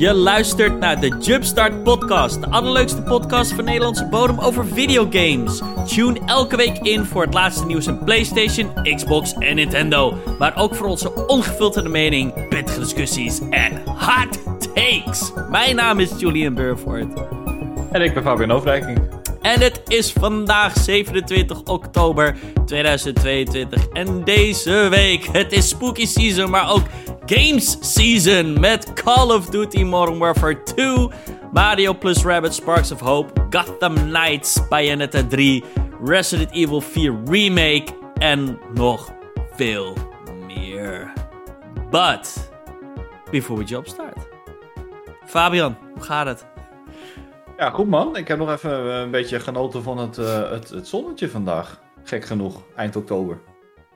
Je luistert naar de Jumpstart Podcast, de allerleukste podcast van Nederlandse bodem over videogames. Tune elke week in voor het laatste nieuws in PlayStation, Xbox en Nintendo. Maar ook voor onze ongefilterde mening, pittige discussies en hot takes. Mijn naam is Julian Burford. En ik ben Fabian Overdijking. En het is vandaag 27 oktober 2022. En deze week, het is spooky season, maar ook games season. Met Call of Duty Modern Warfare 2, Mario plus Rabbit Sparks of Hope, Gotham Knights, Bayonetta 3, Resident Evil 4 Remake en nog veel meer. But, before we jump start. Fabian, hoe gaat het? Ja, goed man. Ik heb nog even eh, een beetje genoten van uh, het, het zonnetje vandaag. Gek genoeg, eind oktober.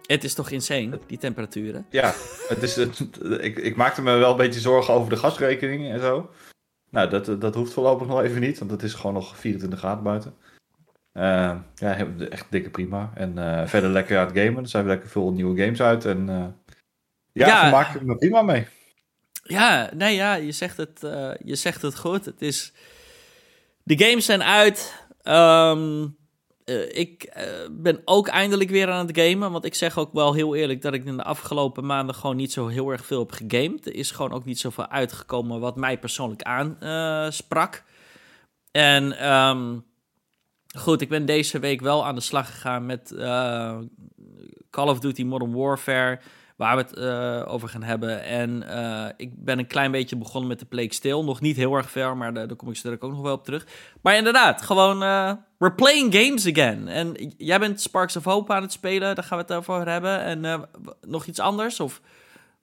Het is toch insane, die temperaturen? Ja, het is, het, ik, ik maakte me wel een beetje zorgen over de gasrekening en zo. Nou, dat, dat hoeft voorlopig nog even niet, want het is gewoon nog 24 graden buiten. Uh, ja, echt dikke prima. En uh, verder lekker aan het gamen. Er zijn lekker veel nieuwe games uit. En uh, ja, ja, daar maak ik me prima mee. Ja, nee, ja, je zegt het, je zegt het goed. Het is de games zijn uit. Um, uh, ik uh, ben ook eindelijk weer aan het gamen. Want ik zeg ook wel heel eerlijk dat ik in de afgelopen maanden gewoon niet zo heel erg veel heb gegamed. Er is gewoon ook niet zoveel uitgekomen wat mij persoonlijk aansprak. Uh, en um, goed, ik ben deze week wel aan de slag gegaan met Call of Duty Modern Warfare waar we het over gaan hebben. En ik ben een klein beetje begonnen met de Plague Stil. Nog niet heel erg ver, maar daar, kom ik straks ook nog wel op terug. Maar inderdaad, gewoon, we're playing games again. En jij bent Sparks of Hope aan het spelen, daar gaan we het over hebben. En nog iets anders, of...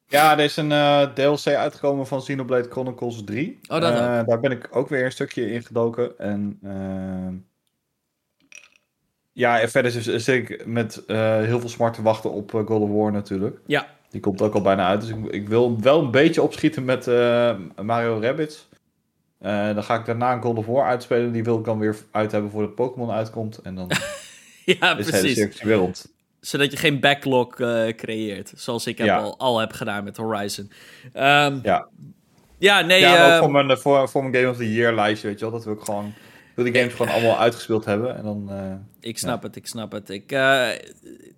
Ja, er is een DLC uitgekomen van Xenoblade Chronicles 3. Oh, dat Daar ben ik ook weer een stukje in gedoken. En ja, en verder zit ik met heel veel smart te wachten op God of War natuurlijk. Ja. Die komt ook al bijna uit. Dus ik, ik wil wel een beetje opschieten met Mario Rabbids. dan ga ik daarna een God of War uitspelen. Die wil ik dan weer uit hebben voor de Pokémon uitkomt. En dan ja, is precies. hele weer rond. Zodat je geen backlog creëert. Zoals ik heb Ja. al, al heb gedaan met Horizon. Um, Ja. ja, nee. Ja, ook ehm, voor mijn, voor, voor mijn Game of the Year lijstje, weet je wel. Dat wil ik gewoon... Wil die games gewoon allemaal uitgespeeld hebben. En dan... eh, Ik snap het, ik snap het. Ik, eh,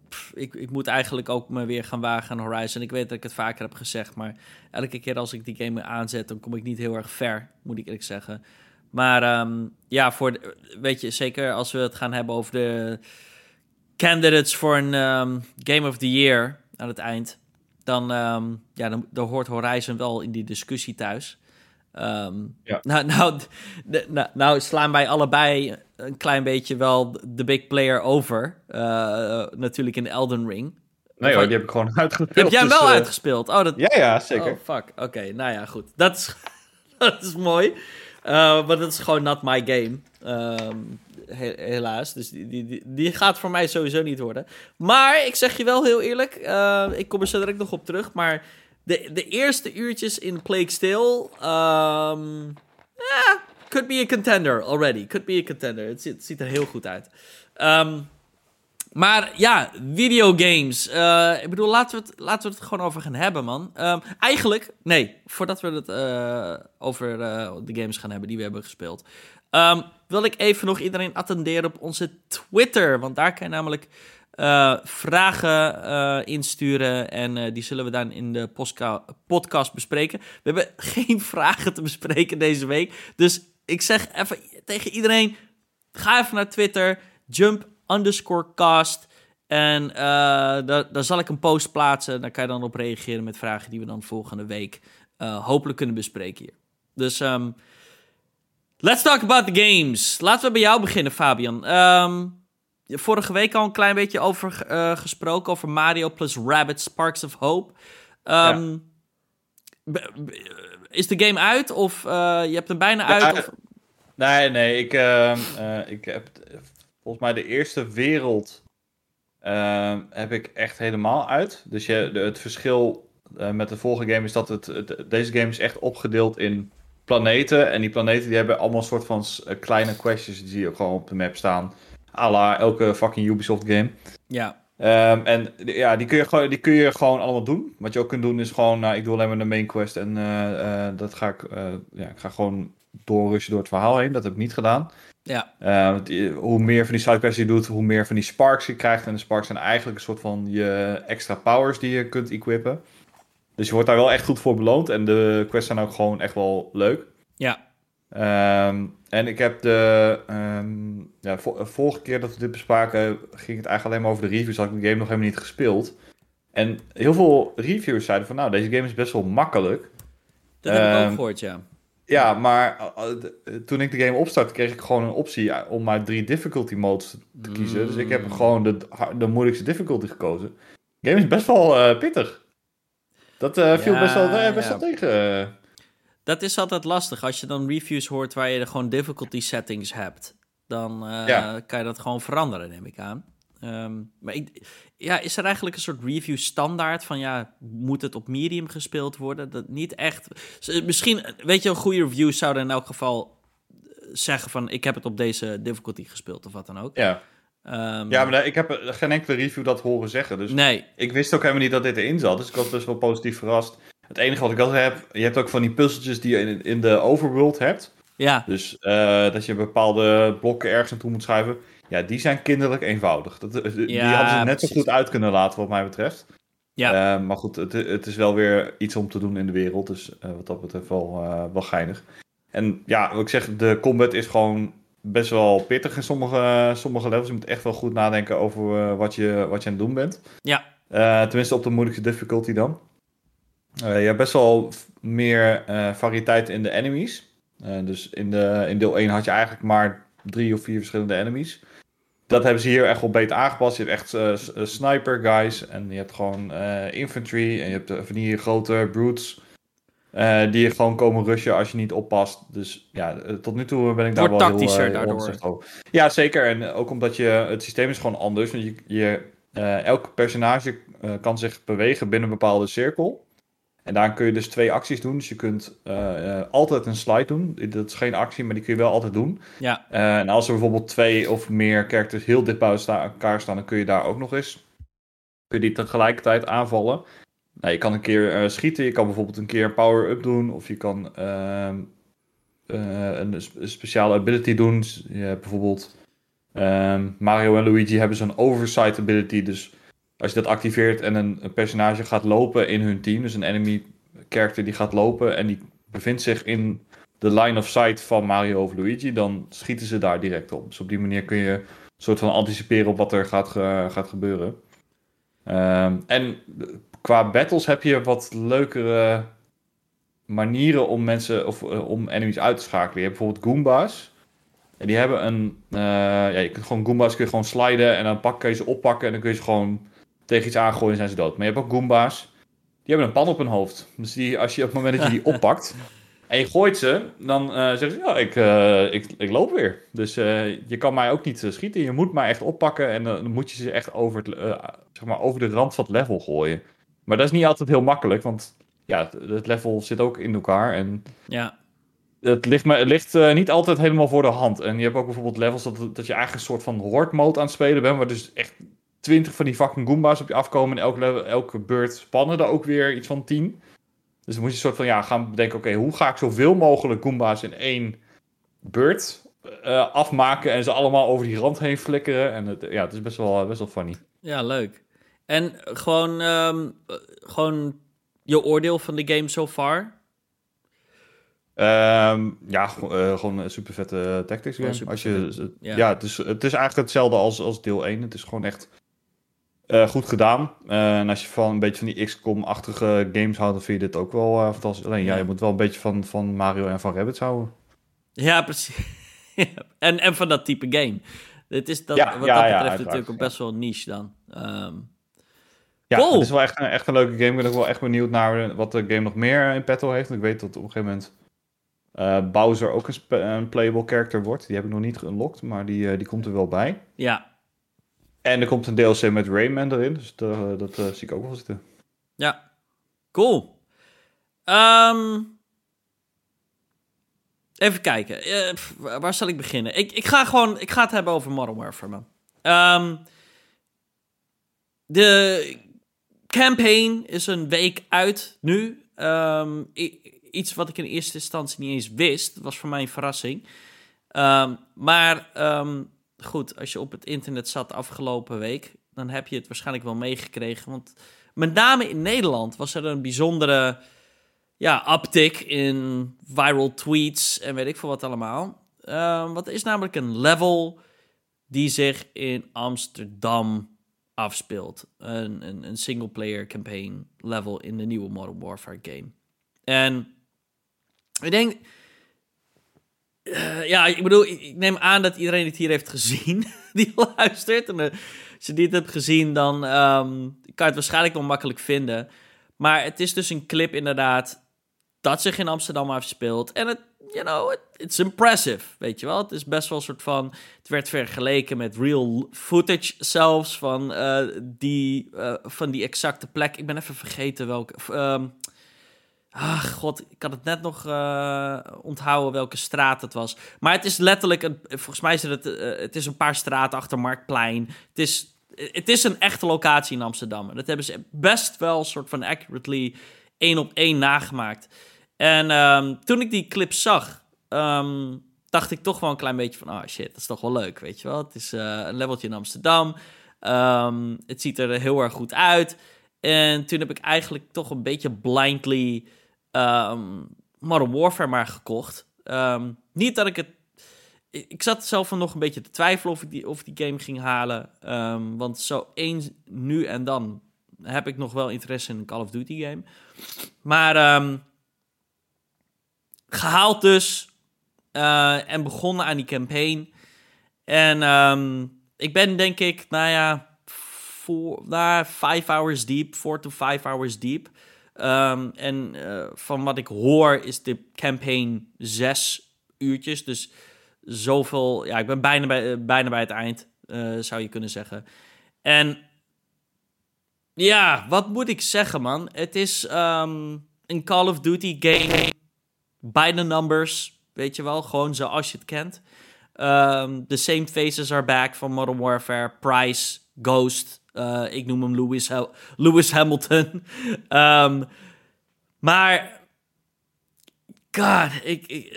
pff, ik, ik moet eigenlijk ook me weer gaan wagen aan Horizon. Ik weet dat ik het vaker heb gezegd, maar elke keer als ik die game aanzet, dan kom ik niet heel erg ver, moet ik eerlijk zeggen. Maar ehm, ja, voor de- weet je, zeker als we het gaan hebben over de candidates voor een ehm, Game of the Year aan het eind, dan, ehm, ja, dan, dan hoort Horizon wel in die discussie thuis. Ja. nou, nou, nou, nou slaan wij allebei een klein beetje wel de big player over. Eh, natuurlijk in Elden Ring. Nee hoor, die heb ik gewoon uitgespeeld. Heb jij hem dus, wel eh, uitgespeeld? Oh, dat, Ja, ja, zeker. Oh, fuck. Oké, nou ja, goed. Dat is, dat is mooi. Eh, maar dat is gewoon not my game. Ehm, he- helaas. Dus die, die, die, gaat voor mij sowieso niet worden. Maar ik zeg je wel heel eerlijk. ik kom er zo direct nog op terug. Maar de, de eerste uurtjes in Plague Tale... ehm, ja, could be a contender already. Could be a contender. Het ziet, er heel goed uit. Ehm, maar ja, videogames. Eh, ik bedoel, laten we, het, laten we het gewoon over gaan hebben, man. Ehm, eigenlijk, nee, voordat we het eh, over eh, de games gaan hebben die we hebben gespeeld. wil ik even nog iedereen attenderen op onze Twitter. Want daar kan je namelijk eh, vragen eh, insturen. En eh, die zullen we dan in de podcast bespreken. We hebben geen vragen te bespreken deze week. Dus ik zeg even tegen iedereen: ga even naar Twitter. Jump underscore cast. En daar, daar zal ik een post plaatsen. Daar kan je dan op reageren met vragen die we dan volgende week hopelijk kunnen bespreken hier. Dus ehm, let's talk about the games. Laten we bij jou beginnen, Fabian. Ehm, vorige week al een klein beetje over eh, gesproken. Over Mario plus Rabbit Sparks of Hope. Ehm, Is de game uit? Of eh, je hebt hem bijna Ja, uit? Of... Nee, nee, ik, ehm, eh, ik heb volgens mij de eerste wereld ehm, heb ik echt helemaal uit. Dus je, de- het verschil met de vorige game is dat het, het- deze game is echt opgedeeld in planeten. En die planeten die hebben allemaal een soort van kleine questjes die zie je ook gewoon op de map staan. À la elke fucking Ubisoft game. Ja. Ehm, en ja, die kun, je gewoon, die kun je gewoon allemaal doen. Wat je ook kunt doen is gewoon, nou, ik doe alleen maar de main quest en eh, eh, dat ga ik, eh, ja, ik ga gewoon doorrushen door het verhaal heen. Dat heb ik niet gedaan. Ja. Uh, die- hoe meer van die sidequests je doet, hoe meer van die sparks je krijgt. En de sparks zijn eigenlijk een soort van je extra powers die je kunt equippen. Dus je wordt daar wel echt goed voor beloond. En de quests zijn ook gewoon echt wel leuk. Ja. Ehm, en ik heb de. ehm, ja, vo- vorige keer dat we dit bespraken, ging het eigenlijk alleen maar over de reviews. Had ik de game nog helemaal niet gespeeld. En heel veel reviewers zeiden van, nou, deze game is best wel makkelijk. Dat heb ik ook Ehm, gehoord, ja. Ja, maar uh, uh, de- toen ik de game opstartte, kreeg ik gewoon een optie om maar drie difficulty modes te kiezen. Dus ik heb Mm. gewoon de, de moeilijkste difficulty gekozen. De game is best wel eh, pittig. Dat eh, viel Ja, best, wel, eh, best ja. wel tegen. Eh. Dat is altijd lastig. Als je dan reviews hoort waar je er gewoon difficulty settings hebt, dan eh, Ja. kan je dat gewoon veranderen, neem ik aan. Ehm, maar ik, ja, is er eigenlijk een soort review standaard van ja, moet het op medium gespeeld worden? Dat niet echt. z- Misschien, weet je, een goede reviews zouden in elk geval eh, zeggen van ik heb het op deze difficulty gespeeld of wat dan ook. ja. Ehm, ja, maar ik heb eh, geen enkele review dat horen zeggen. Dus Nee, ik wist ook helemaal niet dat dit erin zat. Dus ik was best wel positief verrast. Het enige wat ik altijd heb, je hebt ook van die puzzeltjes die je in, in de overworld hebt. ja, Dus eh, dat je bepaalde blokken ergens naartoe moet schuiven. Ja, die zijn kinderlijk eenvoudig. Dat, eh, die Ja, hadden ze net zo goed uit kunnen laten, wat mij betreft. Ja. Eh, maar goed, het, het is wel weer iets om te doen in de wereld. Dus wat dat betreft wel, wel geinig. En ja, wat ik zeg, de combat is gewoon best wel pittig in sommige, sommige levels. Je moet echt wel goed nadenken over wat, je, wat je aan het doen bent. ja, tenminste op de moeilijkste difficulty dan. Eh, je hebt best wel meer eh, variëteit in de enemies. Eh, dus in, de, in deel 1 had je eigenlijk maar drie of vier verschillende enemies. Dat hebben ze hier echt wel beter aangepast. Je hebt echt sniper guys en je hebt gewoon infantry en je hebt van die grote brutes. eh, die je gewoon komen rushen als je niet oppast. Dus ja, tot nu toe ben ik daar Wordt wel heel, tactischer heel daardoor. ontzegd over. Ja, zeker. En ook omdat je, het systeem is gewoon anders. Want je, je, elk personage kan zich bewegen binnen een bepaalde cirkel. En daar kun je dus twee acties doen. Dus je kunt eh, eh, altijd een slide doen. Dat is geen actie, maar die kun je wel altijd doen. ja, Eh, en als er bijvoorbeeld twee of meer characters heel dicht bij elkaar staan, dan kun je daar ook nog eens. Kun je die tegelijkertijd aanvallen. Nou, je kan een keer schieten, je kan bijvoorbeeld een keer een power-up doen. Of je kan ehm, eh, een, een speciale ability doen. Je hebt bijvoorbeeld ehm, Mario en Luigi hebben zo'n oversight ability. Dus als je dat activeert en een, een personage gaat lopen in hun team, dus een enemy character die gaat lopen en die bevindt zich in de line of sight van Mario of Luigi, dan schieten ze daar direct op. Dus op die manier kun je een soort van anticiperen op wat er gaat, gaat gebeuren. Ehm, en qua battles heb je wat leukere manieren om mensen of eh, om enemies uit te schakelen. Je hebt bijvoorbeeld Goomba's. En die hebben een. eh, ja, je kunt gewoon Goomba's kun je gewoon sliden en dan pak, kun je ze oppakken en dan kun je ze gewoon tegen iets aangooien en zijn ze dood. Maar je hebt ook Goomba's. Die hebben een pan op hun hoofd. Dus die, als je op het moment dat je die oppakt en je gooit ze, dan eh, zeggen ze: Ja, ik, eh, ik, ik loop weer. Dus eh, je kan mij ook niet schieten. Je moet mij echt oppakken en dan moet je ze echt over, het, zeg maar over de rand van het level gooien. Maar dat is niet altijd heel makkelijk, want ja, het- level zit ook in elkaar. En ja. het ligt, me, het ligt niet altijd helemaal voor de hand. En je hebt ook bijvoorbeeld levels dat, dat je eigenlijk een soort van horde mode aan het spelen bent. Waar dus echt twintig van die fucking Goomba's op je afkomen. En elke, level, elke beurt spannen er ook weer iets van tien. Dus dan moet je soort van ja, gaan bedenken: oké, hoe ga ik zoveel mogelijk Goomba's in één beurt eh, afmaken. En ze allemaal over die rand heen flikkeren. En het, ja, het is best wel, best wel funny. Ja, leuk. En gewoon, ehm, eh, gewoon je oordeel van de game so far? Ehm, ja, go- eh, gewoon een super vette tactics game. Gewoon Als je, Ja. ja, het, is, het is eigenlijk hetzelfde als, als deel 1. Het is gewoon echt eh, goed gedaan. Eh, en als je van een beetje van die XCOM-achtige games houdt, dan vind je dit ook wel eh, fantastisch. Alleen ja, je moet wel een beetje van, van Mario en van Rabbids houden. Ja, precies. En, en van dat type game. Het is dat, Ja, wat ja, dat betreft natuurlijk ook best wel niche dan. Ehm, Ja, Cool. het is wel echt een, echt een leuke game. Ik ben ook wel echt benieuwd naar wat de game nog meer in petto heeft. Ik weet dat op een gegeven moment Bowser ook een, een playable character wordt. Die heb ik nog niet geunlocked, maar die, die komt er wel bij. ja, En er komt een DLC met Rayman erin, dus dat, dat eh, zie ik ook wel zitten. ja. Cool. Ehm, even kijken. Eh, waar zal ik beginnen? Ik, ik, ga gewoon, ik ga het hebben over Modern Warfare, man. Ehm, de campaign is een week uit nu. Ehm, iets wat ik in eerste instantie niet eens wist. Was voor mij een verrassing. Maar goed, als je op het internet zat afgelopen week, dan heb je het waarschijnlijk wel meegekregen. Want met name in Nederland was er een bijzondere ja, uptick in viral tweets en weet ik veel wat allemaal. Um, wat is namelijk een level die zich in Amsterdam afspeelt. Een, een, een single-player campaign level in de nieuwe Modern Warfare game. En ik denk... Uh, ja, ik bedoel, ik, neem aan dat iedereen het hier heeft gezien die luistert. En uh, als je dit hebt gezien, dan um, kan je het waarschijnlijk wel makkelijk vinden. Maar het is dus een clip inderdaad dat zich in Amsterdam afspeelt. En het, you know, it, it's impressive, weet je wel. Het is best wel een soort van... Het werd vergeleken met real footage zelfs van, uh, die, van die exacte plek. Ik ben even vergeten welke... Um, Ah, god, ik had het net nog uh, onthouden welke straat het was. Maar het is letterlijk, een, volgens mij is het, uh, het is een paar straten achter Marktplein. Het is, het is een echte locatie in Amsterdam. Dat hebben ze best wel een soort van accurately één op één nagemaakt. En um, toen ik die clip zag, um, dacht ik toch wel een klein beetje van... Oh shit, dat is toch wel leuk, weet je wel. Het is uh, een leveltje in Amsterdam. Um, het ziet er heel erg goed uit. En toen heb ik eigenlijk toch een beetje blindly Modern Warfare maar gekocht. niet dat ik het... Ik zat zelf nog een beetje te twijfelen of ik die, of die game ging halen. want zo eens nu en dan heb ik nog wel interesse in een Call of Duty game. Maar um, gehaald dus. Uh, en begonnen aan die campaign. En um, ik ben denk ik, nou ja, voor, nou, five hours deep. Four to five hours deep. Um, en uh, van wat ik hoor is de campaign zes uurtjes. Dus zoveel, ja, ik ben bijna bij, bijna bij het eind, uh, zou je kunnen zeggen. En ja, wat moet ik zeggen, man? Het is um, een Call of Duty game by the numbers, weet je wel, gewoon zoals je het kent. Um, the same faces are back van Modern Warfare, Price, Ghost, uh, ik noem hem Lewis, Lewis Hamilton. um, maar, god, ik, uh,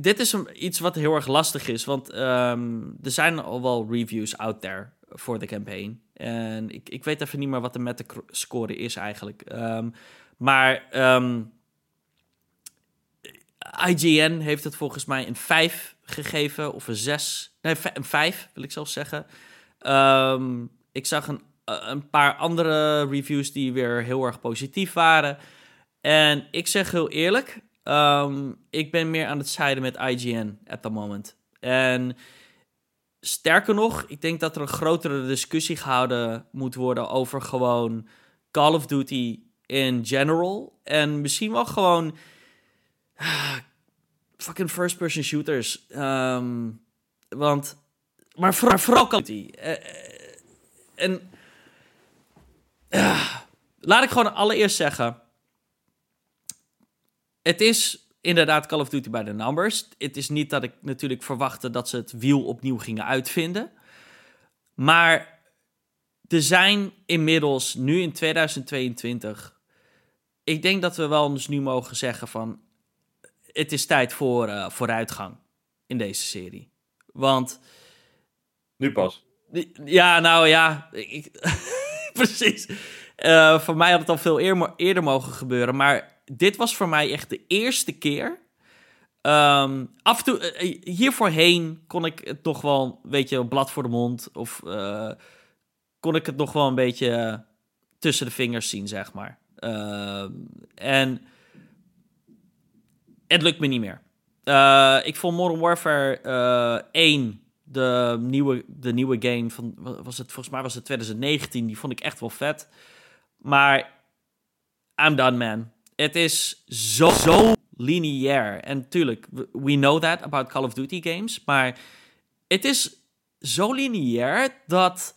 dit is iets wat heel erg lastig is, want um, er zijn al wel reviews out there voor de campaign. En ik, ik weet even niet meer wat de metascore is eigenlijk. Maar IGN heeft het volgens mij een 5 gegeven, of een 6. Nee, een 5 wil ik zelfs zeggen. Um, ik zag een, een paar andere reviews die weer heel erg positief waren. En ik zeg heel eerlijk, um, ik ben meer aan het zijden met IGN at the moment. En sterker nog, ik denk dat er een grotere discussie gehouden moet worden over gewoon Call of Duty in general. En misschien wel gewoon fucking first-person shooters. Um, want, maar vooral, vooral Call of Duty. Uh, en uh, laat ik gewoon allereerst zeggen. Het is inderdaad Call of Duty bij de numbers. Het is niet dat ik natuurlijk verwachtte dat ze het wiel opnieuw gingen uitvinden. Maar er zijn inmiddels, nu in 2022... Ik denk dat we wel eens nu mogen zeggen van... Het is tijd voor uh, vooruitgang in deze serie. Want... Nu pas. Ja, nou ja. Ik, precies. Uh, voor mij had het al veel eer, eerder mogen gebeuren. Maar dit was voor mij echt de eerste keer. Um, af en toe, uh, hiervoorheen kon ik het nog wel, weet je, blad voor de mond. Of kon ik het nog wel een beetje tussen de vingers zien, zeg maar. Uh, en het lukt me niet meer. ik vond Modern Warfare 1, de nieuwe, de nieuwe game van, was het, volgens mij was het 2019, die vond ik echt wel vet. Maar I'm done, man het is zo, zo lineair. En tuurlijk, we know that about Call of Duty games. Maar het is zo lineair dat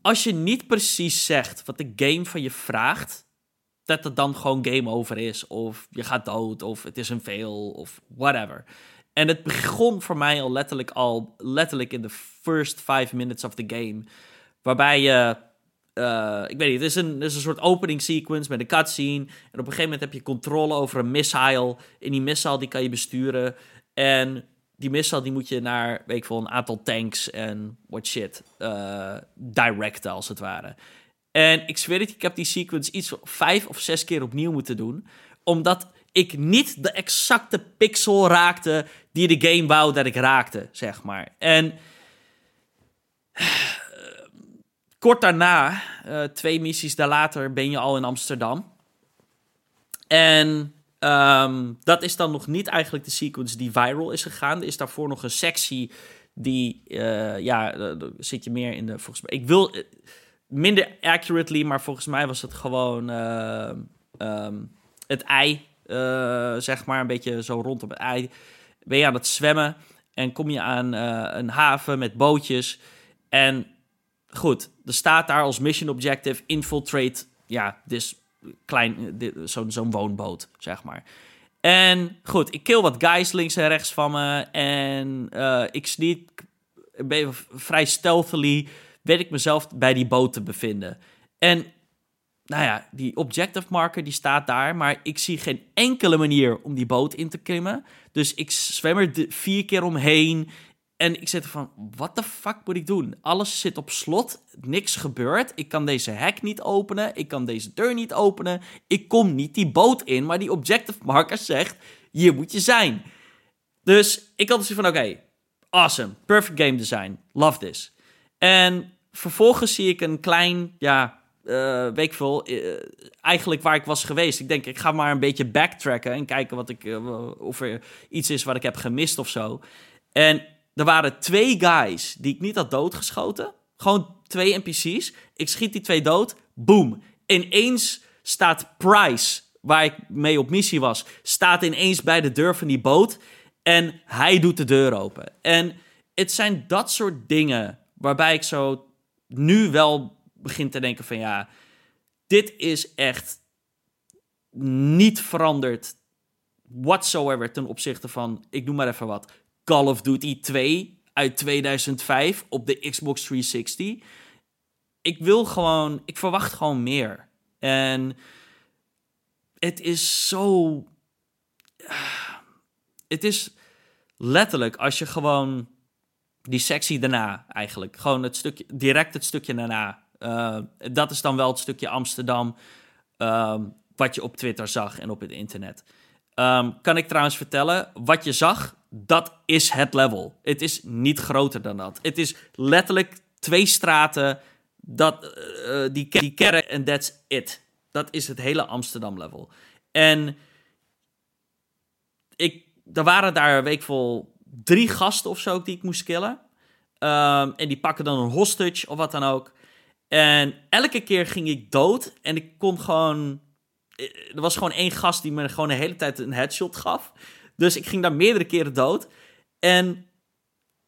als je niet precies zegt wat de game van je vraagt, dat het dan gewoon game over is. Of je gaat dood, of het is een fail, of whatever. En het begon voor mij al letterlijk al letterlijk in de first five minutes of the game Waarbij je, eh, ik weet niet, het is, een, is een soort opening sequence met een cutscene. En op een gegeven moment heb je controle over een missile. En die missile die kan je besturen. En die missile die moet je naar, weet ik veel, een aantal tanks en what shit uh, directen als het ware. En ik zweer het, ik heb die sequence iets vijf of zes keer opnieuw moeten doen. Omdat ik niet de exacte pixel raakte die de game wou dat ik raakte, zeg maar. En kort daarna, uh, twee missies later, ben je al in Amsterdam. En um, dat is dan nog niet eigenlijk de sequence die viral is gegaan. Er is daarvoor nog een sectie die, uh, ja, zit je meer in de, volgens mij, ik wil, minder accurately, maar volgens mij was het gewoon um, het ei, zeg maar, een beetje zo rondom het ei. Ben je aan het zwemmen en kom je aan een haven met bootjes en goed, er staat daar als mission objective infiltrate, ja, dus klein, zo'n zo'n woonboot, zeg maar. En goed, ik kill wat guys links en rechts van me. En uh, ik sneak, vrij stealthily, weet ik mezelf bij die boot te bevinden. En nou ja, die objective marker die staat daar, maar ik zie geen enkele manier om die boot in te klimmen. Dus ik zwem er vier keer omheen. En ik zit er van, wat de fuck moet ik doen? Alles zit op slot, niks gebeurt. Ik kan deze hek niet openen, ik kan deze deur niet openen. Ik kom niet die boot in, maar die objective marker zegt, hier moet je zijn. Dus ik had dus van, oké, awesome, perfect game design, love this. En vervolgens zie ik een klein, ja, uh, weet ik veel, uh, eigenlijk waar ik was geweest. Ik denk, ik ga maar een beetje backtracken en kijken wat ik, uh, of er iets is wat ik heb gemist of zo. En er waren twee guys die ik niet had doodgeschoten. Gewoon twee NPC's. Ik schiet die twee dood. Boom. Ineens staat Price, waar ik mee op missie was, staat ineens bij de deur van die boot. En hij doet de deur open. En het zijn dat soort dingen waarbij ik zo nu wel begin te denken van ja, dit is echt niet veranderd whatsoever ten opzichte van, ik noem maar even wat, Call of Duty 2 uit 2005 op de Xbox 360. Ik wil gewoon, ik verwacht gewoon meer. En het is zo. Het is letterlijk als je gewoon die sectie daarna eigenlijk, gewoon het stukje, direct het stukje daarna. Uh, dat is dan wel het stukje Amsterdam. Uh, wat je op Twitter zag en op het internet. Um, kan ik trouwens vertellen, wat je zag, dat is het level. Het is niet groter dan dat. Het is letterlijk twee straten, dat, uh, die, die kerk en that's it. Dat is het hele Amsterdam level. En ik, er waren daar, weet ik veel, drie gasten of zo die ik moest killen. Um, en die pakken dan een hostage of wat dan ook. En elke keer ging ik dood en ik kon gewoon... Eh, er was gewoon één gast die me gewoon de hele tijd een headshot gaf. Dus ik ging daar meerdere keren dood. En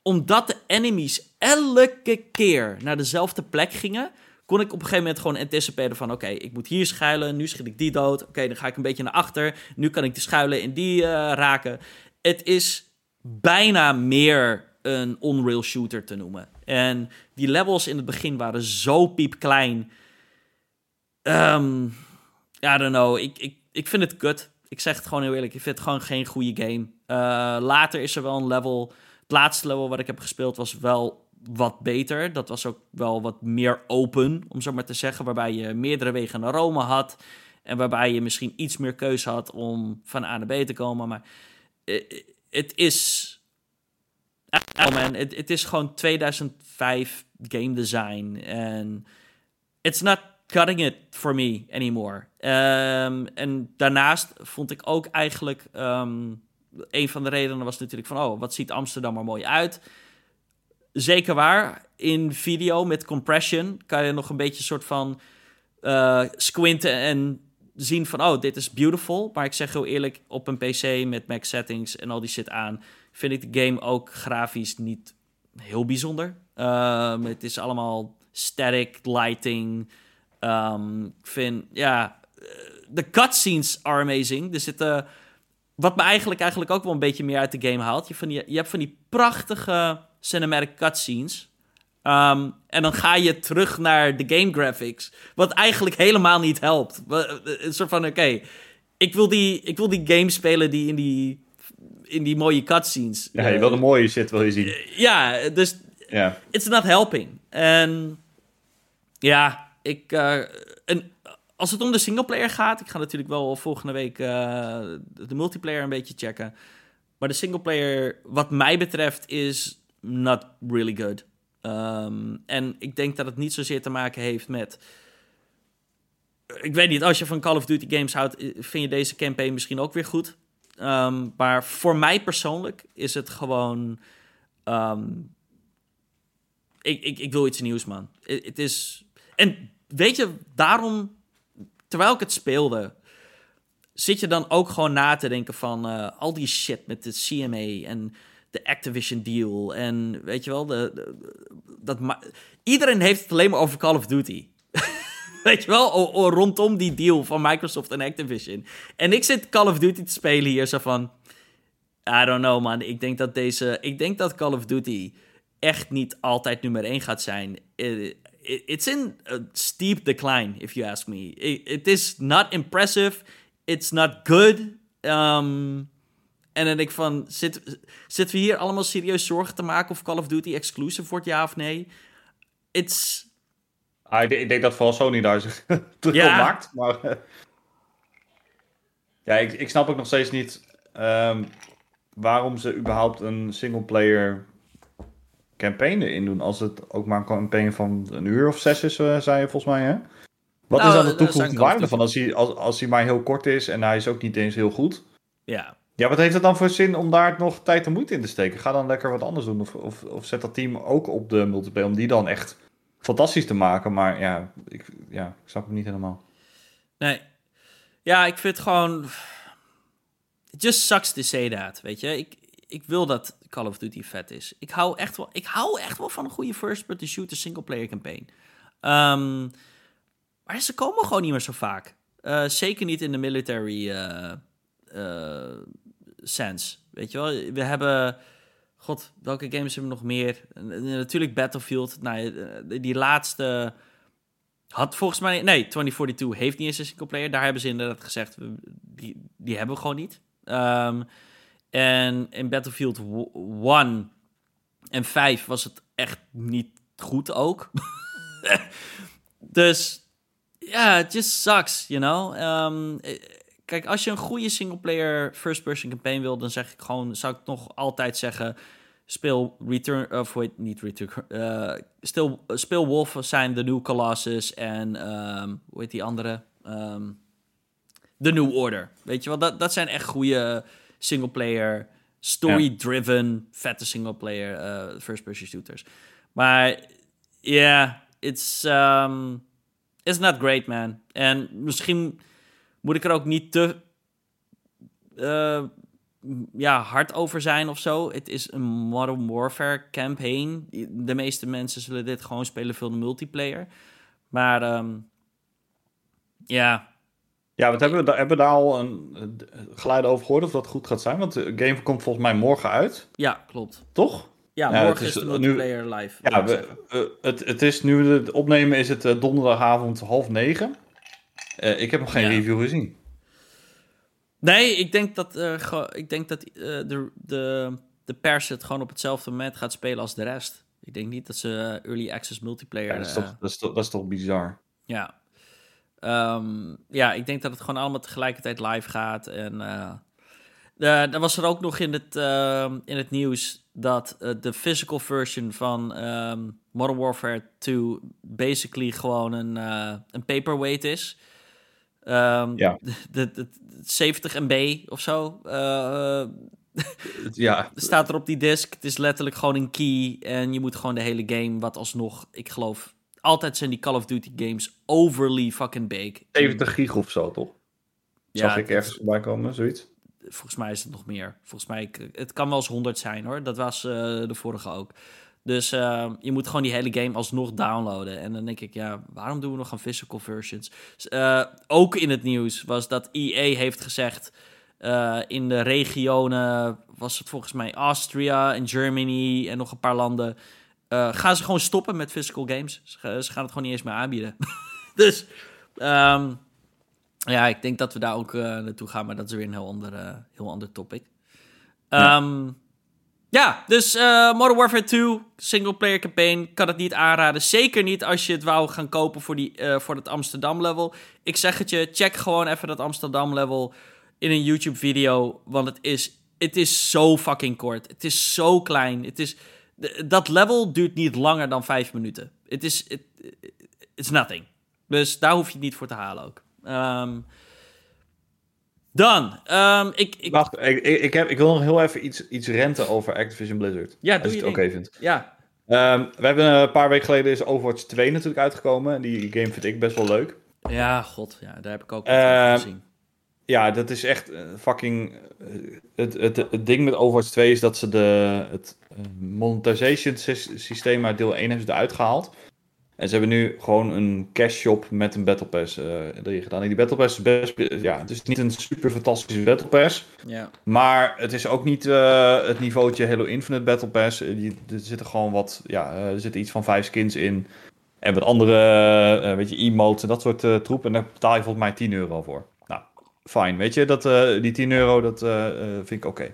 omdat de enemies elke keer naar dezelfde plek gingen, kon ik op een gegeven moment gewoon anticiperen van... oké, ik moet hier schuilen, nu schiet ik die dood. Oké, dan ga ik een beetje naar achter. Nu kan ik de schuilen in die uh, raken. Het is bijna meer een on-rail shooter te noemen. En die levels in het begin waren zo piepklein. Um, I don't know, ik, ik, ik vind het kut ik zeg het gewoon heel eerlijk, ik vind het gewoon geen goede game. Uh, later is er wel een level. Het laatste level wat ik heb gespeeld was wel wat beter. Dat was ook wel wat meer open, om zo maar te zeggen. Waarbij je meerdere wegen naar Rome had. En waarbij je misschien iets meer keuze had om van A naar B te komen. Maar eh, het is. Oh man, het is gewoon 2005 game design. En it's not cutting it for me anymore. Um, en daarnaast vond ik ook eigenlijk... Um, een van de redenen was natuurlijk van... oh, wat ziet Amsterdam er mooi uit. Zeker waar. In video met compression kan je nog een beetje soort van... Uh, squinten en zien van... oh, dit is beautiful. Maar ik zeg heel eerlijk, op een PC met max settings en al die shit aan... vind ik de game ook grafisch niet heel bijzonder. Um, het is allemaal static lighting... Um, ik vind, ja, eh, de cutscenes are amazing. Er zitten, wat me eigenlijk, eigenlijk ook wel een beetje meer uit de game haalt. Je, van die, je hebt van die prachtige cinematic cutscenes. Ehm, en dan ga je terug naar de game graphics. Wat eigenlijk helemaal niet helpt. Een soort van, oké, ik, wil die, ik wil die game spelen die in die, in die mooie cutscenes. Ja, je wil de mooie shit wil je zien. Ja, dus it's not helping. En ja, ik. eh, en als het om de singleplayer gaat, ik ga natuurlijk wel volgende week eh, de multiplayer een beetje checken. Maar de singleplayer, wat mij betreft, is not really good. Ehm, en ik denk dat het niet zozeer te maken heeft met. Ik weet niet, als je van Call of Duty games houdt, eh, vind je deze campaign misschien ook weer goed. Ehm, maar voor mij persoonlijk is het gewoon. ehm, ik, ik, ik wil iets nieuws, man. Het is. En weet je, daarom, terwijl ik het speelde, zit je dan ook gewoon na te denken van eh, al die shit met de CMA en de Activision deal. En weet je wel, de, dat iedereen heeft het alleen maar over Call of Duty. weet je wel, rondom die deal van Microsoft en Activision. En ik zit Call of Duty te spelen hier zo van. I don't know, man. Ik denk dat deze. Ik denk dat Call of Duty echt niet altijd nummer 1 gaat zijn. Eh, it- It's in a steep decline, if you ask me. It, is not impressive. It's not good. Um, en dan denk ik van, zit, zitten we hier allemaal serieus zorgen te maken of Call of Duty exclusive wordt, ja of nee? It's, Ah, ik, denk- ik denk dat vooral Sony daar zich druk Ja. maakt. Maar eh, ja, ik, ik snap ook nog steeds niet ehm, waarom ze überhaupt een singleplayer campaign erin doen. Als het ook maar een campaign van een uur of zes is, eh, zei je volgens mij, hè? Wat Nou, is dan de dat zijn toegevoegde waarde van als hij, als, als hij maar heel kort is en hij is ook niet eens heel goed? ja. Ja, wat heeft het dan voor zin om daar nog tijd en moeite in te steken? Ga dan lekker wat anders doen. Of, of, of zet dat team ook op de multiplayer om die dan echt fantastisch te maken. Maar ja, ik, ja, ik snap hem niet helemaal. Nee. Ja, ik vind gewoon... It just sucks to say that, weet je. Ik, ik wil dat Call of Duty vet is. Ik hou echt wel, ik hou echt wel van een goede first-person shooter single-player campaign. Ehm, maar ze komen gewoon niet meer zo vaak. Eh, zeker niet in de military eh, sense, weet je wel. We hebben... God, welke games hebben we nog meer? Natuurlijk Battlefield. Nou, eh, die laatste... Had volgens mij... Nee, 2042 heeft niet eens een singleplayer. Daar hebben ze inderdaad gezegd... Die, die hebben we gewoon niet. Ehm, en in Battlefield 1 en 5 was het echt niet goed ook. dus ja, it just sucks, you know. Eh, kijk, als je een goede singleplayer first-person campaign wil... dan zeg ik gewoon... zou ik nog altijd zeggen... Speel Return, of weet niet Return, eh, stil, speel Wolfenstein, The New Colossus en ehm, hoe heet die andere? Ehm The New Order. Weet je wel, dat, dat zijn echt goede singleplayer, story-driven, vette singleplayer eh first-person shooters. Maar ja, it's, um, it's not great, man. En misschien moet ik er ook niet te eh, ja, hard over zijn of zo. Het is een Modern Warfare campaign. De meeste mensen zullen dit gewoon spelen veel de multiplayer. Maar ehm, ja, Ja, wat hebben we, hebben we daar al een geluiden over gehoord of dat goed gaat zijn? Want de game komt volgens mij morgen uit, ja, klopt. toch? Ja, Ja, morgen het is, is de nu- multiplayer live. Ja, we, eh, het, het is nu, het opnemen is het eh, donderdagavond half negen. Eh, ik heb nog geen Ja. review gezien. Nee, ik denk dat, eh, ik denk dat eh, de, de, de pers het gewoon op hetzelfde moment gaat spelen als de rest. Ik denk niet dat ze early access multiplayer... Ja, dat, is toch, dat, is toch, dat is toch bizar. Ja. Ehm, ja, ik denk dat het gewoon allemaal tegelijkertijd live gaat. En dan was er ook nog in het, ehm, in het nieuws dat de physical version van ehm, Modern Warfare 2 basically gewoon een, een paperweight is. Ehm, Ja. de, de, de 70 MB of zo. eh, Ja, staat er op die disk. Het is letterlijk gewoon een key. En je moet gewoon de hele game, wat alsnog, ik geloof, altijd zijn die Call of Duty games overly fucking big. 70 gig of zo, toch? Ja, Zag ik ergens voorbij komen, zoiets? Volgens mij is het nog meer. Volgens mij, ik- het kan wel eens 100 zijn hoor. Dat was eh, de vorige ook. Dus eh, je moet gewoon die hele game alsnog downloaden. En dan denk ik, ja, waarom doen we nog aan physical versions? Eh, ook in het nieuws was dat EA heeft gezegd... eh, in de regionen was het volgens mij Austria en Germany en nog een paar landen... eh, gaan ze gewoon stoppen met physical games. Ze, ga- ze gaan het gewoon niet eens meer aanbieden. dus ehm, ja, ik denk dat we daar ook naartoe gaan, maar dat is weer een heel ander, heel ander topic. Ja. Ja, dus eh, Modern Warfare 2, single player campaign, kan het niet aanraden. Zeker niet als je het wou gaan kopen voor, die, eh, voor het Amsterdam level. Ik zeg het je, check gewoon even dat Amsterdam level in een YouTube video, want het is, het is zo fucking kort. Het is zo klein. Het is, dat level duurt niet langer dan vijf minuten. Het is, it, it's nothing. Dus daar hoef je het niet voor te halen ook. Ehm, dan, ehm, ik, ik, Wacht, ik, ik, heb, ik wil nog heel even iets, iets renten over Activision Blizzard. Ja, als doe je het oké vindt. ja, Ehm, we hebben een paar weken geleden is Overwatch 2 natuurlijk uitgekomen. Die game vind ik best wel leuk. ja, god, ja, daar heb ik ook Ehm, van gezien. Ja, dat is echt eh, fucking. eh, het, het, het ding met Overwatch 2 is dat ze de, het eh, monetization sys- systeem uit deel 1 hebben ze eruit gehaald. En ze hebben nu gewoon een cash shop met een Battle Pass eh, erin gedaan. En die Battle Pass is best. Ja, het is niet een super fantastische Battle Pass. Ja. Maar het is ook niet eh, het niveautje Halo Infinite Battle Pass. Eh, die- er zitten gewoon wat. Ja, er zitten iets van vijf skins in. En wat andere. weet je, emotes en dat soort eh, troep. En daar betaal je volgens mij 10 euro voor. Nou, fijn. Weet je, dat, die 10 euro, dat vind ik oké.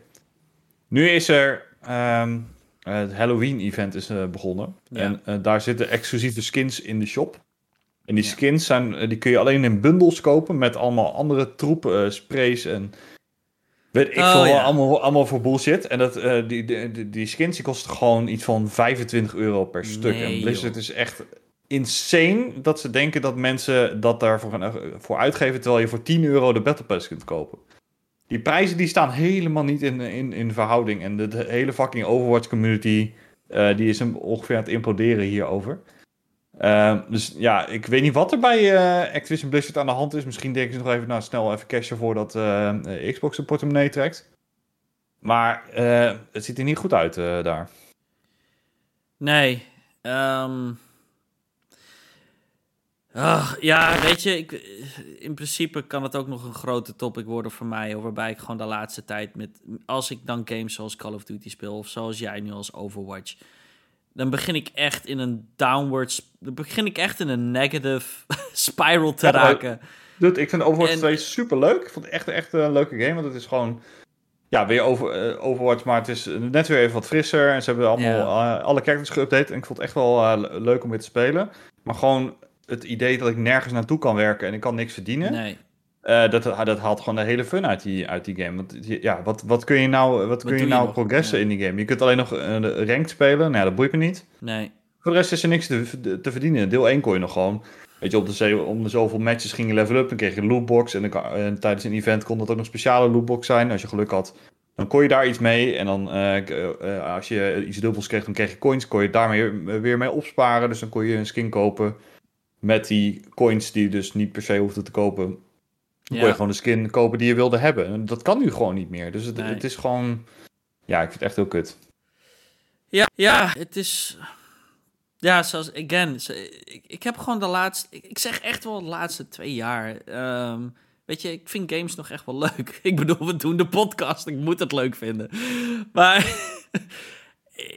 Nu is er. ehm, het Halloween-event is eh, begonnen. Ja. En eh, daar zitten exclusieve skins in de shop. En die skins zijn, eh, die kun je alleen in bundels kopen met allemaal andere troepen, sprays en weet ik Oh, veel, ja. allemaal, allemaal voor bullshit. En dat, die, die, die, skins die kosten gewoon iets van 25 euro per stuk. Nee, en Blizzard joh. is echt insane dat ze denken dat mensen dat daarvoor gaan, voor uitgeven, terwijl je voor 10 euro de Battle Pass kunt kopen. Die prijzen die staan helemaal niet in, in, in verhouding. En de, hele fucking Overwatch community eh, die is hem ongeveer aan het imploderen hierover. Ehm, dus ja, ik weet niet wat er bij eh, Activision Blizzard aan de hand is. Misschien denken ze nog even, nou snel even cashen voordat eh, Xbox zijn portemonnee trekt. Maar het ziet er niet goed uit daar. Nee. ehm ach, ja, weet je, ik, in principe kan het ook nog een grote topic worden voor mij. Waarbij ik gewoon de laatste tijd met. Als ik dan games zoals Call of Duty speel, of zoals jij nu als Overwatch. Dan begin ik echt in een downward. sp- Dan begin ik echt in een negative spiral te Ja, raken. Dude, ik vind Overwatch En- 2 super leuk. Ik vond het echt, echt een leuke game. Want het is gewoon. Ja, weer over, eh, Overwatch, maar het is net weer even wat frisser. En ze hebben allemaal eh, alle characters geüpdate. En ik vond het echt wel eh, le- leuk om weer te spelen. Maar gewoon het idee dat ik nergens naartoe kan werken en ik kan niks verdienen. Nee. eh, dat, dat haalt gewoon de hele fun uit die, uit die game. Want ja, wat, wat kun je nou, wat kun je nou progressen Ja. in die game? Je kunt alleen nog uh, ranked spelen. Nou ja, dat boeit me niet. Nee. Voor de rest is er niks te, te verdienen. Deel 1 kon je nog gewoon. Weet je, op de, om de zoveel matches ging je level up. Dan kreeg je een lootbox. En, dan, en tijdens een event kon dat ook nog een speciale lootbox zijn. Als je geluk had, dan kon je daar iets mee. En dan eh, eh, als je iets dubbels kreeg, dan kreeg je coins. Kon je daarmee weer mee opsparen. Dus dan kon je een skin kopen. Met die coins die je dus niet per se hoefde te kopen. Dan kon je gewoon de skin kopen die je wilde hebben. En dat kan nu gewoon niet meer. Dus het, Nee. het is gewoon... Ja, ik vind het echt heel kut. Ja, ja, het is. Ja, zoals, again, ik, ik heb gewoon de laatste. Ik, ik zeg echt wel de laatste twee jaar. ehm, weet je, ik vind games nog echt wel leuk. Ik bedoel, we doen de podcast, ik moet het leuk vinden. Maar.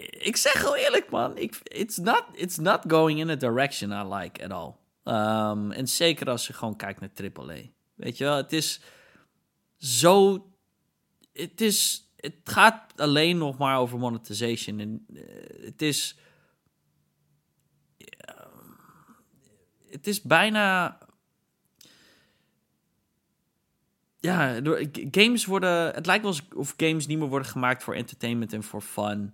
ik zeg gewoon eerlijk, man. Ik, it's, not, it's not going in a direction I like at all. Ehm, en zeker als je gewoon kijkt naar AAA. Weet je wel, het is zo. Het is. Het gaat alleen nog maar over monetization. En eh, het is. ja, het is bijna. Ja, games worden. Het lijkt wel alsof games niet meer worden gemaakt voor entertainment en voor fun.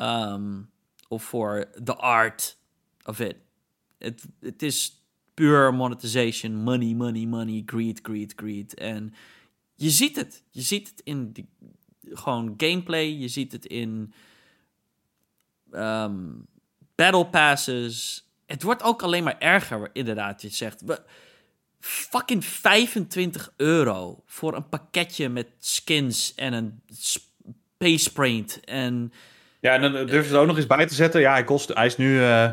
Ehm, of voor the art of it. Het, het is puur monetization, money, money, money, greed, greed, greed. En je ziet het. Je ziet het in die, gewoon gameplay. Je ziet het in ehm, battle passes. Het wordt ook alleen maar erger, inderdaad. Je zegt, we, fucking 25 euro voor een pakketje met skins en een space en... Ja, en dan durf je er ook nog eens bij te zetten. Ja, hij, kost, hij is nu eh eh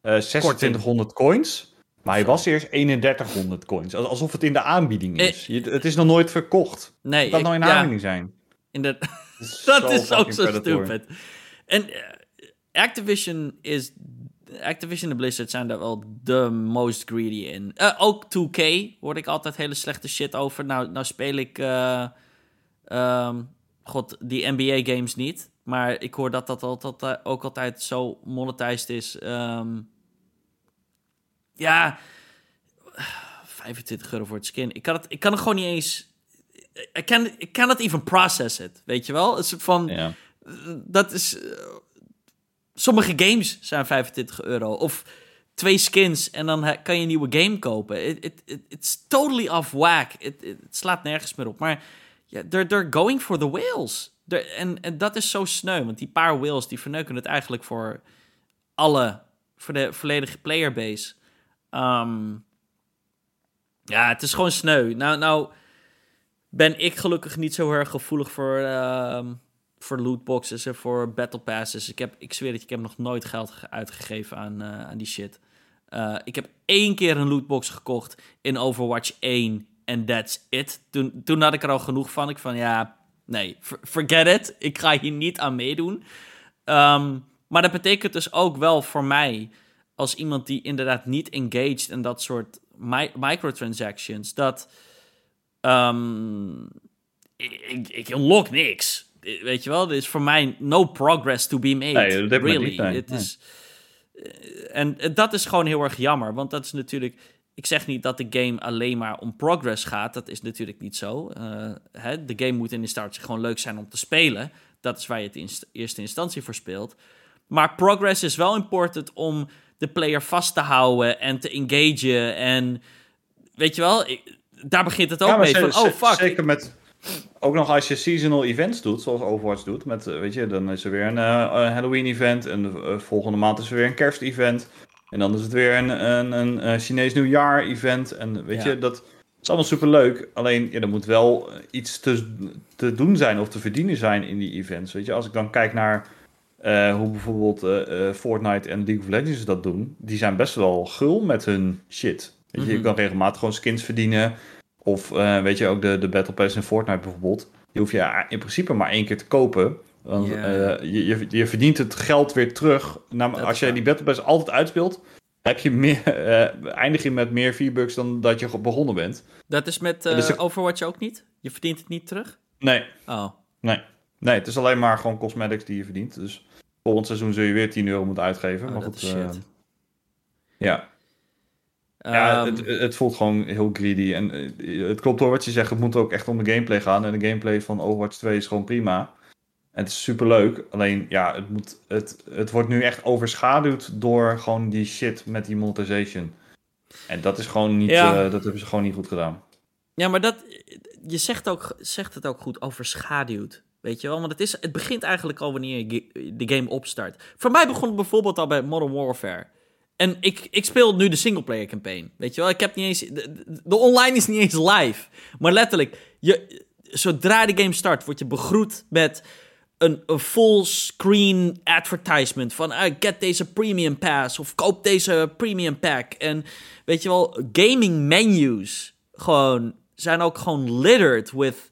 2600 coins. Maar hij was eerst 3100 coins. Als- Alsof het in de aanbieding is. Je, het is nog nooit verkocht. Nee, Hoe kan nou in de ja, aanbieding zijn? is Dat zo is ook zo stupid. En eh, Activision is. Activision en Blizzard zijn daar wel de most greedy in. Uh, ook 2K hoor ik altijd hele slechte shit over. Nou, nou speel ik. Uh, um, God, die NBA games niet. Maar ik hoor dat dat altijd, ook altijd zo monetized is. Um, ja. 25 euro voor het skin. Ik kan het, ik kan het gewoon niet eens. Ik kan, ik kan het even process it. Weet je wel? Een soort van. Ja. Dat is. Uh, sommige games zijn 25 euro. Of twee skins en dan kan je een nieuwe game kopen. It, it, it, it's totally off whack. Het slaat nergens meer op. Maar ja, they're, they're going for the whales. En, dat is zo sneu, want die paar whales die verneuken het eigenlijk voor alle, voor de volledige playerbase. Um, ja, het is gewoon sneu. Nou, nou ben ik gelukkig niet zo erg gevoelig voor, uh, voor lootboxes en voor battle passes. Ik, heb, ik zweer dat ik heb nog nooit geld uitgegeven aan, uh, aan die shit. Uh, ik heb één keer een lootbox gekocht in Overwatch 1 en that's it. Toen, toen had ik er al genoeg van. Ik van ja, nee, forget it. Ik ga hier niet aan meedoen. Um, maar dat betekent dus ook wel voor mij, als iemand die inderdaad niet engaged in dat soort mi microtransactions, dat um, ik, ik unlock niks. Weet je wel, er is voor mij no progress to be made. Nee, dat really. Niet, nee. is, en dat is gewoon heel erg jammer, want dat is natuurlijk ik zeg niet dat de game alleen maar om progress gaat. Dat is natuurlijk niet zo. Uh, hè, de game moet in instantie gewoon leuk zijn om te spelen. Dat is waar je het in eerste instantie voor speelt. Maar progress is wel important om de player vast te houden en te engagen. En weet je wel, ik, daar begint het ook mee. Van, oh fuck. Zeker met. Ook nog als je seasonal events doet, zoals Overwatch doet. Met, eh, weet je, dan is er weer een uh, Halloween-event. En de volgende maand is er weer een kerst-event. En dan is het weer een, een, een, een Chinees nieuwjaar-event. En weet je, dat is allemaal superleuk. Alleen, ja, er moet wel iets te, te doen zijn of te verdienen zijn in die events. Weet je, als ik dan kijk naar uh, hoe bijvoorbeeld uh, Fortnite en League of Legends dat doen, die zijn best wel gul met hun shit. Weet je, je mhm. kan regelmatig gewoon skins verdienen. Of uh, weet je, ook de, de Battle Pass in Fortnite bijvoorbeeld. Die hoef je in principe maar één keer te kopen. Yeah. uh, je, je, verdient het geld weer terug. Nou, als je die Battle Pass altijd uitspeelt, heb je meer, uh, eindig je met meer V-Bucks dan dat je begonnen bent. Dat is met uh, dus Overwatch ook niet? Je verdient het niet terug? Nee. Oh. Nee. Nee, het is alleen maar gewoon cosmetics die je verdient. Dus volgend seizoen zul je weer 10 euro moeten uitgeven. Oh, maar goed, uh, ja. Um, ja, het, het, voelt gewoon heel greedy. En het klopt hoor wat je zegt. Het moet ook echt om de gameplay gaan. En de gameplay van Overwatch 2 is gewoon prima het is super leuk. Alleen ja, het, moet, het, het wordt nu echt overschaduwd door gewoon die shit met die monetization. En dat is gewoon niet. Ja. Uh, dat hebben ze gewoon niet goed gedaan. Ja, maar dat. Je zegt, ook, zegt het ook goed, overschaduwd. Weet je wel? Want het, is, het begint eigenlijk al wanneer je de game opstart. Voor mij begon het bijvoorbeeld al bij Modern Warfare. En ik, ik speel nu de singleplayer campaign. Weet je wel? Ik heb niet eens. De, de, online is niet eens live. Maar letterlijk, je, zodra de game start, word je begroet met een, een full screen advertisement van uh, get deze premium pass of koop deze premium pack. En weet je wel, gaming menus gewoon zijn ook gewoon littered with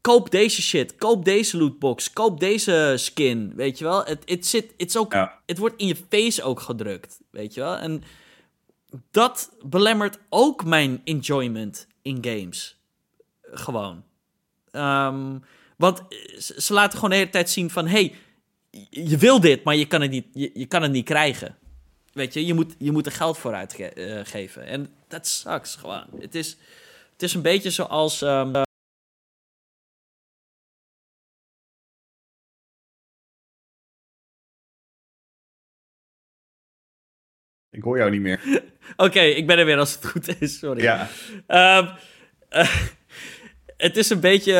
koop deze shit, koop deze lootbox, koop deze skin, weet je wel. Het, het, zit, het, is ook, het wordt in je face ook gedrukt, weet je wel. En dat belemmert ook mijn enjoyment in games. Gewoon. Um, want eh, ze laten gewoon de hele tijd zien van... hey, je wil dit, maar je kan het niet, je, je kan het niet krijgen. Weet je, je moet, je moet er geld voor uitgeven. Eh, uh, en dat sucks gewoon. Het is, het is een beetje zoals... Um, Ik hoor jou niet meer. Oké, ik ben er weer als het goed is. Sorry. Ja. Um, uh, het is een beetje...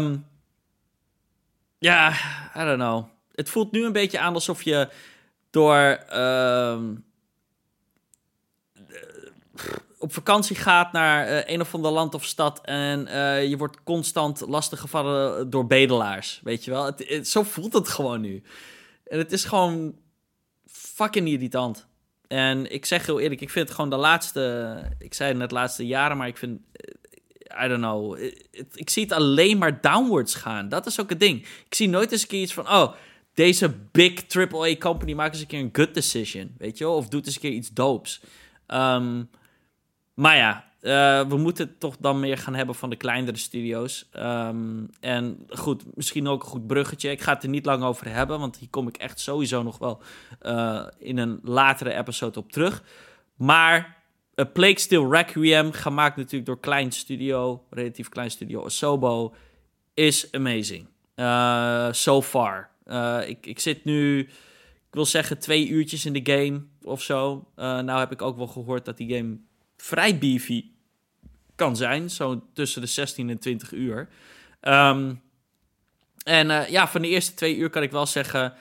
Um, ja, I don't know. Het voelt nu een beetje aan alsof je door uh, op vakantie gaat naar uh, een of ander land of stad en uh, je wordt constant lastiggevallen door bedelaars, weet je wel? Het, zo voelt het gewoon nu. En het is gewoon fucking irritant. En ik zeg heel eerlijk, ik vind het gewoon de laatste, ik zei het net laatste jaren, maar ik vind I don't know. ik zie het alleen maar downwards gaan. Dat is ook het ding. Ik zie nooit eens een keer iets van, oh, deze big AAA company maakt eens een keer een good decision, weet je wel? Of doet eens een keer iets doops. Ehm, maar ja, uh, we moeten toch dan meer gaan hebben van de kleinere studio's. Ehm, en goed, misschien ook een goed bruggetje. Ik ga het er niet lang over hebben, want hier kom ik echt sowieso nog wel uh, in een latere episode op terug. Maar A Plague Still Requiem, gemaakt natuurlijk door klein studio, relatief klein studio Asobo, is amazing. Uh, so far. ik, ik zit nu, ik wil zeggen, twee uurtjes in de game of zo. nou heb ik ook wel gehoord dat die game vrij beefy kan zijn. Zo tussen de 16 en 20 uur. Ehm, en ja, van de eerste twee uur kan ik wel zeggen: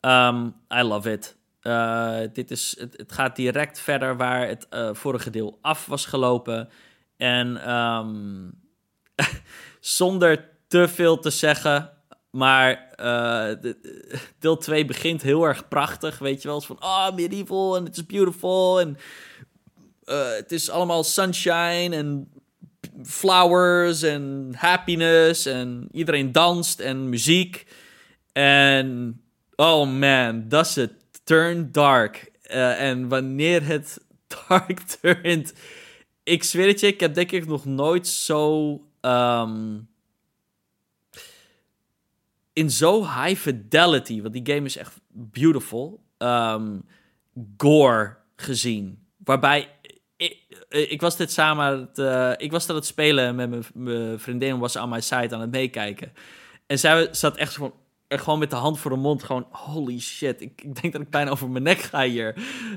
um, I love it. Uh, dit is, het, het, gaat direct verder waar het uh, vorige deel af was gelopen. En um, zonder te veel te zeggen. Maar de, deel 2 begint heel erg prachtig. Weet je wel, van oh, medieval en it's beautiful. En het is allemaal sunshine en flowers en happiness en iedereen danst en muziek. En oh man, does it turn dark. Uh, en wanneer het dark turnt, ik zweer het je, ik heb denk ik nog nooit zo um, in zo high fidelity, want die game is echt beautiful, um, gore gezien. Waarbij eh, ik was dit samen uh, ik was aan het spelen met mijn vriendin, was aan mijn site aan het meekijken. En zij zat echt gewoon, gewoon met de hand voor de mond, gewoon holy shit, ik, ik denk dat ik bijna over mijn nek ga hier.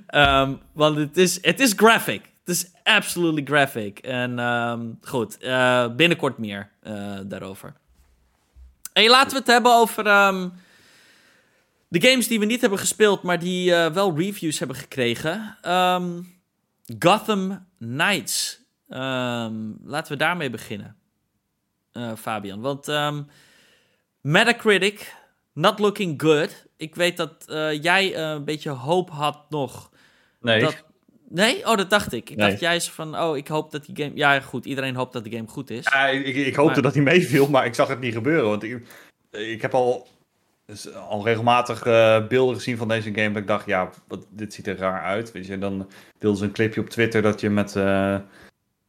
Um, want het is, het is graphic. Het is absolutely graphic. En um, goed, uh, binnenkort meer uh, daarover. En laten we het hebben over um, de games die we niet hebben gespeeld, maar die wel reviews hebben gekregen. Gotham Knights. Laten we daarmee beginnen, Fabian. Want Metacritic, not looking good. Ik weet dat uh, jij uh, een beetje hoop had nog. Nee. Dat... Nee? Oh, dat dacht ik. Ik nee. dacht jij van, oh, ik hoop dat die game... Ja, goed, iedereen hoopt dat de game goed is. Ja, ik, ik hoopte maar... dat hij meeviel, maar ik zag het niet gebeuren. Want ik, ik heb al dus al regelmatig uh, beelden gezien van deze game. Dat ik dacht, ja, wat, dit ziet er raar uit. Weet je, dan deelde ze een clipje op Twitter dat je met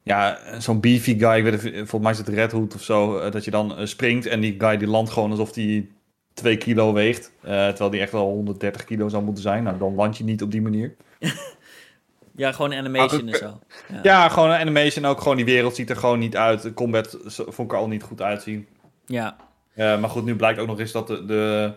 ja, zo'n beefy guy, ik weet het, volgens mij is het Red Hood of zo, dat je dan springt en die guy die landt gewoon alsof die 2 kilo weegt. terwijl die echt wel 130 kilo zou moeten zijn. Nou, dan land je niet op die manier. ja, gewoon animation en zo. Ja. ja, gewoon animation. Ook gewoon die wereld ziet er gewoon niet uit. De combat vond ik er al niet goed uitzien. Ja. Uh, maar goed, nu blijkt ook nog eens dat de, de,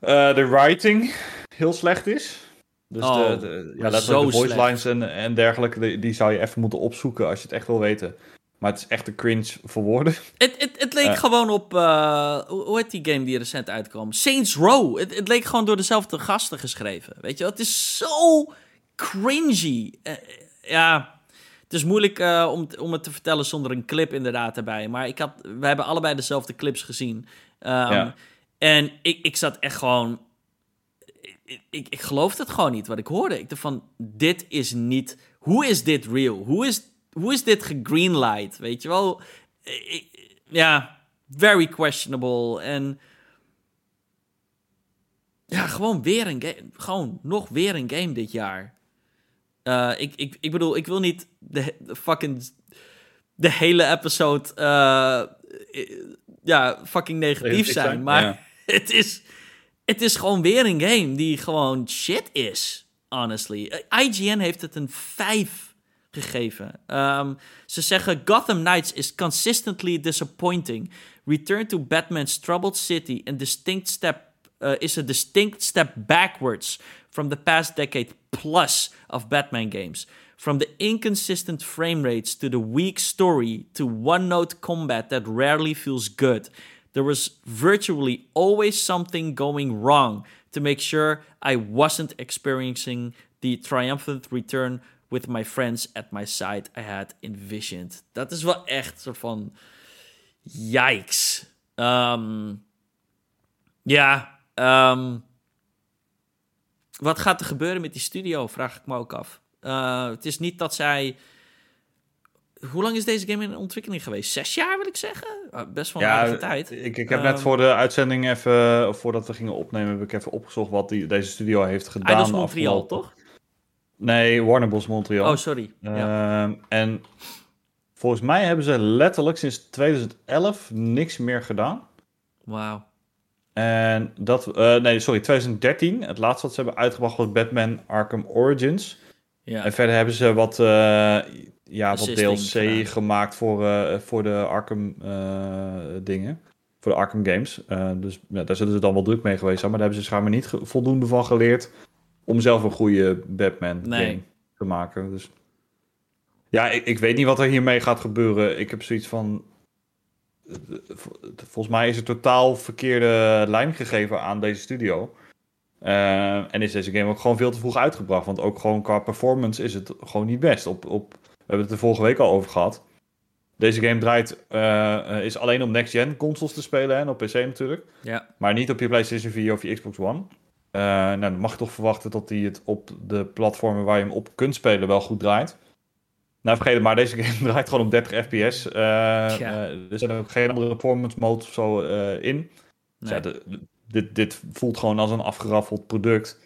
uh, de writing heel slecht is. Dus oh, de, de, ja, dat de voice slecht. lines en, en dergelijke, die, die, zou je even moeten opzoeken als je het echt wil weten. Maar het is echt een cringe voor woorden. Het, het, het leek uh. gewoon op, hoe heet die game die recent uitkwam? Saints Row. Het, het leek gewoon door dezelfde gasten geschreven. Weet je, het is zo cringy. ja, het is moeilijk om, om het te vertellen zonder een clip inderdaad erbij. Maar ik had, we hebben allebei dezelfde clips gezien. Um, ja. En ik, ik zat echt gewoon... Ik, ik, ik geloofde het gewoon niet wat ik hoorde. Ik dacht van, dit is niet... Hoe is dit real? Hoe is, hoe is dit gegreenlight? Weet je wel? Ja, very questionable. En... Ja, gewoon weer een game. Gewoon nog weer een game dit jaar. Uh, ik, ik, ik bedoel, ik wil niet de, de fucking de hele episode uh, ja, fucking negatief zijn. Maar ja. het, is, het is gewoon weer een game die gewoon shit is, honestly. IGN heeft het een 5 gegeven. Um, ze zeggen Gotham Knights is consistently disappointing. Return to Batman's troubled city and distinct step uh, is a distinct step backwards from the past decade plus of Batman games. From the inconsistent frame rates to the weak story to one note combat that rarely feels good, there was virtually always something going wrong to make sure I wasn't experiencing the triumphant return with my friends at my side I had envisioned. Dat is wel echt soort van. Yikes. Um, ja. Um, wat gaat er gebeuren met die studio, vraag ik me ook af. Uh, het is niet dat zij hoe lang is deze game in ontwikkeling geweest? Zes jaar wil ik zeggen? Uh, best wel een Ja, tijd. Ik, ik heb net Ehm, voor de uitzending even, voordat we gingen opnemen, heb ik even opgezocht wat die, deze studio heeft gedaan. Eidos Montreal, afgelopen- toch? Nee, Warner Bros. Montreal. Oh, sorry. ja. Ehm, En volgens mij hebben ze letterlijk sinds 2011 niks meer gedaan. Wauw. En dat, eh, nee, sorry, 2013. Het laatste wat ze hebben uitgebracht was Batman Arkham Origins. Ja. En verder hebben ze wat, eh, ja, wat DLC gedaan. gemaakt voor, eh, voor de Arkham dingen. Voor de Arkham games. Dus ja, daar zullen ze dan wel druk mee geweest zijn. Maar daar hebben ze schijnbaar niet voldoende van geleerd om zelf een goede Batman Nee. game te maken. Dus ja, ik, ik weet niet wat er hiermee gaat gebeuren. Ik heb zoiets van. eh, vol- Volgens mij is er totaal verkeerde lijn gegeven aan deze studio. Eh, en is deze game ook gewoon veel te vroeg uitgebracht. Want ook gewoon qua performance is het gewoon niet best. Op, op, we hebben het er vorige week al over gehad. Deze game draait, eh, is alleen op next-gen consoles te spelen en op PC natuurlijk. ja. Maar niet op je PlayStation 4 of je Xbox One. Eh, nou, dan mag je toch verwachten dat hij het op de platformen waar je hem op kunt spelen wel goed draait. Nou, vergeet het maar, deze game draait gewoon op 30 fps. Eh, Ja. er zijn ook geen andere performance modes of zo eh, in. Dus ja, de- dit, dit voelt gewoon als een afgeraffeld product.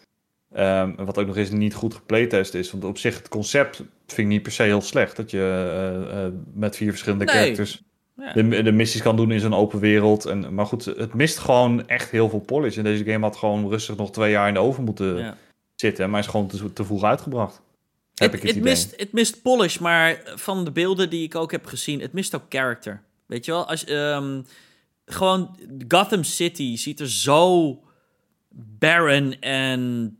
Ehm, wat ook nog eens niet goed geplaytest is. Want op zich, het concept vind ik niet per se heel slecht. Dat je eh, met vier verschillende Nee. characters Ja. de, de missies kan doen in zo'n open wereld. En, maar goed, het mist gewoon echt heel veel polish. En deze game had gewoon rustig nog twee jaar in de oven moeten Ja. zitten. Maar is gewoon te, te vroeg uitgebracht. Heb Het, ik het mist, het mist polish, maar van de beelden die ik ook heb gezien, het mist ook character. Weet je wel? Als, ehm, gewoon Gotham City ziet er zo barren en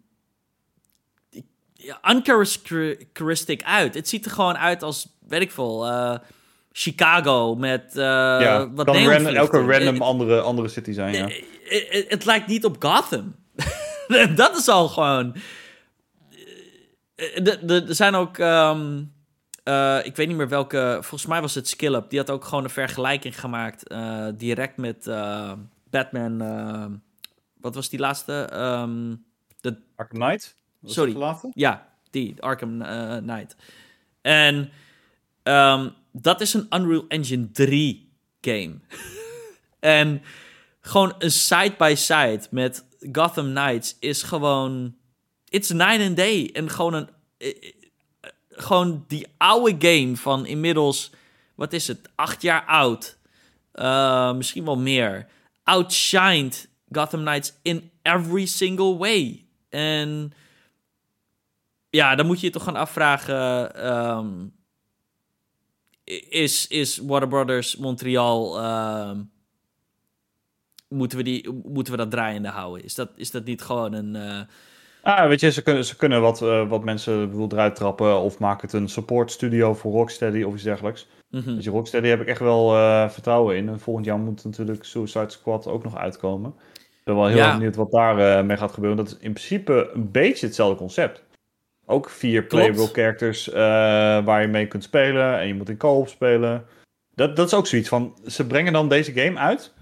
uncharacteristic uit. Het ziet er gewoon uit als, weet ik veel, eh, Chicago met eh ja, wat kan neonvlichten. random, elke random Eh, andere, andere city zijn, ja. eh, eh, eh, het lijkt niet op Gotham. dat is al gewoon. Eh, Er zijn ook. ehm, eh, ik weet niet meer welke. Volgens mij was het SkillUp. Die had ook gewoon een vergelijking gemaakt. eh, direct met eh, Batman. eh, wat was die laatste? Ehm, Arkham Knight? Was Sorry. ja, die, Arkham eh, Knight. En ehm, dat is een Unreal Engine 3 game. en gewoon een side-by-side met Gotham Knights is gewoon... It's night and day. En gewoon een... eh, eh, gewoon die oude game van inmiddels... Wat is het? Acht jaar oud. Eh, misschien wel meer. Outshined Gotham Knights in every single way. En ja, dan moet je je toch gaan afvragen: ehm, is, is Warner Brothers Montreal. ehm, moeten, we die, moeten we dat draaiende houden? Is dat, is dat niet gewoon een. eh, Ah, weet je, ze kunnen, ze kunnen wat, eh, wat mensen bedoel, eruit trappen. Of maken het een support studio voor Rocksteady of iets dergelijks. mhm. Dus je Rocksteady heb ik echt wel eh, vertrouwen in. En volgend jaar moet natuurlijk Suicide Squad ook nog uitkomen. Ik ben wel heel Ja. benieuwd wat daar mee gaat gebeuren. Dat is in principe een beetje hetzelfde concept. Ook vier playable characters eh, waar je mee kunt spelen. En je moet in co-op spelen. Dat, dat is ook zoiets van, ze brengen dan deze game uit.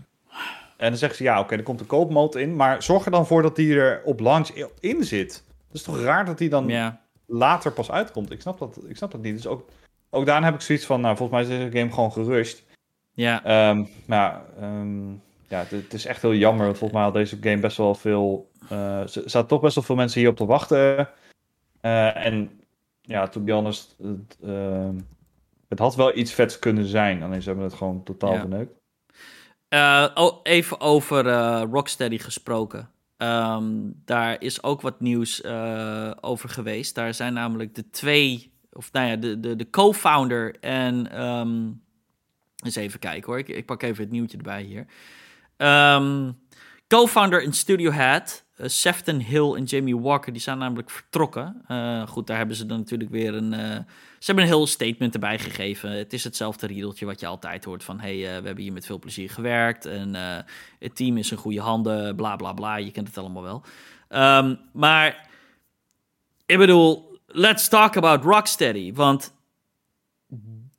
En dan zeggen ze, ja oké, er komt een co-op mode in. Maar zorg er dan voor dat die er op launch in zit. Het is toch raar dat die dan ja. later pas uitkomt. Ik snap dat, ik snap dat niet. Dus ook, ook daarin heb ik zoiets van, nou, volgens mij is deze game gewoon gerust. Ja. Ehm, maar ja, ehm, ja het, het is echt heel jammer. Want volgens mij had deze game best wel veel... eh, er zaten toch best wel veel mensen hierop te wachten. Eh, en ja, to be honest, het, ehm, het had wel iets vets kunnen zijn. Alleen ze hebben het gewoon totaal Ja. verneukt. Eh, oh, even over eh, Rocksteady gesproken. Ehm, daar is ook wat nieuws over geweest. Daar zijn namelijk de twee, of nou ja, de, de, de co-founder en. ehm, eens even kijken hoor, ik, ik pak even het nieuwtje erbij hier. Ehm, co-founder en studio head, Sefton Hill en Jamie Walker, die zijn namelijk vertrokken. Eh, goed, daar hebben ze dan natuurlijk weer een. eh, ze hebben een heel statement erbij gegeven. Het is hetzelfde riedeltje wat je altijd hoort van... hey, eh, we hebben hier met veel plezier gewerkt... en eh, het team is in goede handen, bla, bla, bla. Je kent het allemaal wel. Ehm, maar, ik bedoel, let's talk about Rocksteady. Want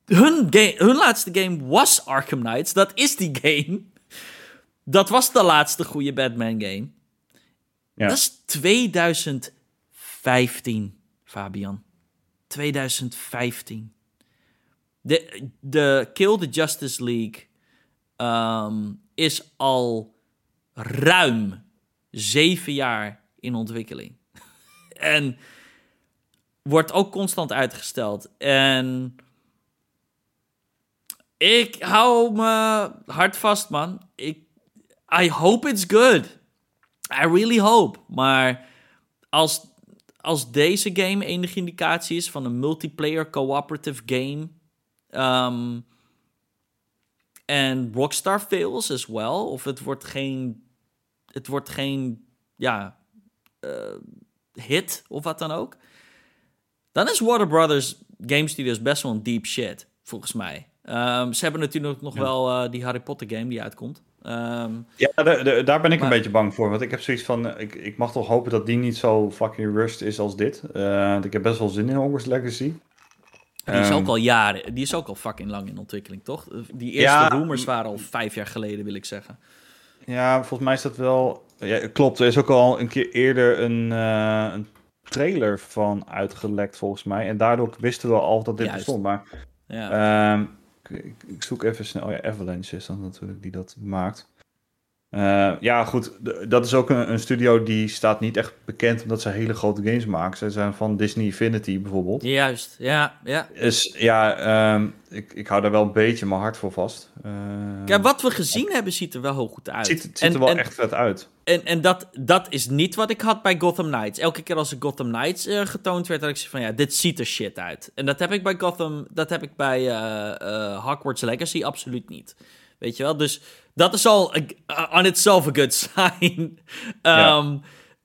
hun, ga- hun laatste game was Arkham Knights. Dat is die game. Dat was de laatste goede Batman game. Dat is 2015, Fabian. 2015. de, de Kill the Justice League ehm, is al ruim zeven jaar in ontwikkeling. en wordt ook constant uitgesteld. En ik hou me hard vast, man. Ik, I hope it's good. I really hope. Maar als, als deze game enige indicatie is van een multiplayer cooperative game. ehm, en Rockstar fails as well. Of het wordt geen. Het wordt geen. Ja. eh, hit of wat dan ook. Dan is Warner Brothers Game Studios best wel een deep shit. Volgens mij. Ehm, ze hebben natuurlijk nog Ja. wel eh, die Harry Potter game die uitkomt. Ehm, Ja, da- da- daar ben ik Maar- een beetje bang voor. Want ik heb zoiets van, ik, ik mag toch hopen dat die niet zo fucking rust is als dit. Want ik heb best wel zin in Hogwarts Legacy. Die is Ehm, ook al jaren, die is ook al fucking lang in ontwikkeling, toch? Die eerste Ja, rumors waren al vijf jaar geleden, wil ik zeggen. Ja, volgens mij is dat wel... Ja, klopt, er is ook al een keer eerder een, eh, een trailer van uitgelekt volgens mij. En daardoor wisten we al dat dit Juist. bestond. Maar Ja, Ehm, ik, zoek even snel. Oh ja, Avalanche is dan natuurlijk die dat maakt. Eh, ja, goed. Dat is ook een, een studio die staat niet echt bekend omdat ze hele grote games maken. Ze zijn van Disney Infinity bijvoorbeeld. juist. Ja, ja. Dus ja, ehm, ik, ik hou daar wel een beetje mijn hart voor vast. Kijk, wat we gezien hebben ziet er wel heel goed uit. het ziet, het ziet en, er wel en, echt vet uit. En, en dat, dat is niet wat ik had bij Gotham Knights. Elke keer als er Gotham Knights eh, getoond werd, had ik zoiets van ja, dit ziet er shit uit. En dat heb ik bij Gotham, dat heb ik bij eh, Hogwarts Legacy absoluut niet. Weet je wel? Dus dat is al a- on itself a good sign. Ja.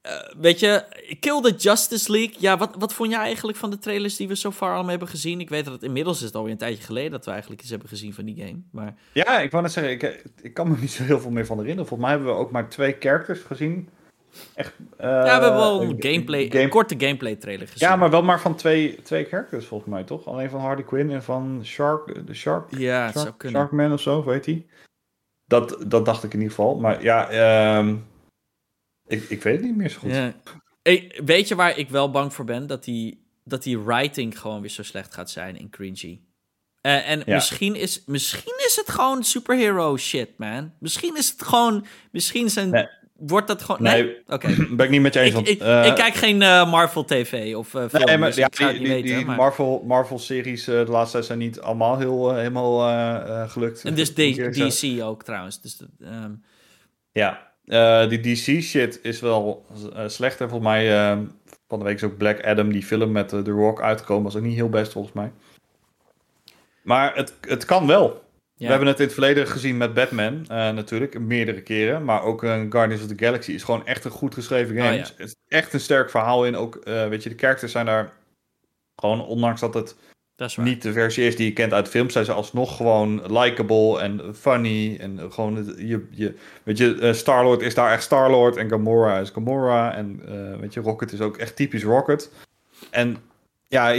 Eh, weet je, Kill the Justice League. Ja, wat, wat vond jij eigenlijk van de trailers die we zo far allemaal hebben gezien? Ik weet dat het inmiddels is het alweer een tijdje geleden dat we eigenlijk iets hebben gezien van die game. Maar Ja, ik wou net zeggen, ik, ik kan me niet zo heel veel meer van herinneren. Volgens mij hebben we ook maar twee characters gezien. Echt, eh, ja, we hebben wel een gameplay, game- een korte gameplay trailer gezien. Ja, maar wel maar van twee, twee characters volgens mij, toch? Alleen van Harley Quinn en van Shark, de Shark, Ja, Shark. Sharkman of zo, weet hij? Dat, dat dacht ik in ieder geval. Maar ja, ehm, ik, ik weet het niet meer zo goed. Ja. Weet je waar ik wel bang voor ben? Dat die, dat die writing gewoon weer zo slecht gaat zijn in cringy. Eh, en Ja. misschien, is, misschien is het gewoon superhero shit, man. Misschien is het gewoon... Misschien zijn, Nee. wordt dat gewoon... Nee. Nee? Oké. ben ik niet met je eens. ik, want, ik, eh, ik kijk geen eh, Marvel TV of film, nee, maar, dus ja, ik ga die, het niet die, weten. die maar... Marvel, Marvel-series eh, de laatste tijd zijn niet allemaal heel, helemaal gelukt. en dus. DC ook trouwens. Dus ehm, Ja, eh, die DC-shit is wel eh, slecht. En volgens mij eh, van de week is ook Black Adam, die film met The Rock uitgekomen. Was ook niet heel best volgens mij. Maar het, het kan wel. ja. We hebben het in het verleden gezien met Batman, natuurlijk, meerdere keren. Maar ook Guardians of the Galaxy is gewoon echt een goed geschreven game. Oh, ja. Er is echt een sterk verhaal in. Ook, weet je, de characters zijn daar gewoon, ondanks dat het dat is waar. niet de versie is die je kent uit films, zijn ze alsnog gewoon likable en funny. En gewoon, het- je, je, weet je, eh, Star-Lord is daar echt Star-Lord en Gamora is Gamora. En eh, weet je, Rocket is ook echt typisch Rocket. En ja,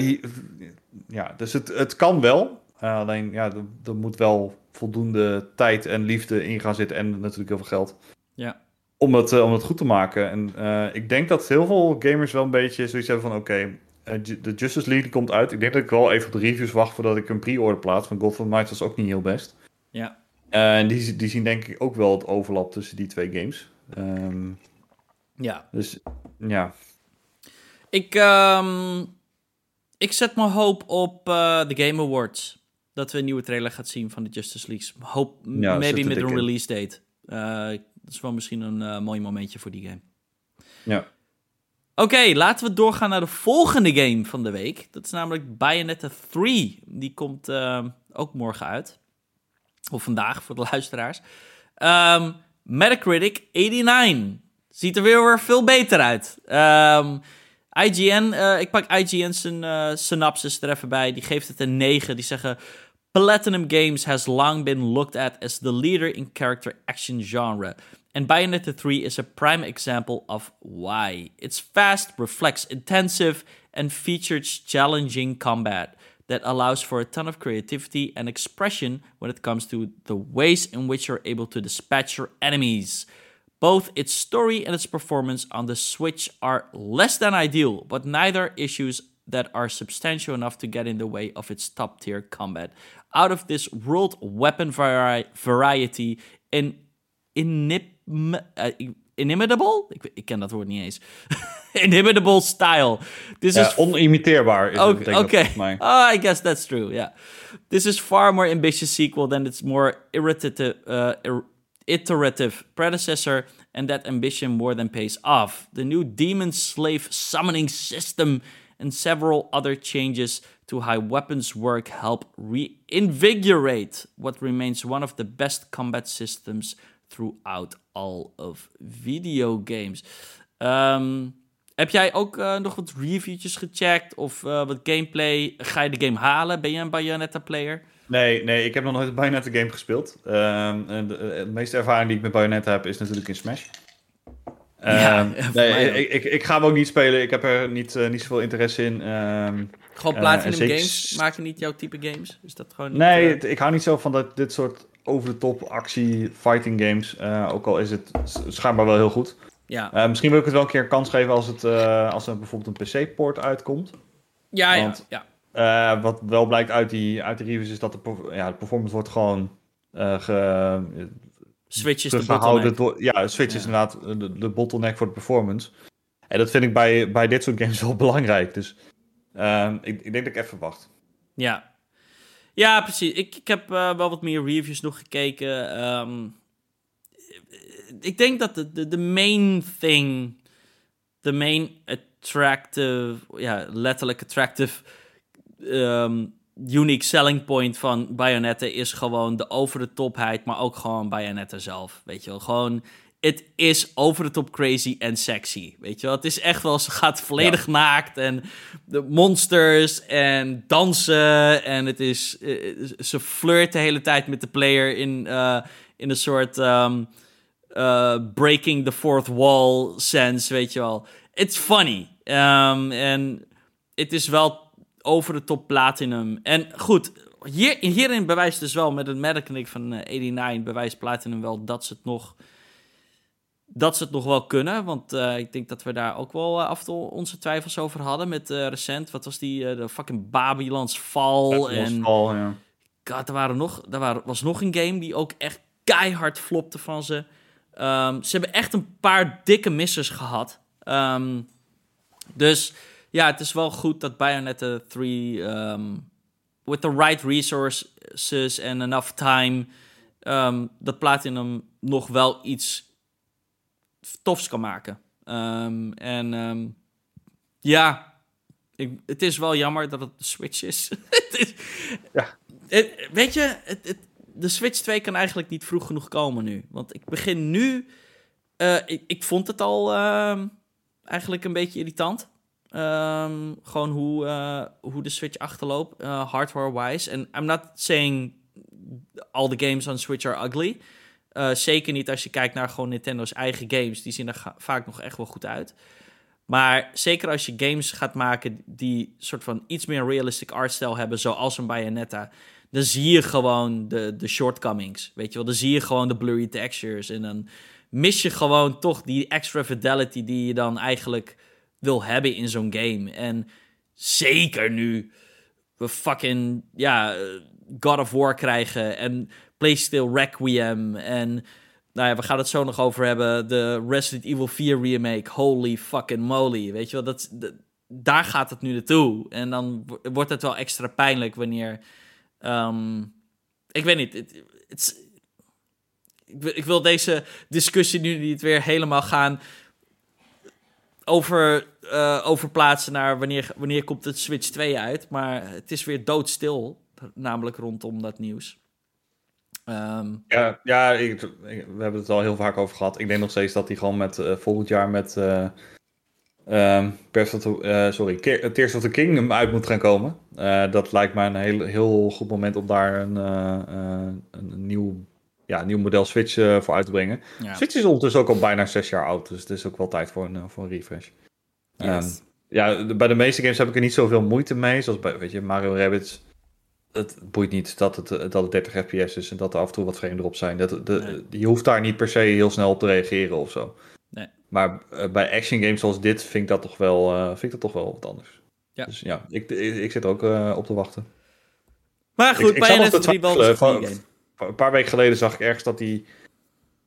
ja dus het, het kan wel. Eh, alleen, ja, er, er moet wel voldoende tijd en liefde in gaan zitten en natuurlijk heel veel geld. Ja. Om het, om het goed te maken. En ik denk dat heel veel gamers wel een beetje zoiets hebben van, oké, Ju- de Justice League komt uit. Ik denk dat ik wel even op de reviews wacht voordat ik een pre-order plaats. Want Gotham Knights was ook niet heel best. Ja. Eh, en die, die zien denk ik ook wel het overlap tussen die twee games. Ehm, ja. dus ja, Ik, ehm, ik zet mijn hoop op eh, de Game Awards. Dat we een nieuwe trailer gaan zien van de Justice League. Hoop, Ja, maybe met een release date. Eh, dat is wel misschien een eh, mooi momentje voor die game. ja. Oké, laten we doorgaan naar de volgende game van de week. Dat is namelijk Bayonetta 3. Die komt ehm, ook morgen uit. Of vandaag voor de luisteraars. Ehm, Metacritic 89. Ziet er weer veel beter uit. Ehm, IGN, eh, ik pak IGN zijn eh, synopsis er even bij. Die geeft het een 9. Die zeggen... Platinum Games has long been looked at as the leader in character action genre. And Bayonetta 3 is a prime example of why. It's fast, reflex intensive, and features challenging combat that allows for a ton of creativity and expression when it comes to the ways in which you're able to dispatch your enemies. Both its story and its performance on the Switch are less than ideal, but neither issues that are substantial enough to get in the way of its top tier combat. Out of this world weapon vari variety in inib uh, inimitable? Ik, ik, ken dat woord niet eens. inimitable style. This ja, is onimiteerbaar is okay, okay. Oh, I guess that's true. Yeah. This is far more ambitious sequel than its more irritative, uh, ir iterative predecessor, and that ambition more than pays off. The new demon slave summoning system and several other changes to how weapons work help reinvigorate what remains one of the best combat systems throughout all of video games. Um, heb jij ook uh, nog wat reviewtjes gecheckt of uh, wat gameplay? Ga je de game halen? Ben je een Bayonetta player? Nee, nee, ik heb nog nooit een Bayonetta game gespeeld. Uh, de, de, meeste ervaring die ik met Bayonetta heb is natuurlijk in Smash. Ja, ehm, nee, ik, ik, ik, ga hem ook niet spelen. Ik heb er niet, uh, niet zoveel interesse in. Um, gewoon Platinum uh, games maken niet jouw type games? Is dat gewoon niet, nee, uh... ik hou niet zo van dat, dit soort over-de-top actie fighting games. Uh, ook al is het schijnbaar wel heel goed. Ja. misschien wil ik het wel een keer een kans geven als, het, als er bijvoorbeeld een PC-port uitkomt. Ja, Want, ja. ja. wat wel blijkt uit die, uit de reviews is dat de, ja, de performance wordt gewoon ge, Switch is de bottleneck. Door, ja, Switch is inderdaad de, de, bottleneck voor de performance. En dat vind ik bij, bij dit soort games wel belangrijk. Dus uh, ik, ik denk dat ik even wacht. Ja, ja precies. Ik, ik heb uh, wel wat meer reviews nog gekeken. Um, ik denk dat de, de, de main thing, de main attractive, ja, letterlijk attractive um, unique selling point van Bayonetta is gewoon de over de topheid, maar ook gewoon Bayonetta zelf. Weet je wel, gewoon. Het is over de top crazy en sexy. Weet je wel, het is echt wel, ze gaat volledig naakt en de monsters en dansen. En het is, eh, ze flirt de hele tijd met de player in, uh, in een soort um, uh, breaking the fourth wall sense, weet je wel. It's funny. Um, en het is wel over de top platinum. En goed, hier, hierin bewijst dus wel met het Metacritic van 89 eh, bewijst platinum wel dat ze het nog dat ze het nog wel kunnen. Want uh, ik denk dat we daar ook wel uh, af en toe onze twijfels over hadden. Met uh, recent, wat was die, de fucking Babylons Fall. en Fall, ja. God, er, waren nog, er waren, was nog een game die ook echt keihard flopte van ze. Um, ze hebben echt een paar dikke missers gehad. Um, dus ja, het is wel goed dat Bayonetta 3 um, with the right resources and enough time um, dat Platinum nog wel iets tofs kan maken. Um, en um, ja, ik, het is wel jammer dat het de Switch is. het is ja. Het, weet je, het, het, de Switch 2 kan eigenlijk niet vroeg genoeg komen nu. Want ik begin nu. Uh, ik, ik vond het al uh, eigenlijk een beetje irritant. Um, gewoon hoe, uh, hoe de Switch achterloopt, uh, hardware-wise. En I'm not saying all the games on Switch are ugly. Uh, zeker niet als je kijkt naar gewoon Nintendo's eigen games. Die zien er vaak nog echt wel goed uit. Maar zeker als je games gaat maken die soort van iets meer realistic artstyle hebben, zoals een Bayonetta, dan zie je gewoon de, de shortcomings. Weet je wel, dan zie je gewoon de blurry textures. En dan mis je gewoon toch die extra fidelity die je dan eigenlijk wil hebben in zo'n game. En zeker nu we fucking, ja, God of War krijgen en PlayStation Requiem en, nou ja, we gaan het zo nog over hebben, de Resident Evil 4 remake, holy fucking moly, weet je wel, dat, daar gaat het nu naartoe. En dan wordt het wel extra pijnlijk wanneer, um, ik weet niet, ik, ik wil deze discussie nu niet weer helemaal gaan over, uh, overplaatsen naar wanneer, wanneer komt het Switch 2 uit. Maar het is weer doodstil, namelijk rondom dat nieuws. Um, ja, ja ik, we hebben het al heel vaak over gehad. Ik denk nog steeds dat hij gewoon met uh, volgend jaar met uh, um, sorry, Tears of the Kingdom uit moet gaan komen. dat lijkt mij een heel, heel goed moment om daar een, een, een nieuw ja, nieuw model Switch voor uit te brengen. Switch is ondertussen ook al bijna zes jaar oud, dus het is ook wel tijd voor een, eh, voor een refresh. Yes. Um, ja, bij de meeste games heb ik er niet zoveel moeite mee, zoals bij weet je, Mario Rabbids. Het boeit niet dat het, dat het 30 fps is en dat er af en toe wat vreemden erop zijn. Dat, de, Je hoeft daar niet per se heel snel op te reageren of zo. Nee. Maar uh, bij action games zoals dit vind ik dat toch wel, uh, vind ik dat toch wel wat anders. Ja. Dus ja, ik, ik, ik zit ook eh, op te wachten. Maar goed, ik, ik zag nog Bayonetta te 3 wel twijfelen, een paar weken geleden zag ik ergens dat die...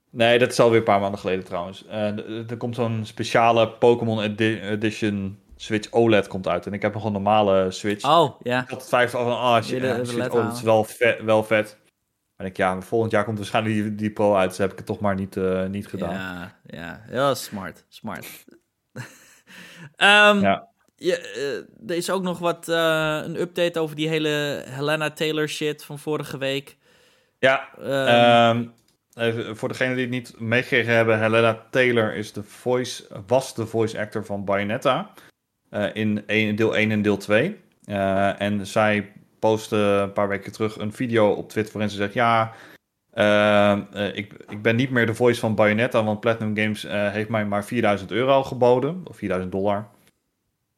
Nee, dat is alweer een paar maanden geleden trouwens. Eh, er komt zo'n speciale Pokémon edi- Edition Switch OLED komt uit. En ik heb nog een normale Switch. Oh, ja. Ik had het twijfel van, ah, shit, ja, Switch OLED is wel vet. Wel vet. En ik, ja, volgend jaar komt waarschijnlijk die, die Pro uit. Dus heb ik het toch maar niet, eh, niet gedaan. Ja, ja, heel smart, smart. Ehm, Ja. ja, eh, er is ook nog wat, eh, een update over die hele Helena Taylor shit van vorige week. Ja, Ehm, Ehm, even voor degenen die het niet meegekregen hebben, Helena Taylor is de voice, was de voice actor van Bayonetta in een- deel 1 en deel 2. Eh, en zij postte een paar weken terug een video op Twitter waarin ze zegt: Ja, eh, ik, ik ben niet meer de voice van Bayonetta, want Platinum Games eh, heeft mij maar 4000 euro geboden, of 4000 dollar.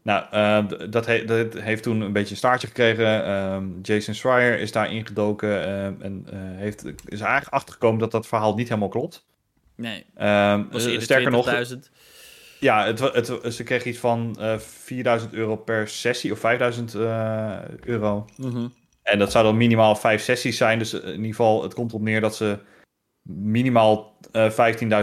Nou, eh, dat, he- dat heeft toen een beetje een staartje gekregen. Ehm, Jason Schreier is daar ingedoken en eh, heeft, is eigenlijk achtergekomen dat dat verhaal niet helemaal klopt. nee, Ehm, was eh, sterker nog, 20.000. ja, het, het, ze kreeg iets van eh 4000 euro per sessie of 5000 eh, euro. Mhm. En dat zou dan minimaal vijf sessies zijn. Dus in ieder geval, het komt erop neer dat ze minimaal eh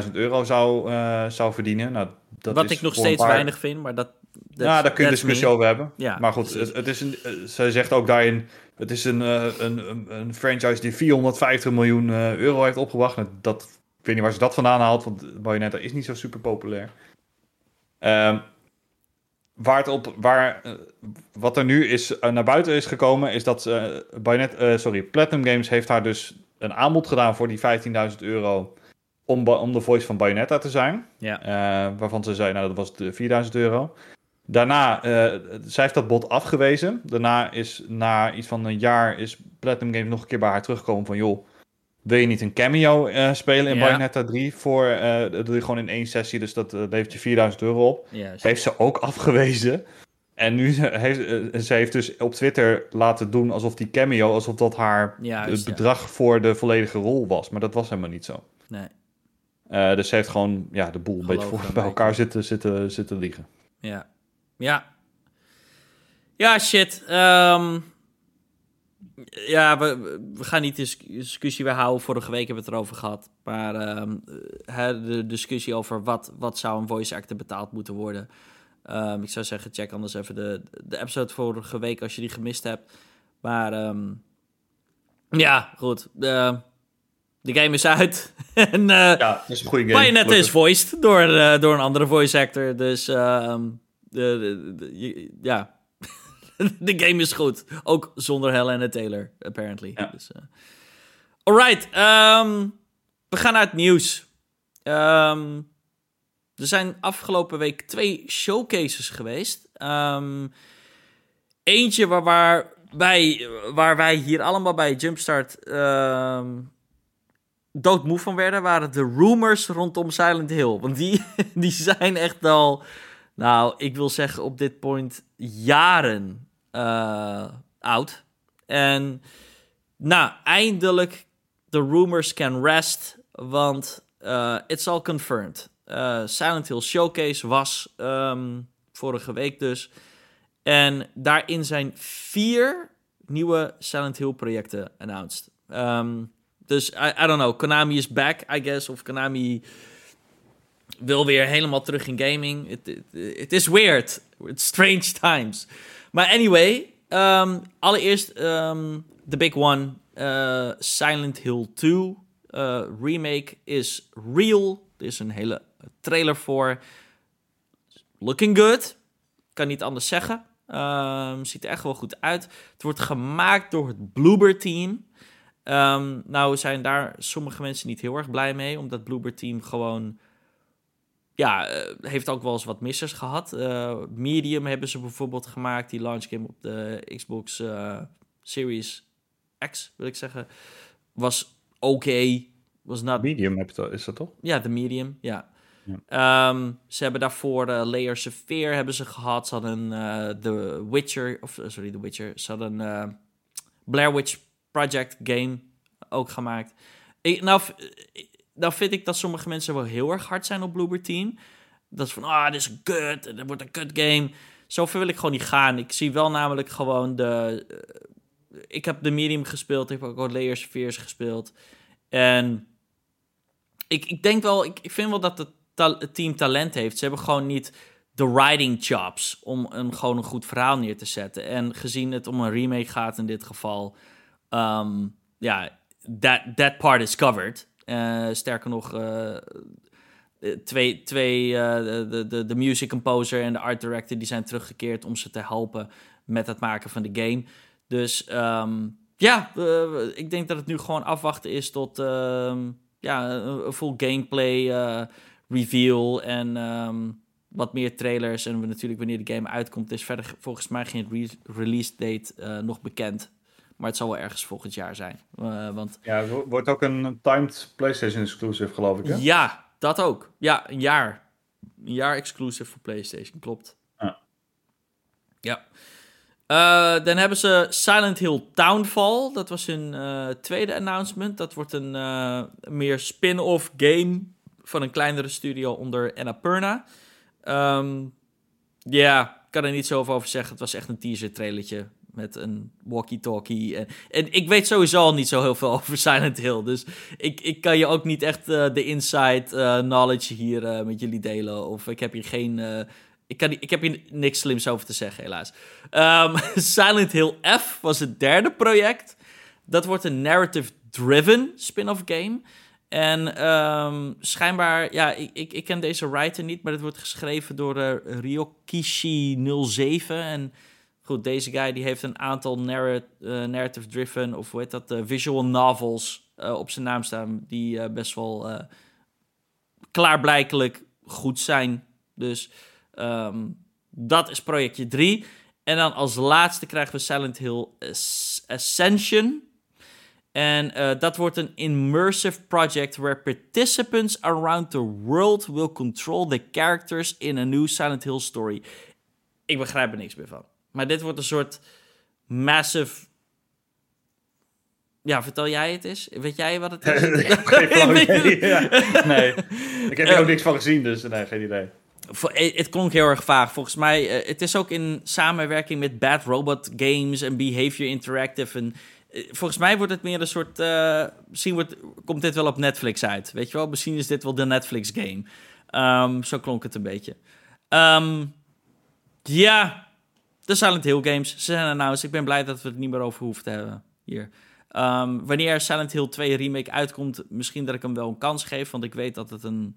15.000 euro zou, eh, zou verdienen. Nou, dat Wat is ik nog steeds paar- weinig vind, maar dat... ja, that's- daar kun je discussie me. over hebben. Ja, maar goed, het, het is een, eh, ze zegt ook daarin... Het is een, eh, een, een, franchise die 450 miljoen eh, euro heeft opgebracht. Nou, Dat, ik weet niet waar ze dat vandaan haalt, want Bayonetta is niet zo super populair. Ehm, waar het op, waar, eh, wat er nu is, eh, naar buiten is gekomen, is dat eh Bayonetta, eh, sorry, Platinum Games heeft haar dus een aanbod gedaan voor die 15.000 euro om, om de voice van Bayonetta te zijn. Ja, waarvan ze zei, nou dat was de 4000 euro. Daarna, zij heeft dat bod afgewezen. Daarna is, na iets van een jaar, is Platinum Games nog een keer bij haar teruggekomen van, joh, wil je niet een cameo eh, spelen in Ja. Bayonetta 3 voor, eh, dat doe je gewoon in één sessie, dus dat eh, levert je 4000 euro op. juist. Heeft ze ook afgewezen. En nu heeft ze heeft dus op Twitter laten doen alsof die cameo, alsof dat haar Juist, het ja. bedrag voor de volledige rol was. Maar dat was helemaal niet zo. Nee, dus ze heeft gewoon ja, de boel een beetje voor, bij elkaar zitten, zitten, zitten liegen. ja. Ja. Ja, shit. Ehm, ja, we, we gaan niet de dis- discussie weer houden. Vorige week hebben we het erover gehad. Maar ehm, eh, de discussie over wat, wat zou een voice actor betaald moeten worden. Ehm, ik zou zeggen, check anders even de, de episode vorige week als je die gemist hebt. Maar ehm, ja, goed. Eh, de game is uit. en eh, Ja, dat is een goede game. Bayonetta is voiced door, eh, door een andere voice actor. Dus ehm, de, de- de- ja, de game is goed. Ook zonder Helena Taylor, apparently. Ja. Dus, eh. Alright, ehm, we gaan naar het nieuws. Ehm, er zijn afgelopen week twee showcases geweest. Ehm, eentje waar, waar, wij, waar wij hier allemaal bij Jumpstart doodmoe van werden, waren de rumors rondom Silent Hill. Want die, die zijn echt al, nou, ik wil zeggen op dit point jaren eh, oud. En nou, eindelijk de rumors can rest, want eh, it's all confirmed. Eh, Silent Hill Showcase was ehm, vorige week dus. En daarin zijn vier nieuwe Silent Hill projecten announced. Ehm, dus I, don't know, Konami is back, I guess. Of Konami wil weer helemaal terug in gaming. It is weird. It's strange times. Maar anyway, ehm, allereerst ehm, the big one. eh, Silent Hill 2 eh, remake is real. Er is een hele trailer voor. Looking good. Kan niet anders zeggen. Ehm, ziet er echt wel goed uit. Het wordt gemaakt door het Bloober team. Ehm, nou zijn daar sommige mensen niet heel erg blij mee, omdat Bloober Team gewoon, ja, eh, heeft ook wel eens wat missers gehad. Eh, Medium hebben ze bijvoorbeeld gemaakt, die launch game op de Xbox eh, Series X, wil ik zeggen, was oké, was not Medium heb je is dat toch? ja, de medium, ja. Ja. Ehm, ze hebben daarvoor uh, Layers of Fear hebben ze gehad. Ze hadden The Witcher, of sorry, The Witcher. Ze hadden Blair Witch Project game ook gemaakt. Ik, nou, nou vind ik dat sommige mensen wel heel erg hard zijn op Bloober Team. Dat is van, ah, dit is kut, dat wordt een kut game. zover wil ik gewoon niet gaan. Ik zie wel namelijk gewoon de... eh, ik heb de medium gespeeld, ik heb ook Layers Fears gespeeld. En ik, ik denk wel, ik, ik vind wel dat het, team talent heeft. Ze hebben gewoon niet de writing chops om een, gewoon een goed verhaal neer te zetten. En gezien het om een remake gaat in dit geval, ehm, ja, that, that part is covered. Eh, sterker nog, eh, eh, twee, twee de, de, de, music composer en de art director, die zijn teruggekeerd om ze te helpen met het maken van de game. Dus ehm, ja, ik denk dat het nu gewoon afwachten is tot ehm, ja, een, full gameplay reveal en ehm, wat meer trailers. En natuurlijk wanneer de game uitkomt, is verder volgens mij geen re- release date nog bekend. Maar het zal wel ergens volgend jaar zijn. Eh, want Ja, het wo- wordt ook een timed PlayStation exclusive, geloof ik. Hè? ja, dat ook. Ja, een jaar. Een jaar exclusive voor PlayStation, klopt. Ja. Ja. Eh, dan hebben ze Silent Hill Townfall. Dat was hun eh, tweede announcement. Dat wordt een meer spin-off game van een kleinere studio onder Annapurna. Ehm, Ja, ik kan er niet zoveel over zeggen. Het was echt een teaser trailertje met een walkie-talkie. En, en ik weet sowieso al niet zo heel veel over Silent Hill. Dus ik, ik kan je ook niet echt eh, de inside eh, knowledge hier eh, met jullie delen. Of ik heb hier geen... eh, ik, kan, ik heb hier niks slims over te zeggen, helaas. Ehm, Silent Hill F was het derde project. Dat wordt een narrative-driven spin-off game. En ehm, schijnbaar, ja, ik, ik, ik ken deze writer niet, maar het wordt geschreven door eh, Ryokishi07. En goed, deze guy die heeft een aantal eh, narrative-driven, of hoe heet dat, eh, visual novels eh, op zijn naam staan, die best wel klaarblijkelijk goed zijn. Dus ehm, dat is projectje 3. En dan als laatste krijgen we Silent Hill As- Ascension. En dat wordt een immersive project where participants around the world will control the characters in a new Silent Hill story. Ik begrijp er niks meer van. Maar dit wordt een soort massive. Ja, vertel jij het eens? Weet jij wat het is? ik heb geen flauw idee. Ja. Nee, ik heb er ook niks van gezien, dus nee, geen idee. Eh, Het klonk heel erg vaag. Volgens mij, eh, het is ook in samenwerking met Bad Robot Games en Behavior Interactive. En, eh, volgens mij wordt het meer een soort. misschien wordt, komt dit wel op Netflix uit. Weet je wel? Misschien is dit wel de Netflix game. Ehm, zo klonk het een beetje. Ehm, ja, de Silent Hill games. Ze zijn announced. Ik ben blij dat we het niet meer over hoeven te hebben hier. Ehm, wanneer Silent Hill 2 remake uitkomt, misschien dat ik hem wel een kans geef, want ik weet dat het een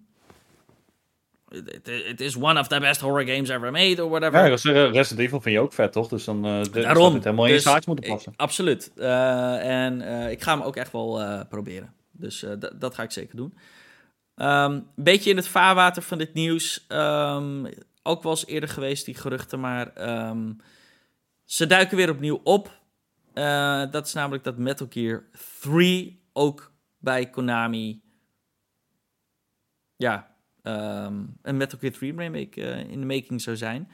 het- Het is one of the best horror games ever made, or whatever. Ja, Res- Resident Evil vind je ook vet, toch? Dus dan uh, Daarom. dit helemaal in je Dus, moeten passen. ik- absoluut. Eh, en eh, ik ga hem ook echt wel proberen. Dus dat- ga ik zeker doen. Ehm, Een beetje in het vaarwater van dit nieuws. ehm, ook wel eens eerder geweest, die geruchten, maar ehm, ze duiken weer opnieuw op. Eh, dat is namelijk dat Metal Gear 3 ook bij Konami. Ja, ehm, een Metal Gear 3 remake eh, in de making zou zijn.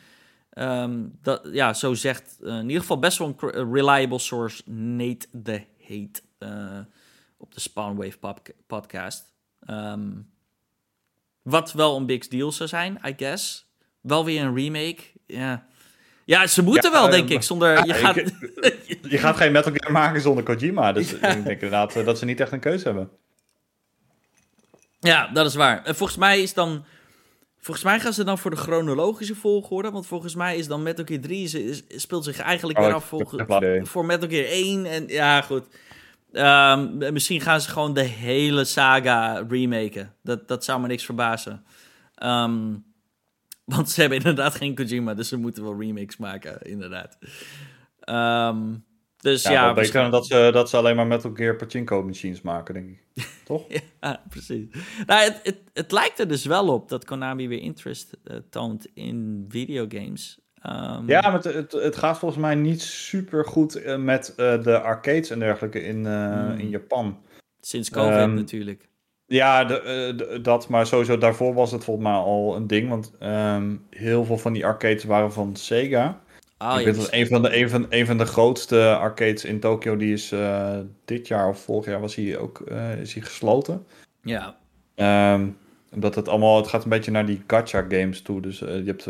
Ehm, dat, ja, zo zegt eh, in ieder geval best wel een reliable source Nate the Hate op de Spawnwave podcast. Wat wel een big deal zou zijn, I guess. Wel weer een remake. Ja, ja ze moeten Ja, wel, eh, denk ik. Zonder, je ik- gaat, Je gaat geen Metal Gear maken zonder Kojima. Dus ik denk inderdaad eh, dat ze niet echt een keuze hebben. Ja, dat is waar. En volgens mij is dan. Volgens mij gaan ze dan voor de chronologische volgorde. Want volgens mij is dan Metal Gear 3 ze- is- speelt zich eigenlijk Oh, weer af idee. voor Metal Gear 1. En ja, goed. Ehm, misschien gaan ze gewoon de hele saga remaken. Dat, dat zou me niks verbazen. Ehm, want ze hebben inderdaad geen Kojima, dus ze moeten wel remakes maken, inderdaad. Ehm, dus Ja, ja, beter dan dat ze, dat ze alleen maar Metal Gear pachinko machines maken, denk ik. Toch? Ja, precies. Nou, het, het, het lijkt er dus wel op dat Konami weer interest eh, toont in videogames. Ehm, Ja, maar het, het, het gaat volgens mij niet super goed met eh, de arcades en dergelijke in, eh, Hmm. in Japan. Sinds COVID Ehm, natuurlijk. Ja, de, eh, de- dat, maar sowieso daarvoor was het volgens mij al een ding. Want ehm, heel veel van die arcades waren van Sega. Oh, ik weet dat een van, de, een, van, een van de grootste arcades in Tokio, die is eh, dit jaar of vorig jaar was hij ook eh, is hij gesloten. ja. Ehm, omdat het allemaal, het gaat een beetje naar die gacha games toe. Dus je hebt,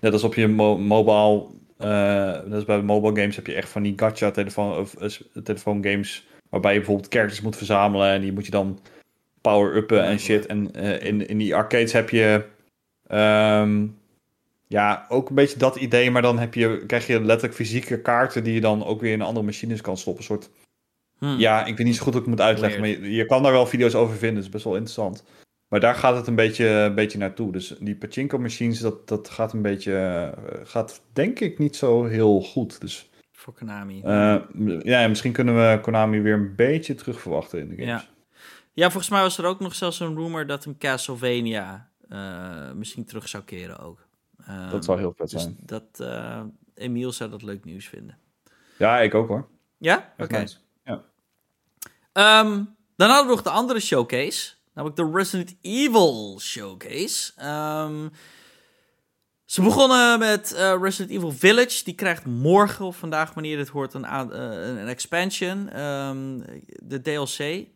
net als op je mo mobile, net als bij mobile games heb je echt van die gacha telefoon, of, telefoon games waarbij je bijvoorbeeld characters moet verzamelen en die moet je dan power-uppen en shit. En in, in die arcades heb je ehm, ja, ook een beetje dat idee, maar dan heb je, krijg je letterlijk fysieke kaarten die je dan ook weer in andere machines kan stoppen. Een soort Hmm. Ja, ik weet niet zo goed hoe ik het moet uitleggen, maar je, kan daar wel video's over vinden. Dat is best wel interessant. Maar daar gaat het een beetje, een beetje naartoe. Dus die pachinko machines, dat, dat gaat een beetje, uh, gaat denk ik niet zo heel goed. Dus, Voor Konami. Uh, ja, misschien kunnen we Konami weer een beetje terug verwachten in de games. Ja. Ja, volgens mij was er ook nog zelfs een rumor dat een Castlevania uh, misschien terug zou keren ook. Um, dat zou heel vet dus zijn. Dat, Emiel zou dat leuk nieuws vinden. Ja, ik ook hoor. Ja? Oké. Um, dan hadden we nog de andere showcase. Namelijk de Resident Evil showcase. Um, ze begonnen met uh, Resident Evil Village. Die krijgt morgen of vandaag, wanneer dit hoort, een, uh, een expansion. Um, de DLC.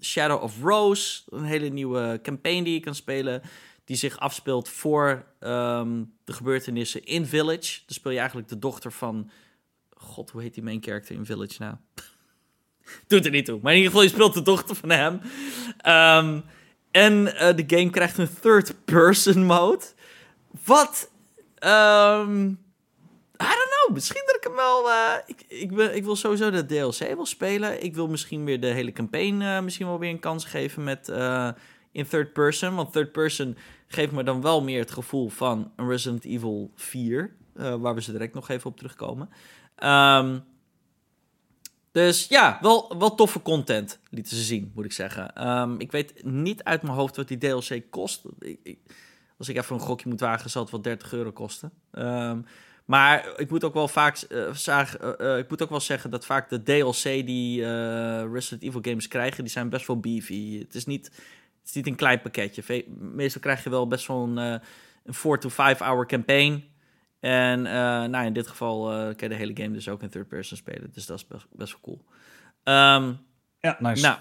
Shadow of Rose. Een hele nieuwe campaign die je kan spelen. Die zich afspeelt voor de gebeurtenissen in Village. Dan speel je eigenlijk de dochter van... God, hoe heet die main character in Village nou? Doet er niet toe. Maar in ieder geval, je speelt de dochter van hem. Um, en uh, de game krijgt een third-person mode. Wat... Um, I don't know. Misschien dat ik hem wel... Uh, ik, ik, ben, ik wil sowieso de DLC wel spelen. Ik wil misschien weer de hele campaign uh, misschien wel weer een kans geven met... in third person. Want third person geeft me dan wel meer het gevoel van een Resident Evil 4. waar we ze direct nog even op terugkomen. Um, dus ja, wel, wel toffe content lieten ze zien, moet ik zeggen. Ehm, ik weet niet uit mijn hoofd wat die DLC kost. Ik, als ik even een gokje moet wagen, zal het wel 30 euro kosten. Ehm, maar ik moet ook wel vaak uh, zaag, uh, ik moet ook wel zeggen dat vaak de DLC die uh, Resident Evil games krijgen, die zijn best wel beefy. Het is niet, het is niet een klein pakketje. Meestal krijg je wel best wel een, een 4 to 5 hour campaign. En nou, in dit geval kan je de hele game dus ook in third person spelen. Dus dat is best, best wel cool. Um, ja, nice. Nou,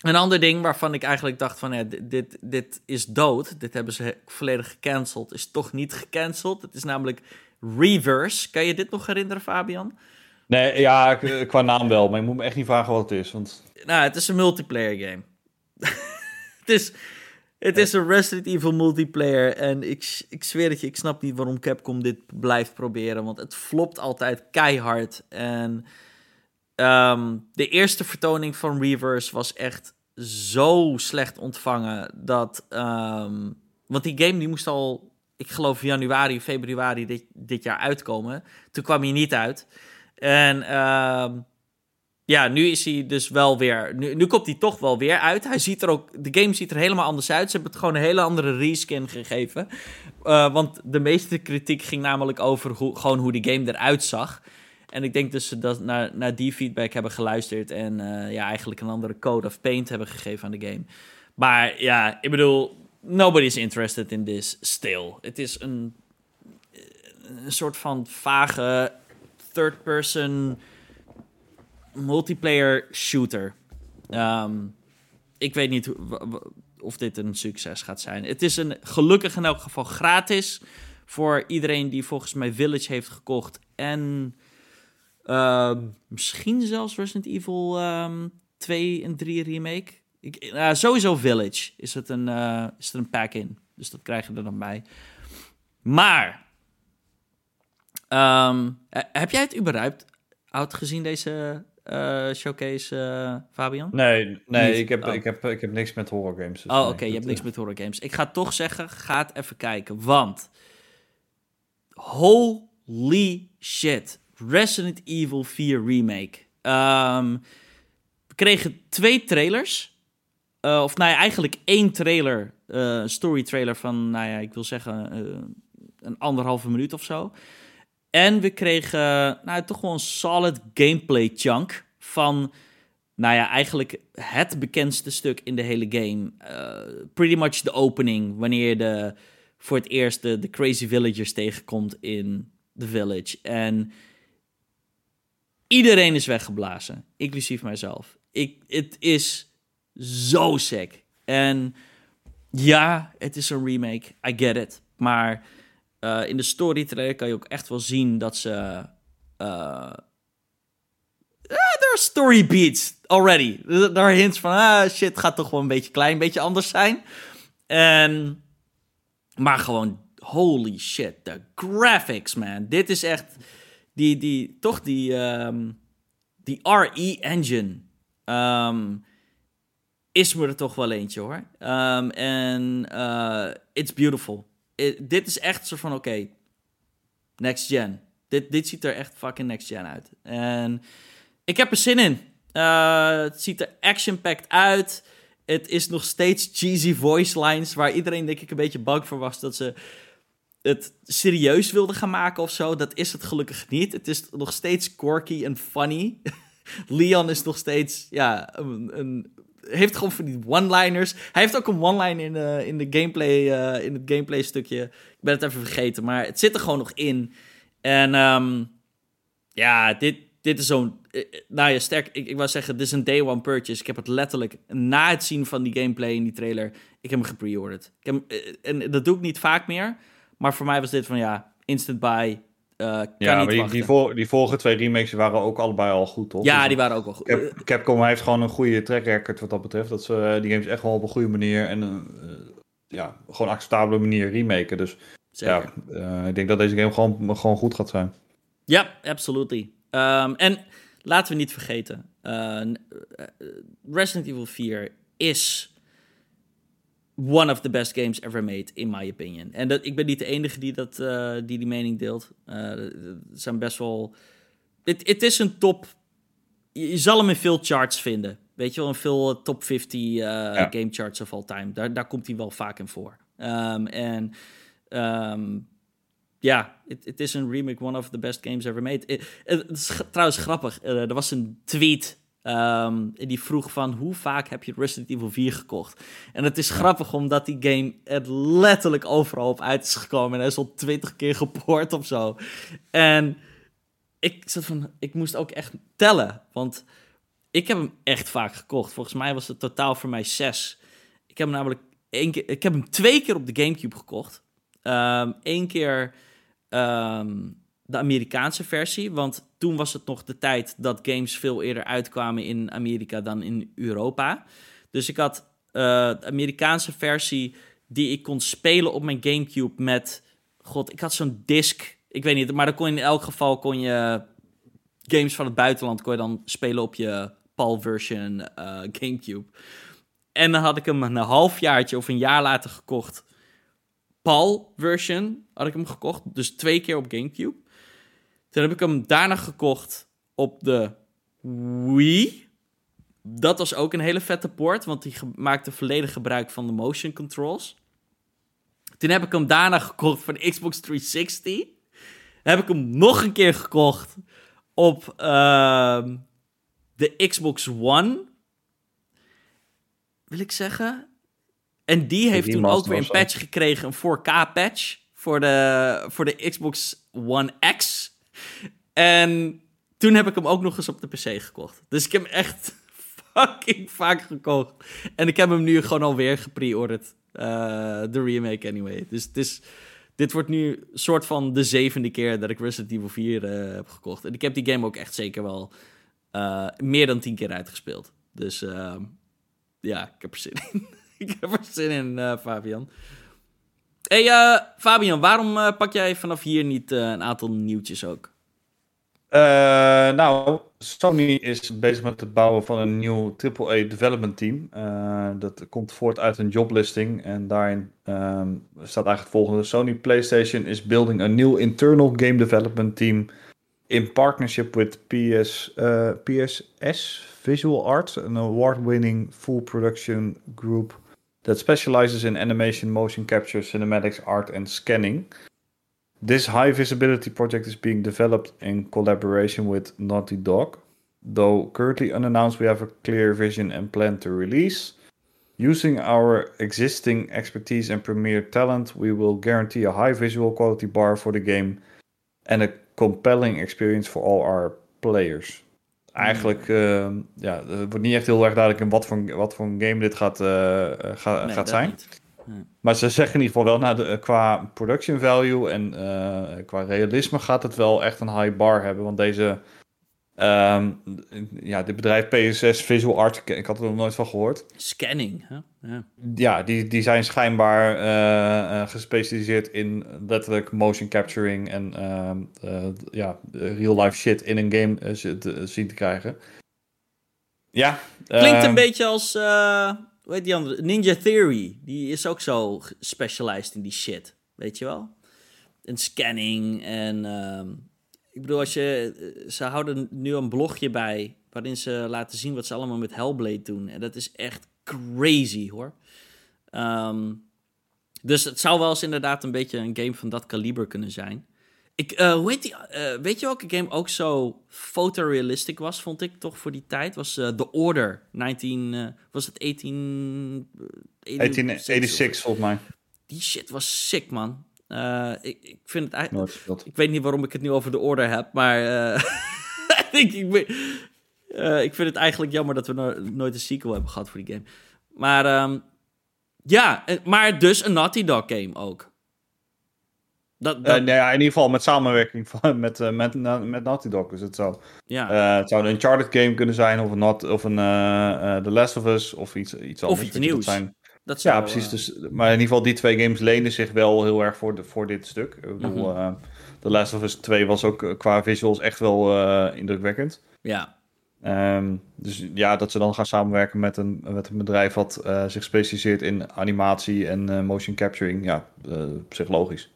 een ander ding waarvan ik eigenlijk dacht van... Ja, dit, dit, is dood. Dit hebben ze volledig gecanceld. Is toch niet gecanceld. Het is namelijk Reverse. Kan je dit nog herinneren, Fabian? Nee, ja, qua naam wel. Maar je moet me echt niet vragen wat het is. Want... Nou, het is een multiplayer game. het is... Het is een Resident Evil multiplayer. En ik, ik zweer het je, ik snap niet waarom Capcom dit blijft proberen. Want het flopt altijd keihard. En ehm, de eerste vertoning van Reverse was echt zo slecht ontvangen. Dat. Um, want die game die moest al, ik geloof, januari, februari dit, dit jaar uitkomen. Toen kwam hij niet uit. En. Um, ja, nu is hij dus wel weer. Nu, nu komt hij toch wel weer uit. Hij ziet er ook. De game ziet er helemaal anders uit. Ze hebben het gewoon een hele andere reskin gegeven. Uh, want de meeste kritiek ging namelijk over hoe, gewoon hoe die game eruit zag. En ik denk dus dat ze naar, naar die feedback hebben geluisterd. En uh, ja, eigenlijk een andere code of paint hebben gegeven aan de game. Maar ja, ik bedoel, nobody's interested in this still. Het is een, een soort van vage third person multiplayer shooter. Um, ik weet niet of dit een succes gaat zijn. Het is een, gelukkig in elk geval gratis voor iedereen die volgens mij Village heeft gekocht. En uh, misschien zelfs Resident Evil um, 2 en 3 remake. Ik, uh, sowieso Village is het een, uh, is er een pack in. Dus dat krijgen we er dan bij. Maar, um, heb jij het überhaupt oud gezien, deze uh, showcase, uh, Fabian? Nee, nee ik, heb, oh. ik, heb, ik heb niks met horror games. Dus oh, oké, je hebt niks met horror games. Ik ga toch zeggen, ga het even kijken, want holy shit, Resident Evil 4 remake. Um, we kregen twee trailers. Uh, of nou ja, eigenlijk één trailer, uh, story trailer van, nou ja, ik wil zeggen, uh, een anderhalve minuut of zo. En we kregen nou, toch wel een solid gameplay chunk van, nou ja, eigenlijk het bekendste stuk in de hele game. Pretty much de opening, wanneer je de, voor het eerst de, de Crazy Villagers tegenkomt in The Village. En iedereen is weggeblazen, inclusief mijzelf. Ik, het is zo sick. En Ja, het is een remake. I get it. Maar uh, in de storytrailer kan je ook echt wel zien dat ze. Uh, there are story beats already. Daar hints van, ah shit, gaat toch wel een beetje klein, een beetje anders zijn. En, maar gewoon, holy shit, de graphics, man. Dit is echt, die, die, toch die, um, die RE engine. Um, is me er toch wel eentje hoor. Um, en uh, it's beautiful. dit is echt zo van, oké, next gen. Dit, dit ziet er echt fucking next gen uit. En ik heb er zin in. Uh, het ziet er action-packed uit. Het is nog steeds cheesy voice lines, waar iedereen denk ik een beetje bang voor was dat ze het serieus wilden gaan maken of zo. Dat is het gelukkig niet. Het is nog steeds quirky en funny. Leon is nog steeds ja, een, een heeft gewoon van die one-liners. Hij heeft ook een one-line in, uh, in, de gameplay, uh, in het gameplay stukje. Ik ben het even vergeten, maar het zit er gewoon nog in. En um, ja, dit, dit is zo'n... Eh, nou ja, sterk, ik, ik wou zeggen, dit is een day one purchase. Ik heb het letterlijk na het zien van die gameplay in die trailer... Ik heb hem gepreorderd. En dat doe ik niet vaak meer. Maar voor mij was dit van ja, instant buy, uh, ja, die, die, voor, die vorige twee remakes waren ook allebei al goed, toch? Ja, dus die waren ook al goed. Cap, Capcom heeft gewoon een goede track record wat dat betreft. Dat ze uh, die games echt wel op een goede manier en uh, ja, gewoon acceptabele manier remaken. Dus Zeker. ja, ik denk dat deze game gewoon, gewoon goed gaat zijn. Ja, absolutely. Um, en laten we niet vergeten, Resident Evil 4 is one of the best games ever made, in my opinion. En dat, ik ben niet de enige die dat, uh, die, die mening deelt. Uh, zijn best wel... Het is een top... Je zal hem in veel charts vinden. Weet je wel, in veel top 50 uh, ja. game charts of all time. Daar, daar komt hij wel vaak in voor. Um, en um, ja, het is een remake, one of the best games ever made. Het is trouwens grappig. er was een tweet Um, die vroeg van hoe vaak heb je Resident Evil 4 gekocht? En het is grappig omdat die game het letterlijk overal op uit is gekomen. En hij is al twintig keer gepoord of zo. En ik zat van, ik moest ook echt tellen. Want ik heb hem echt vaak gekocht. Volgens mij was het totaal voor mij zes. Ik heb hem namelijk één keer, ik heb hem twee keer op de Gamecube gekocht. Um, Eén keer um, de Amerikaanse versie. Want toen was het nog de tijd dat games veel eerder uitkwamen in Amerika dan in Europa. Dus ik had uh, de Amerikaanse versie die ik kon spelen op mijn GameCube met. God, ik had zo'n disc. Ik weet niet, maar dan kon je in elk geval kon je games van het buitenland kon je dan spelen op je PAL version uh, GameCube. En dan had ik hem een halfjaartje of een jaar later gekocht. PAL version had ik hem gekocht, dus twee keer op GameCube. Toen heb ik hem daarna gekocht op de Wii. Dat was ook een hele vette poort, want die maakte volledig gebruik van de motion controls. Toen heb ik hem daarna gekocht voor de Xbox 360. Heb ik hem nog een keer gekocht op uh, de Xbox One. Wil ik zeggen. En die heeft toen ook weer een patch gekregen, een 4K-patch voor de, voor de Xbox One X. En toen heb ik hem ook nog eens op de PC gekocht. Dus ik heb hem echt fucking vaak gekocht. En ik heb hem nu gewoon alweer gepreorderd. Uh, de remake anyway. Dus dit wordt nu soort van de zevende keer dat ik Resident Evil 4 uh, eh, heb gekocht. En ik heb die game ook echt zeker wel uh, meer dan tien keer uitgespeeld. Dus ehm, ja, ik heb er zin in. ik heb er zin in, Fabian. Hey Fabian, waarom pak jij vanaf hier niet een aantal nieuwtjes ook? Nou, Sony is bezig met het bouwen van een nieuw AAA development team. Dat komt voort uit een joblisting en daarin um, staat eigenlijk het volgende. Sony PlayStation is building a new internal game development team in partnership with PS, PSS Visual Arts, an award-winning full production group that specializes in animation, motion capture, cinematics, art and scanning. This high visibility project is being developed in collaboration with Naughty Dog. Though currently unannounced, we have a clear vision and plan to release. Using our existing expertise and premier talent, we will guarantee a high visual quality bar for the game and a compelling experience for all our players. Eigenlijk, uh, ja, het wordt niet echt heel erg duidelijk in wat voor, wat voor een game dit gaat, uh, ga, nee, gaat zijn. Maar ze zeggen in ieder geval wel, nou, de, qua production value en uh, qua realisme gaat het wel echt een high bar hebben. Want deze, um, ja, dit bedrijf PSS Visual Art, ik had er nog nooit van gehoord. Scanning, hè? Ja, ja die, die zijn schijnbaar uh, uh, gespecialiseerd in letterlijk motion capturing en uh, ja, real life shit in een game zien te krijgen. Ja. Klinkt een beetje als hoe heet die andere? Ninja Theory. Die is ook zo specialized in die shit. Weet je wel? En scanning en... Uh, ik bedoel, als je... Eh, ze houden nu een blogje bij... waarin ze laten zien wat ze allemaal met Hellblade doen. En dat is echt crazy, hoor. Um, dus het zou wel eens inderdaad een beetje een game van dat kaliber kunnen zijn. Ik, uh, hoe heet, die, uh, weet je welke game ook zo fotorealistic was, vond ik toch voor die tijd? Was uh, The Order, 19, was het 18... 1886 volgens mij. Die shit was sick, man. ik, ik vind het eigenlijk... Ik weet niet waarom ik het nu over The Order heb, maar... ik, ik, ik vind het eigenlijk jammer dat we no nooit een sequel hebben gehad voor die game. Maar um, ja, maar dus een Naughty Dog game ook. Dat, eh, nee, in ieder geval met samenwerking van, met, uh, met, met Naughty Dog. Dus het zou, ja. Uh, het zou een Uncharted game kunnen zijn, of een, not, of een The Last of Us, of iets, iets anders. Of iets nieuws. Zijn, dat zou, ja, precies. Dus, maar in ieder geval, die twee games lenen zich wel heel erg voor, de, voor dit stuk. Ik bedoel, mm -hmm. The Last of Us 2 was ook qua visuals echt wel indrukwekkend. Ja. Um, dus ja, dat ze dan gaan samenwerken met een, met een bedrijf wat zich specialiseert in animatie en motion capturing, ja, psychologisch.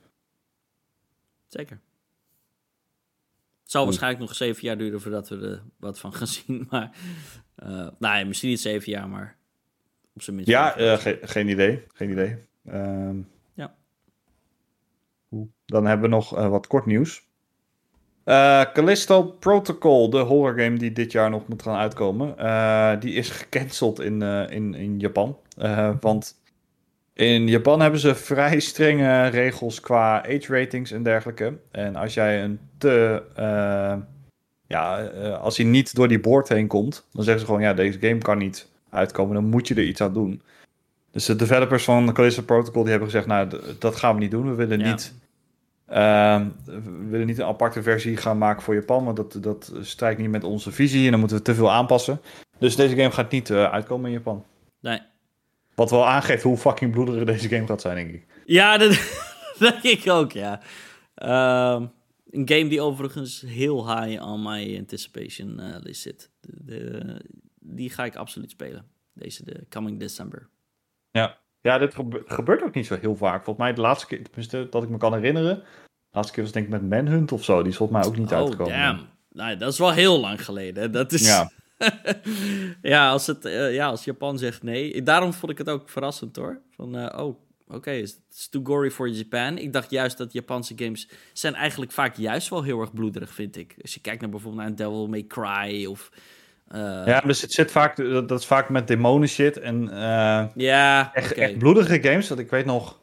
Zeker. Het zal waarschijnlijk nog zeven jaar duren voordat we er wat van gaan zien. Maar, uh, nou misschien niet zeven jaar, maar op zijn minst. Ja, uh, ge geen idee. Geen idee. Um, ja. Dan hebben we nog uh, wat kort nieuws. Callisto Protocol, de horror game die dit jaar nog moet gaan uitkomen, die is gecanceld in, in, in Japan. want in Japan hebben ze vrij strenge regels qua age ratings en dergelijke. En als jij een te. Uh, ja, uh, als hij niet door die boord heen komt, dan zeggen ze gewoon: ja, deze game kan niet uitkomen. Dan moet je er iets aan doen. Dus de developers van Callisto Protocol die hebben gezegd: nou, dat gaan we niet doen. We willen ja. niet. Uh, we willen niet een aparte versie gaan maken voor Japan, want dat, dat strijkt niet met onze visie en dan moeten we te veel aanpassen. Dus deze game gaat niet uh, uitkomen in Japan. Nee, wat wel aangeeft hoe fucking bloederig deze game gaat zijn, denk ik. Ja, dat, denk ik ook, ja. Uh, een game die overigens heel high on my anticipation uh, list zit. De, de, die ga ik absoluut spelen. Deze, de Coming December. Ja, ja dit gebeurt ook niet zo heel vaak. Volgens mij de laatste keer, tenminste dat ik me kan herinneren... De laatste keer was denk ik met Manhunt of zo. Die is volgens mij ook niet oh, uitgekomen. damn. Nee, dat is wel heel lang geleden. Dat is... Ja. ja, als het, uh, ja, als Japan zegt nee. Daarom vond ik het ook verrassend hoor. Van, uh, oh, oké, okay, it's too gory for Japan. Ik dacht juist dat Japanse games zijn eigenlijk vaak juist wel heel erg bloederig, vind ik. Als je kijkt naar bijvoorbeeld naar Devil May Cry of... Uh... Ja, dus het zit vaak, dat, dat is vaak met demonen shit en ja, echt, okay. echt bloedige games. Dat ik weet nog,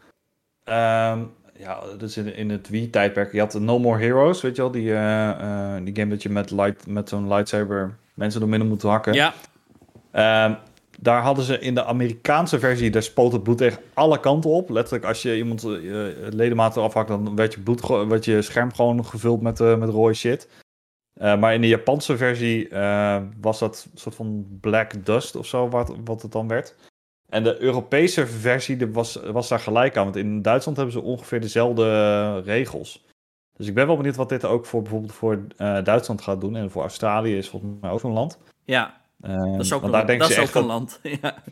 um, ja, dat is in, in het Wii-tijdperk. Je had No More Heroes, weet je wel, die, die game dat je met, light, met zo'n lightsaber mensen door midden moeten hakken. Ja. Um, daar hadden ze in de Amerikaanse versie, daar spoot het bloed tegen alle kanten op. Letterlijk, als je iemand uh, ledematen afhakt, dan werd je, bloed, werd je scherm gewoon gevuld met, uh, met rode shit. Uh, maar in de Japanse versie was dat een soort van black dust of zo, wat, wat het dan werd. En de Europese versie was, was daar gelijk aan, want in Duitsland hebben ze ongeveer dezelfde regels. Dus ik ben wel benieuwd wat dit ook voor bijvoorbeeld voor uh, Duitsland gaat doen. En voor Australië is volgens mij ook een land. Ja, dat is ook, een, dat is ook een land. ja.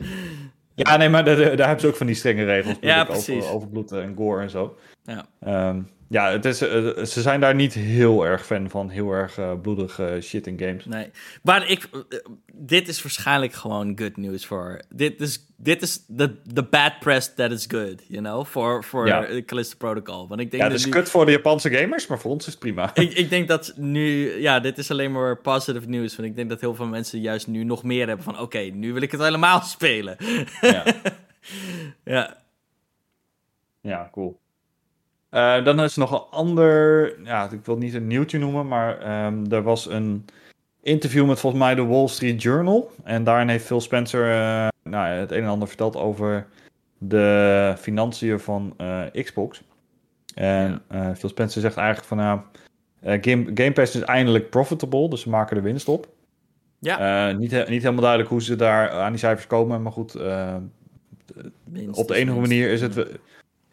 ja, nee, maar daar, daar hebben ze ook van die strenge regels. Ja, precies. Over, over bloed en gore en zo. Ja. Um, ja, het is, uh, ze zijn daar niet heel erg fan van. Heel erg uh, bloedige shit in games. Nee, maar ik, uh, dit is waarschijnlijk gewoon good news voor... Dit is, dit is the, the bad press that is good, you know? Voor, voor ja. Callisto Protocol. Want ik denk ja, het is nu, kut voor de Japanse gamers, maar voor ons is het prima. Ik, ik denk dat nu... Ja, dit is alleen maar positive news. Want ik denk dat heel veel mensen juist nu nog meer hebben van... Oké, okay, nu wil ik het helemaal spelen. Ja. ja. Ja, cool. Uh, dan is er nog een ander, ja, ik wil niet een nieuwtje noemen, maar um, er was een interview met volgens mij de Wall Street Journal. En daarin heeft Phil Spencer uh, nou, het een en ander verteld over de financiën van eh, Xbox. En eh, Phil Spencer zegt eigenlijk van, nou, eh, Game, Game Pass is eindelijk profitable, dus ze maken de winst op. Ja. Eh, niet, niet helemaal duidelijk hoe ze daar aan die cijfers komen, maar goed, eh, op de enige manier is het...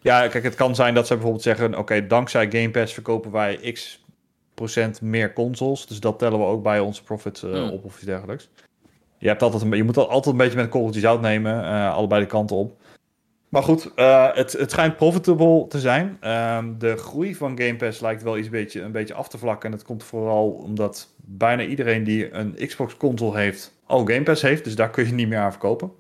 Ja, kijk, het kan zijn dat ze bijvoorbeeld zeggen... oké, dankzij Game Pass verkopen wij x procent meer consoles. Dus dat tellen we ook bij onze profits eh, Hmm. op of iets dergelijks. Je, hebt altijd een, je moet dat altijd een beetje met een korreltje zout nemen. eh, allebei de kanten op. Maar goed, eh, het, het schijnt profitable te zijn. Ehm, de groei van Game Pass lijkt wel iets beetje, een beetje af te vlakken. En dat komt vooral omdat bijna iedereen die een Xbox console heeft... al Game Pass heeft. Dus daar kun je niet meer aan verkopen.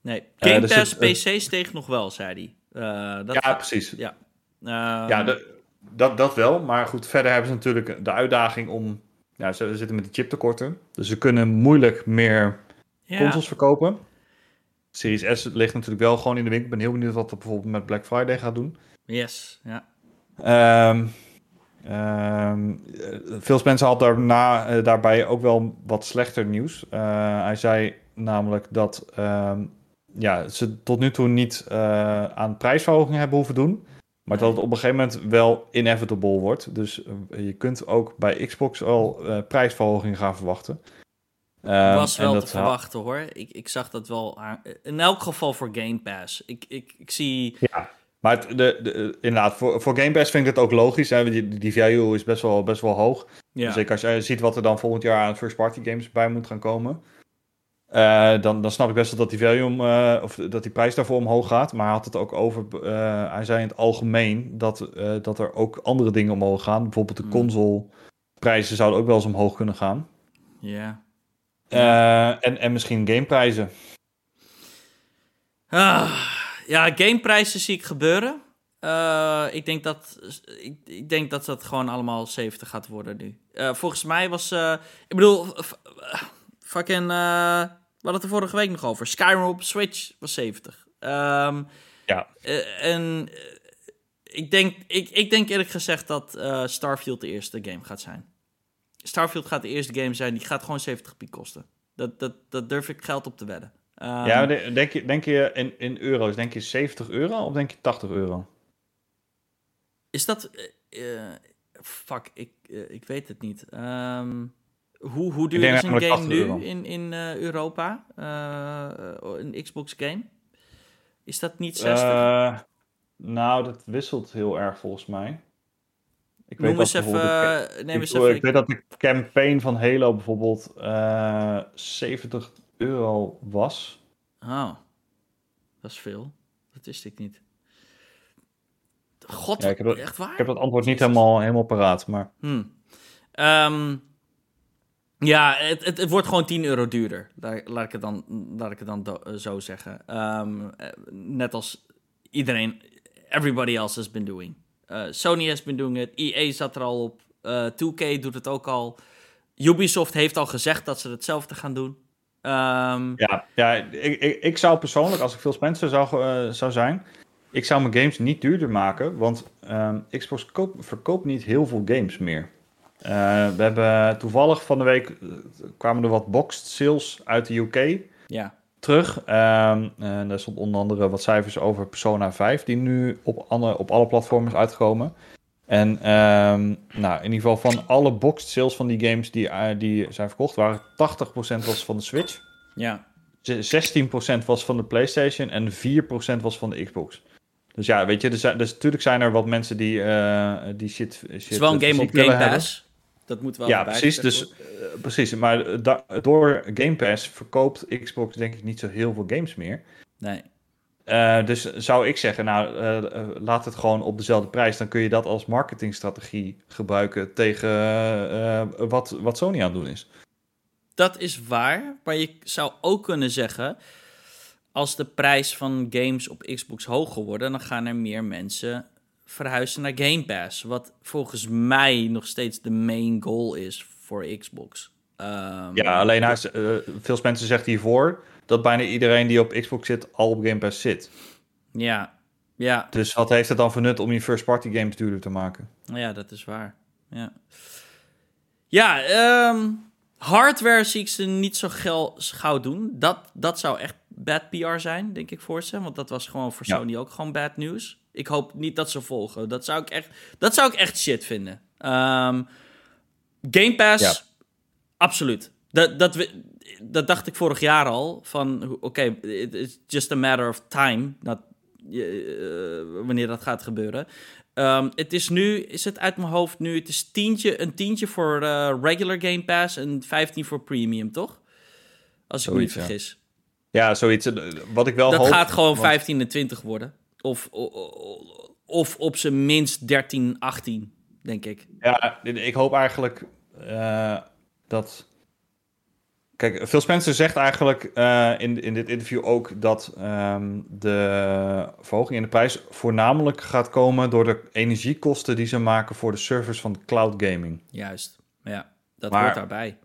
Nee, Game dus Pass het- PC steeg nog wel, zei hij. Eh, dat ja, precies. Ja. Ja, Ehm, de- dat, dat wel. Maar goed, verder hebben ze natuurlijk de uitdaging om... Ja, ze zitten met de chiptekorten. Dus ze kunnen moeilijk meer ja. consoles verkopen. Series S ligt natuurlijk wel gewoon in de winkel. Ik ben heel benieuwd wat dat bijvoorbeeld met Black Friday gaat doen. Yes, ja. Ehm ehm, eh, Phil Spencer had daarna, eh, daarbij ook wel wat slechter nieuws. Eh, hij zei namelijk dat ehm, ja, ze tot nu toe niet eh, aan prijsverhogingen hebben hoeven doen. Maar dat het op een gegeven moment wel inevitable wordt. Dus eh, je kunt ook bij Xbox al eh, prijsverhogingen gaan verwachten. Ehm, was wel dat te verwachten hoor. Ik, ik zag dat wel aan- In elk geval voor Game Pass. Ik, ik, ik zie. Ja, maar het, de, de, inderdaad, voor, voor Game Pass vind ik het ook logisch. Hè? Die, die value is best wel, best wel hoog. Ja, Zeker als je ziet wat er dan volgend jaar aan first party games bij moet gaan komen. Eh, dan, dan snap ik best wel dat die volume, eh, of dat die prijs daarvoor omhoog gaat. Maar hij had het ook over, eh, hij zei in het algemeen dat, dat er ook andere dingen omhoog gaan. Bijvoorbeeld de Hmm. consoleprijzen zouden ook wel eens omhoog kunnen gaan. ja. En, en misschien gameprijzen. Ah, ja, gameprijzen zie ik gebeuren. Ik, denk dat, ik, ik denk dat dat gewoon allemaal 70 gaat worden nu. Volgens mij was... ik bedoel, fucking... eh, we hadden het er vorige week nog over. Skyrim op Switch was 70. Ehm, Ja. eh, en eh, ik, denk, ik, ik denk eerlijk gezegd dat eh, Starfield de eerste game gaat zijn. Starfield gaat de eerste game zijn. Die gaat gewoon 70 piek kosten. Dat, dat, dat durf ik geld op te wedden. Ehm, ja, denk je, denk je in, in euro's, denk je 70 euro of denk je 80 euro? Is dat. fuck, ik, ik weet het niet. Ehm, hoe, hoe duur is een game 80 nu euro. in, in eh, Europa? Eh, een Xbox game? Is dat niet 60? Eh, nou, dat wisselt heel erg volgens mij. Ik Noem eens dat even. neem ik, eens even. ik weet dat de campaign van Halo bijvoorbeeld eh 70 euro was. Oh, dat is veel. Dat wist ik niet. God, Ja, ik heb dat- echt waar? Ik heb dat antwoord niet helemaal, helemaal paraat, maar... Hm. Ehm, ja, het, het, het wordt gewoon 10 euro duurder. Laat, ik het dan, laat ik het dan eh, zo zeggen. Ehm, eh, net als iedereen, everybody else has been doing. Eh, Sony has been doing it. EA zat er al op. Eh 2K doet het ook al. Ubisoft heeft al gezegd dat ze hetzelfde gaan doen. Ehm, Ja, ja ik, ik, zou persoonlijk, als ik Phil Spencer zou, zou zijn... Ik zou mijn games niet duurder maken, want ehm, Xbox koop, verkoopt niet heel veel games meer. Eh, we hebben toevallig van de week... eh, kwamen er wat boxed sales uit de UK... ja. terug. Ehm, en daar stond onder andere wat cijfers over Persona 5, die nu op alle, op alle platformen is uitgekomen. En ehm, nou, in ieder geval van alle boxed sales van die games die, eh, die zijn verkocht, waren 80% was van de Switch, ja. ze- 16% was van de PlayStation en 4% was van de Xbox. Dus ja, weet je, er zijn, dus natuurlijk zijn er wat mensen die, eh, die shit, shit Het is wel een game op Game. Pass. Dat moet wel Ja, precies. Dus, eh, precies. Maar da- door Game Pass verkoopt Xbox denk ik niet zo heel veel games meer. Nee. Eh, dus zou ik zeggen, nou, eh, eh, laat het gewoon op dezelfde prijs. Dan kun je dat als marketingstrategie gebruiken tegen eh, eh, wat, wat Sony aan het doen is. Dat is waar, maar je zou ook kunnen zeggen... als de prijs van games op Xbox hoger worden... dan gaan er meer mensen verhuizen naar Game Pass. Wat volgens mij nog steeds de main goal is voor Xbox. Ehm, Ja, alleen hij, uh, veel mensen zegt hiervoor dat bijna iedereen die op Xbox zit al op Game Pass zit. Ja, ja, Dus wat heeft het dan voor nut om die first party games duurder te maken? ja, dat is waar. Ja, ja ehm, hardware zie ik ze niet zo gel- gauw doen. Dat, dat zou echt bad PR zijn, denk ik, voor ze. Want dat was gewoon voor Ja. Sony ook gewoon bad news. Ik hoop niet dat ze volgen. Dat zou ik echt, dat zou ik echt shit vinden. Ehm, Game Pass, Ja. absoluut. Dat, dat, we- dat dacht ik vorig jaar al. Van, oké, it- it's just a matter of time. Dat, eh, wanneer dat gaat gebeuren. Ehm, het is nu, is het uit mijn hoofd nu, het is tientje, een tientje voor eh, regular Game Pass en 15 voor premium, toch? Als ik me niet Zoiets, ja. vergis. Ja, zoiets. eh, Wat ik wel Dat hoop... gaat gewoon want- 15 en 20 worden. Of, o- o- of op zijn minst 13, 18, denk ik. Ja, ik hoop eigenlijk eh, dat. Kijk, Phil Spencer zegt eigenlijk eh, in, in dit interview ook dat ehm, de verhoging in de prijs voornamelijk gaat komen door de energiekosten die ze maken voor de servers van cloud gaming. Juist. Ja, dat Maar- hoort daarbij.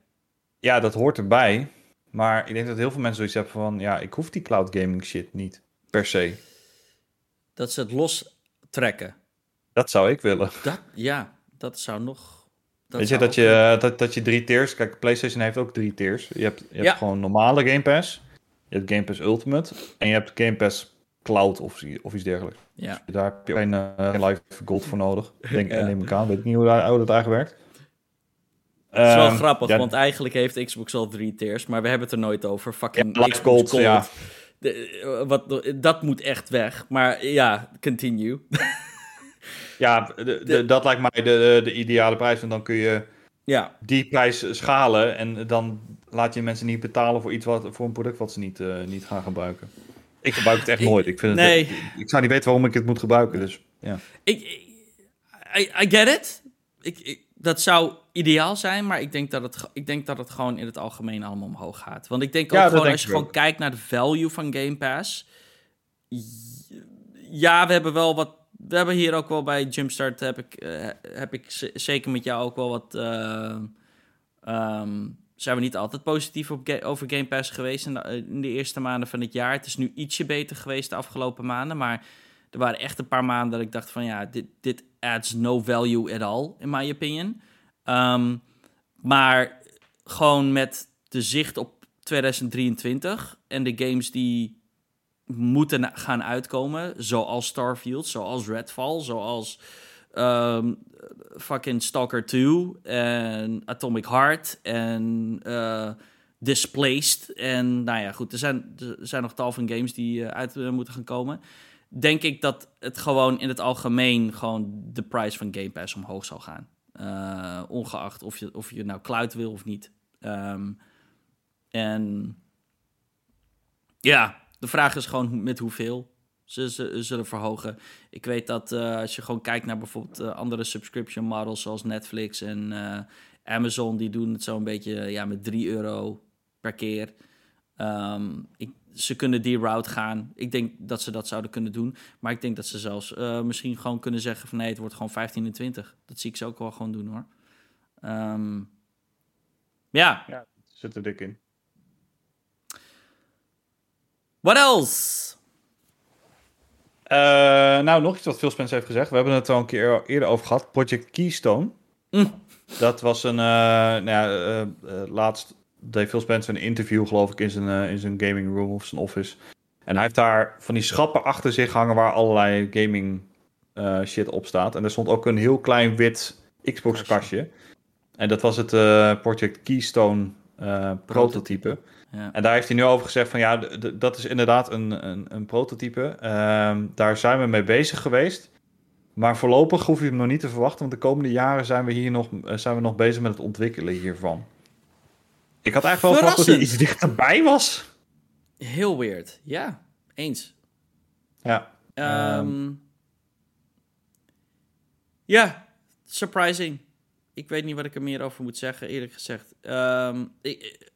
Ja, dat hoort erbij. Maar ik denk dat heel veel mensen zoiets hebben van, ja, ik hoef die cloud gaming shit niet per se. Dat ze het los trekken. Dat zou ik willen. Dat, ja, dat zou nog... Dat Weet je, dat je, eh, dat, dat je drie tiers... Kijk, PlayStation heeft ook drie tiers. Je hebt, je hebt Ja. gewoon normale Game Pass. Je hebt Game Pass Ultimate. En je hebt Game Pass Cloud of, of iets dergelijks. Ja. Daar heb je geen, eh, geen live gold voor nodig. Denk, Ja. Neem ik aan. Weet ik niet hoe, dat- hoe dat eigenlijk werkt. Het is wel Ehm, grappig, ja, want eigenlijk heeft Xbox al drie tiers, maar we hebben het er nooit over. Fucking Ja, Xbox Gold, ja. De, eh, wat, dat moet echt weg. Maar ja, continue. Ja, de, de- dat lijkt mij de, de ideale prijs. Want dan kun je ja, die prijs schalen. En dan laat je mensen niet betalen voor, iets wat, voor een product wat ze niet, eh, niet gaan gebruiken. Ik gebruik het echt nooit. Ik, vind nee. het, ik zou niet weten waarom ik het moet gebruiken. Dus ja. ik, I, I get it. Ik, ik- dat zou ideaal zijn, maar ik denk, dat het, ik denk dat het gewoon in het algemeen allemaal omhoog gaat. Want ik denk ook gewoon, denk als je gewoon ook. kijkt naar de value van Game Pass. Ja, we hebben wel wat. We hebben hier ook wel bij Jumpstart heb ik, eh, heb ik zeker met jou ook wel wat. eh, ehm, zijn we niet altijd positief op over Game Pass geweest in de, in de eerste maanden van het jaar. Het is nu ietsje beter geweest de afgelopen maanden, maar er waren echt een paar maanden dat ik dacht van ja, dit, dit adds no value at all, in my opinion. Ehm, maar gewoon met de zicht op 2023 en de games die moeten gaan uitkomen, zoals Starfield, zoals Redfall, zoals ehm, fucking Stalker 2 en Atomic Heart en eh, Displaced. En nou ja, goed, er zijn, er zijn nog tal van games die eh, uit eh, moeten gaan komen. Denk ik dat het gewoon in het algemeen gewoon de prijs van Game Pass omhoog zal gaan. Ongeacht of je, of je nou cloud wil of niet. Ehm, en ja, de vraag is gewoon met hoeveel ze, ze zullen verhogen. Ik weet dat eh, als je gewoon kijkt naar bijvoorbeeld eh, andere subscription models zoals Netflix en eh, Amazon, die doen het zo'n beetje ja, met 3 euro per keer. Ehm, ik, ze kunnen die route gaan. Ik denk dat ze dat zouden kunnen doen. Maar ik denk dat ze zelfs misschien gewoon kunnen zeggen van nee, het wordt gewoon 15 en 20. Dat zie ik ze ook wel gewoon doen hoor. Ehm, ja, Zit er dik in. What else? Eh, nou, nog iets wat Phil Spencer heeft gezegd. We hebben het al een keer eerder over gehad. Project Keystone. Mm. Dat was een... eh, nou ja, eh, laatst deed Phil Spencer een interview, geloof ik, in zijn, in zijn gaming room of zijn office. En hij heeft daar van die schappen achter zich hangen waar allerlei gaming eh, shit op staat. En er stond ook een heel klein wit Xbox kastje. En dat was het eh, Project Keystone eh, prototype. Ja. En daar heeft hij nu over gezegd van ja, dat is inderdaad een, een, een prototype. Ehm, daar zijn we mee bezig geweest. Maar voorlopig hoef je hem nog niet te verwachten, want de komende jaren zijn we hier nog, eh, zijn we nog bezig met het ontwikkelen hiervan. Ik had eigenlijk wel verwacht dat hij iets dichterbij was. Heel weird. Ja, eens. Ja, Ehm, ja, surprising. Ik weet niet wat ik er meer over moet zeggen, eerlijk gezegd. Ehm, ik-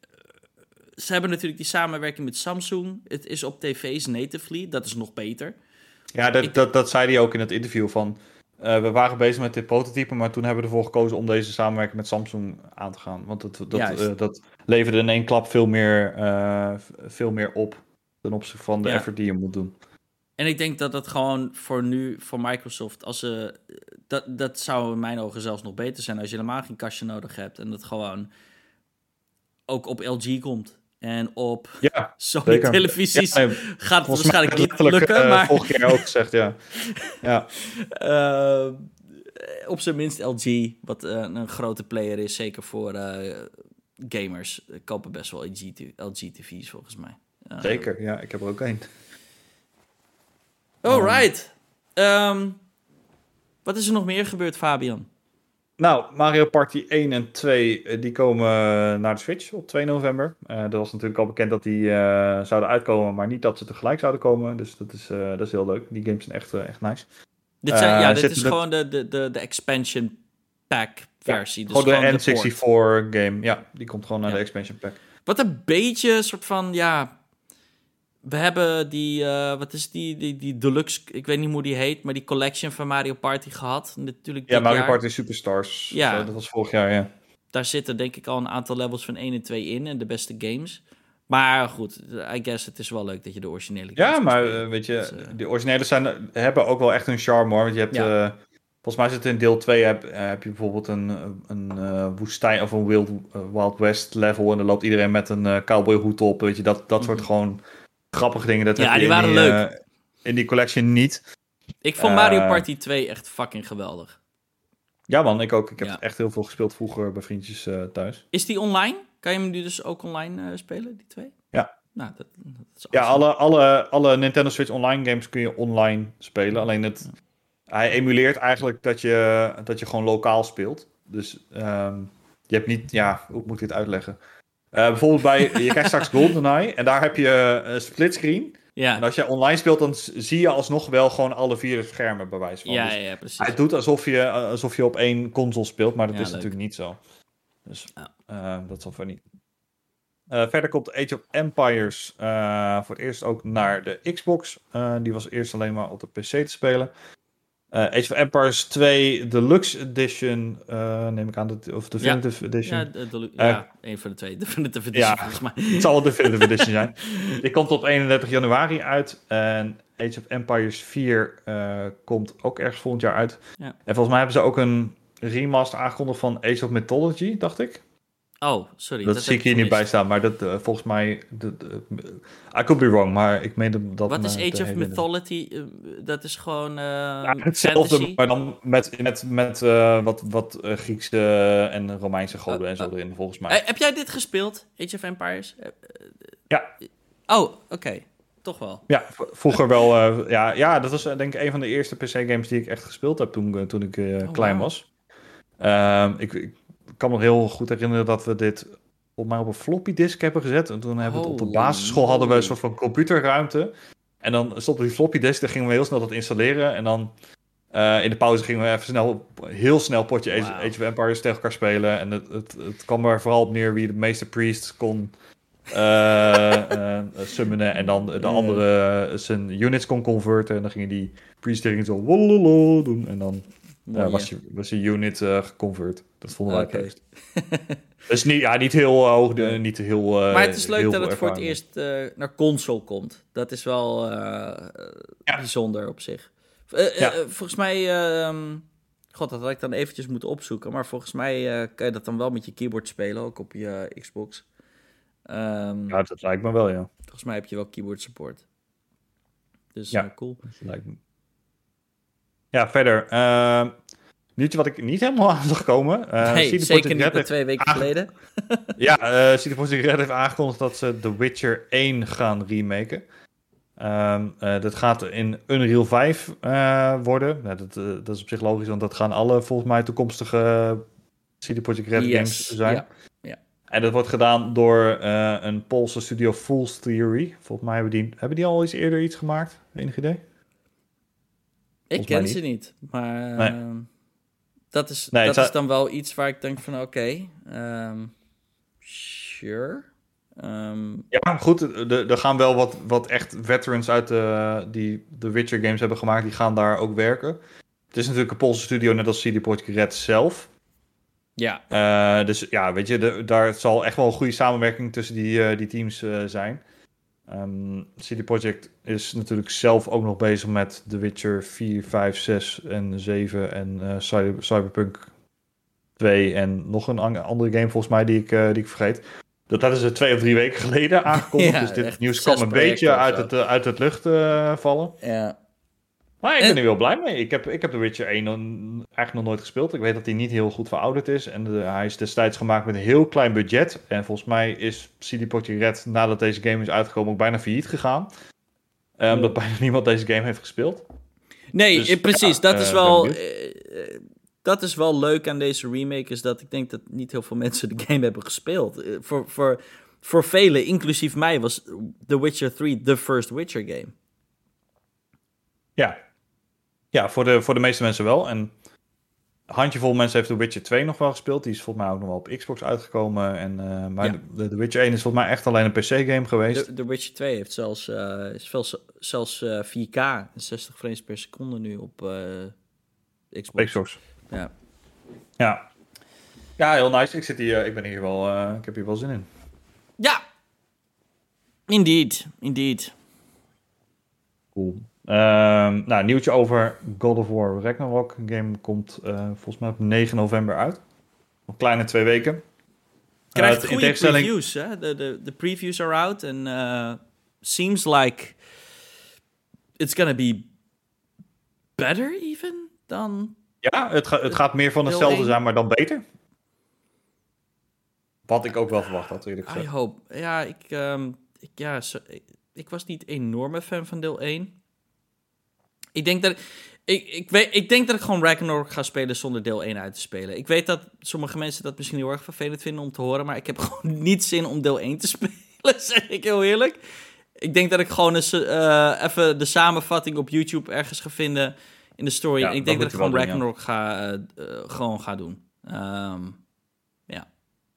ze hebben natuurlijk die samenwerking met Samsung. Het is op tv's natively, dat is nog beter. ja dat, Ik- dat, dat zei hij ook in het interview van... eh, we waren bezig met dit prototype, maar toen hebben we ervoor gekozen om deze samenwerking met Samsung aan te gaan. Want dat, dat, eh, dat leverde in één klap veel meer, eh, veel meer op ten opzichte van de Ja. effort die je moet doen. En ik denk dat dat gewoon voor nu, voor Microsoft, als ze. Dat, dat zou in mijn ogen zelfs nog beter zijn als je helemaal geen kastje nodig hebt. En dat gewoon ook op LG komt. En op Ja, Sony zeker. televisies Ja, nee, gaat het waarschijnlijk niet lukken. eh, maar vorige keer ook gezegd, ja. ja. eh, op zijn minst LG, wat eh, een grote player is, zeker voor gamers, kopen best wel LG, LG TV's volgens mij. Zeker, ja. Ik heb er ook één. Alright. Ehm, wat is er nog meer gebeurd, Fabian? Nou, Mario Party 1 en 2 eh, die komen eh, naar de Switch op 2 november. Eh er was natuurlijk al bekend dat die zouden uitkomen, maar niet dat ze tegelijk zouden komen. Dus dat is, dat is heel leuk. Die games zijn echt, echt nice. Dit, zijn, ja, dit is gewoon de, de, de, de expansion pack versie. dus gewoon de gewoon de port. N64 game. Ja, die komt gewoon naar Ja. de expansion pack. Wat een beetje een soort van, ja... We hebben die, eh, wat is die, die, die deluxe, ik weet niet hoe die heet, maar die collection van Mario Party gehad. Natuurlijk Ja, Mario jaar. Party Superstars. Ja. Zo, dat was vorig jaar, ja. Daar zitten denk ik al een aantal levels van 1 en 2 in en de beste games. Maar goed, I guess het is wel leuk dat je de originele Ja, maar spelen. weet je, Dus, eh, originele zijn, hebben ook wel echt een charme hoor. Want je hebt, Ja. eh, volgens mij zit in deel 2 heb, heb je bijvoorbeeld een, een eh, woestijn of een Wild, Wild West level. En dan loopt iedereen met een eh cowboyhoed op. Weet je, dat, dat soort Mhm. gewoon grappige dingen. Dat Ja, die in waren leuk. eh, in die collection niet. Ik vond Mario eh, Party 2 echt fucking geweldig. Ja man, ik ook. Ik heb Ja. echt heel veel gespeeld vroeger bij vriendjes eh, thuis. Is die online? Kan je hem nu dus ook online spelen, die twee? Ja. Nou, dat, dat is Ja, alle, alle, alle Nintendo Switch Online games kun je online spelen. Alleen het, hij emuleert eigenlijk dat je, dat je gewoon lokaal speelt. Dus ehm, je hebt niet, ja, hoe moet ik dit uitleggen? Eh, bijvoorbeeld bij, je krijgt straks GoldenEye en daar heb je een splitscreen. Ja, En als je online speelt, dan zie je alsnog wel gewoon alle vier de schermen bij wijze van. ja, Dus ja, precies. hij doet alsof je, alsof je op één console speelt, maar dat Ja, is leuk. natuurlijk niet zo. Dus eh, dat wel funny. Eh, verder komt Age of Empires eh, voor het eerst ook naar de Xbox. Eh, die was eerst alleen maar op de PC te spelen. Eh, Age of Empires 2 Deluxe Edition, eh, neem ik aan, dat, of Definitive Edition. ja, de, de- Eh, ja, een van de twee. Definitive Edition, ja. volgens mij. Het zal wel Definitive Edition zijn. Die komt op 31 januari uit. En Age of Empires 4 eh, komt ook ergens volgend jaar uit. Ja. En volgens mij hebben ze ook een remaster aangekondigd van Age of Mythology, dacht ik. Oh, sorry. Dat, zie ik hier niet bij staan, maar dat eh, volgens mij... de- de- I could be wrong, maar ik meen dat... Wat is Age of. Mythology? Eh, dat is gewoon eh Ja, hetzelfde, fantasy? maar dan met, met, met eh, wat, wat eh, Griekse en Romeinse goden en zo Oh, erin, volgens mij. Eh, heb jij dit gespeeld, Age of Empires? Eh, eh, Ja. Oh, oké. Toch wel. Ja, vroeger wel. eh, ja, ja, dat was eh, denk ik een van de eerste PC-games die ik echt gespeeld heb toen, eh, toen ik eh, Oh, klein was. Ehm, ik, ik kan me heel goed herinneren dat we dit op mij op een floppy disk hebben gezet. En toen hebben we het op de Holy basisschool hadden we een soort van computerruimte. En dan stond op die floppy disk, dan gingen we heel snel dat installeren. En dan eh, in de pauze gingen we even snel, heel snel potje Age, Wauw. Age of Empires tegen elkaar spelen. En het, het, het kwam er vooral op neer wie de meeste priests kon eh, summonen. En dan de andere zijn units kon converten. En dan gingen die priest tegen zo wololo doen. En dan Mooi, was, ja. je, was je unit eh geconvert. Dat vonden wij Oké. het leukst. Dus niet, ja, niet heel eh, hoog, de- niet heel eh, Maar het is leuk dat het voor het eerst eh, naar console komt. Dat is wel eh, eh, Ja. bijzonder op zich. Eh, eh, Ja. eh, volgens mij... ehm, God, dat had ik dan eventjes moeten opzoeken. Maar volgens mij eh, kan je dat dan wel met je keyboard spelen, ook op je eh, Xbox. Ehm, Ja, dat lijkt me wel, ja. Volgens mij heb je wel keyboard support. Dus Ja. eh, cool. Dat lijkt me. Ja, verder. eh nieuwtje wat ik niet helemaal aan zag komen. Nee, CD zeker niet Red twee weken geleden. Ja, eh CD Projekt Red heeft aangekondigd dat ze The Witcher 1 gaan remaken. Ehm, eh, dat gaat in Unreal 5 eh, worden. Nou, dat, dat is op zich logisch, want dat gaan alle volgens mij toekomstige CD Projekt Red Yes, games zijn. ja. En dat wordt gedaan door een Poolse studio Fool's Theory. Volgens mij hebben die, hebben die al eens eerder iets gemaakt. Enig idee? Ik ken niet. ze niet, maar Nee. ehm, dat, is, Nee, dat is dan wel iets waar ik denk van oké, ehm, sure. Ehm, Ja, goed. Er er gaan wel wat, wat echt veterans uit de, die de Witcher games hebben gemaakt. Die gaan daar ook werken. Het is natuurlijk een Poolse studio, net als CD Projekt Red zelf. ja, Eh, dus ja, weet je, de- daar zal echt wel een goede samenwerking tussen die, eh, die teams eh, zijn. Ehm CD Projekt is natuurlijk zelf ook nog bezig met The Witcher 4, 5, 6 en 7 en Cyber- Cyberpunk 2 en nog een an- andere game volgens mij die ik, eh, die ik vergeet. Dat hadden ze twee of drie weken geleden aangekondigd. Ja, dus dit nieuws kwam een beetje uit het, eh, uit het lucht eh, vallen. Ja. Maar ik En- ben er wel blij mee. Ik heb, ik heb The Witcher 1 nog- eigenlijk nog nooit gespeeld. Ik weet dat hij niet heel goed verouderd is. En de- hij is destijds gemaakt met een heel klein budget. En volgens mij is CD Projekt Red, nadat deze game is uitgekomen, ook bijna failliet gegaan. Eh, omdat bijna niemand deze game heeft gespeeld. Nee, Dus, eh, precies. ja, dat, is wel, eh, eh, dat is wel leuk aan deze remake. Is dat ik denk dat niet heel veel mensen de game hebben gespeeld. Voor, voor, voor velen, inclusief mij, was The Witcher 3 de first Witcher game. Ja, ja voor, de, voor de meeste mensen wel. En een handjevol mensen heeft The Witcher 2 nog wel gespeeld. Die is volgens mij ook nog wel op Xbox uitgekomen. En, eh, maar Ja. de, The Witcher 1 is volgens mij echt alleen een PC-game geweest. The, The Witcher 2 heeft zelfs, eh, is veel, zelfs eh, 4K en 60 frames per seconde nu op eh, Xbox. Xbox. Ja. Ja. Ja, heel nice. Ik, zit hier, ik, ben hier wel, ik heb hier wel zin in. Ja, indeed, indeed. Cool. Ehm, nou, nieuwtje over God of War Ragnarok. Een game komt eh, volgens mij op 9 november uit. Een kleine twee weken. Krijgt in goede tegenstelling- previews, hè? De, de, de previews are out en eh, seems like it's gonna be better even dan... Ja, het, ga- het gaat meer van hetzelfde zijn, maar dan beter. Wat ik ook wel verwacht had, eerlijk I gezegd. hope. Ja, ik, ehm, ik, ja, ik, ik was niet enorme fan van deel 1. Ik denk dat ik, ik, weet, ik denk dat ik gewoon Ragnarok ga spelen zonder deel 1 uit te spelen. Ik weet dat sommige mensen dat misschien heel erg vervelend vinden om te horen, maar ik heb gewoon niet zin om deel 1 te spelen, zeg ik heel eerlijk. Ik denk dat ik gewoon eens eh, even de samenvatting op YouTube ergens ga vinden in de story. Ja, en ik denk dat ik gewoon Ragnarok ga, eh, eh, gewoon ga doen. Ehm, ja.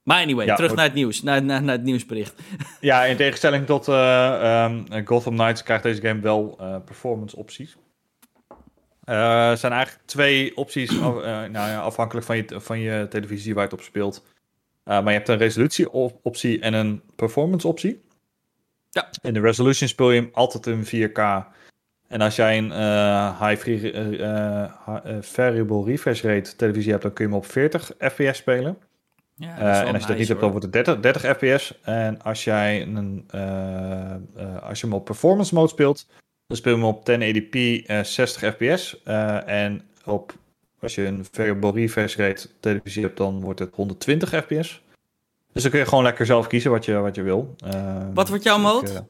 Maar anyway, Ja, terug ook- naar het nieuws, naar, naar, naar het nieuwsbericht. Ja, in tegenstelling tot ehm, Gotham Knights krijgt deze game wel performance opties. Eh, Er zijn eigenlijk twee opties, af- eh, nou ja, afhankelijk van je, van je televisie waar je het op speelt. Eh, maar je hebt een resolutie op- optie en een performance optie. Ja. In de resolution speel je hem altijd in 4K. En als jij een high free, eh, variable refresh rate televisie hebt, dan kun je hem op 40 fps spelen. Ja, en als je dat niet hebt, dan wordt het 30, 30 fps. En als, jij een, als je hem op performance mode speelt, dan speel je hem op 1080p eh 60 fps. En op, als je een variable refresh rate televisie hebt, dan wordt het 120 fps. Dus dan kun je gewoon lekker zelf kiezen wat je, wat je wil. Eh, Wat wordt jouw dus mode? Ik, eh,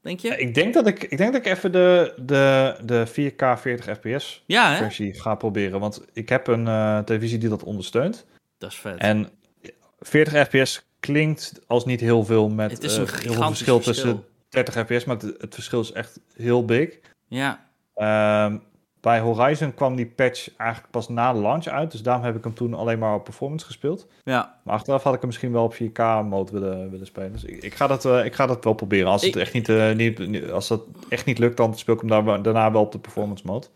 Denk je? ik, denk dat ik, ik denk dat ik even de, de, de 4K 40 fps ja, versie ga proberen. Want ik heb een eh, televisie die dat ondersteunt. Dat is vet. En 40 fps klinkt als niet heel veel met het is een heel veel verschil. tussen 30 fps, maar het, het verschil is echt heel big. Ja, Ehm, bij Horizon kwam die patch eigenlijk pas na de launch uit, dus daarom heb ik hem toen alleen maar op performance gespeeld. ja. Maar achteraf had ik hem misschien wel op 4K mode willen, willen spelen. Dus ik, ik, ga dat, eh, ik ga dat wel proberen. Als het echt niet, eh, niet, als dat echt niet lukt, dan speel ik hem daar, daarna wel op de performance mode.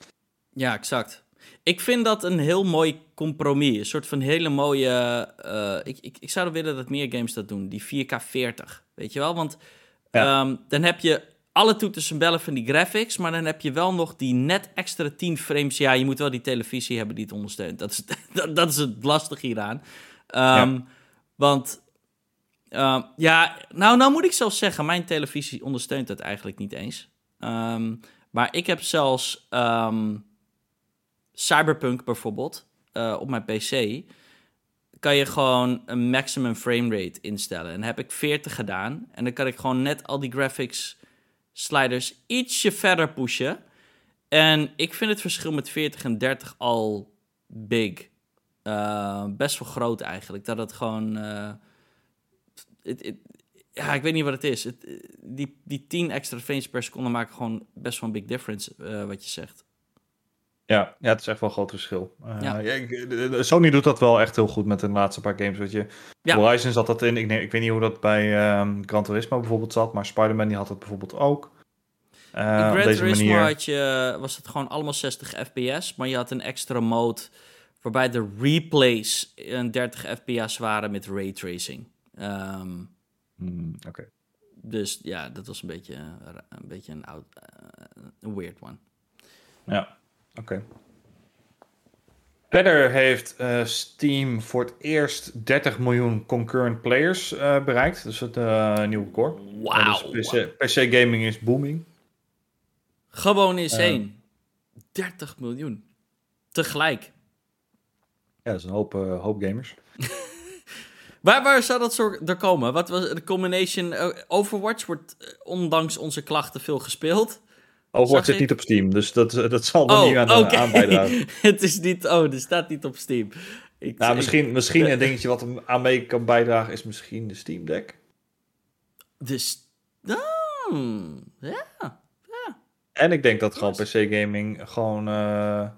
Ja, exact. Ik vind dat een heel mooi compromis. Een soort van hele mooie. eh, ik, ik, ik zou willen dat meer games dat doen. Die 4K 40. Weet je wel? Want Ja. ehm, dan heb je alle toeters en bellen van die graphics. Maar dan heb je wel nog die net extra 10 frames. Ja, je moet wel die televisie hebben die het ondersteunt. Dat is, dat, dat is het lastige hieraan. Ehm, Want. ehm, ja, nou, nou moet ik zelfs zeggen, mijn televisie ondersteunt dat eigenlijk niet eens. Maar ik heb zelfs Cyberpunk bijvoorbeeld eh, op mijn PC. Kan je gewoon een maximum frame rate instellen. En heb ik 40 gedaan. En dan kan ik gewoon net al die graphics sliders ietsje verder pushen. En ik vind het verschil met 40 en 30 al big. Eh, best wel groot eigenlijk. Dat het gewoon. het- ja, ik weet niet wat het is. Het, eh, die, die 10 extra frames per seconde maken gewoon best wel een big difference, wat je zegt. Ja, ja, het is echt wel een groot verschil. Eh, Ja. Sony doet dat wel echt heel goed met de laatste paar games. Weet je. Ja. Horizon zat dat in. Ik, ik weet niet hoe dat bij ehm Gran Turismo bijvoorbeeld zat, maar Spider-Man die had het bijvoorbeeld ook. Eh, In Gran deze Turismo manier. had je, was het gewoon allemaal 60 fps, maar je had een extra mode waarbij de replays een 30 fps waren met raytracing. Ehm Hmm, Oké. dus ja, dat was een beetje, een, beetje een, oud, eh, een weird one. Ja, oké. Verder heeft eh, Steam voor het eerst 30 miljoen concurrent players eh, bereikt. Dus het uh, nieuwe record. Wauw. Dus PC, PC gaming is booming. Gewoon insane. 30 miljoen. Tegelijk. Ja, dat is een hoop, hoop gamers. waar, waar zou dat zo er komen? Wat was de combination? Overwatch wordt ondanks onze klachten veel gespeeld. Overwatch zit niet op Steam, dus dat, dat zal er oh, niet aan, okay. aan bijdragen. het is niet, oh, er staat niet op Steam. Ik, nou, misschien, misschien een dingetje wat er aan mee kan bijdragen is misschien de Steam Deck. Dus, oh, ja, ja. En ik denk dat gewoon PC gaming gewoon uh,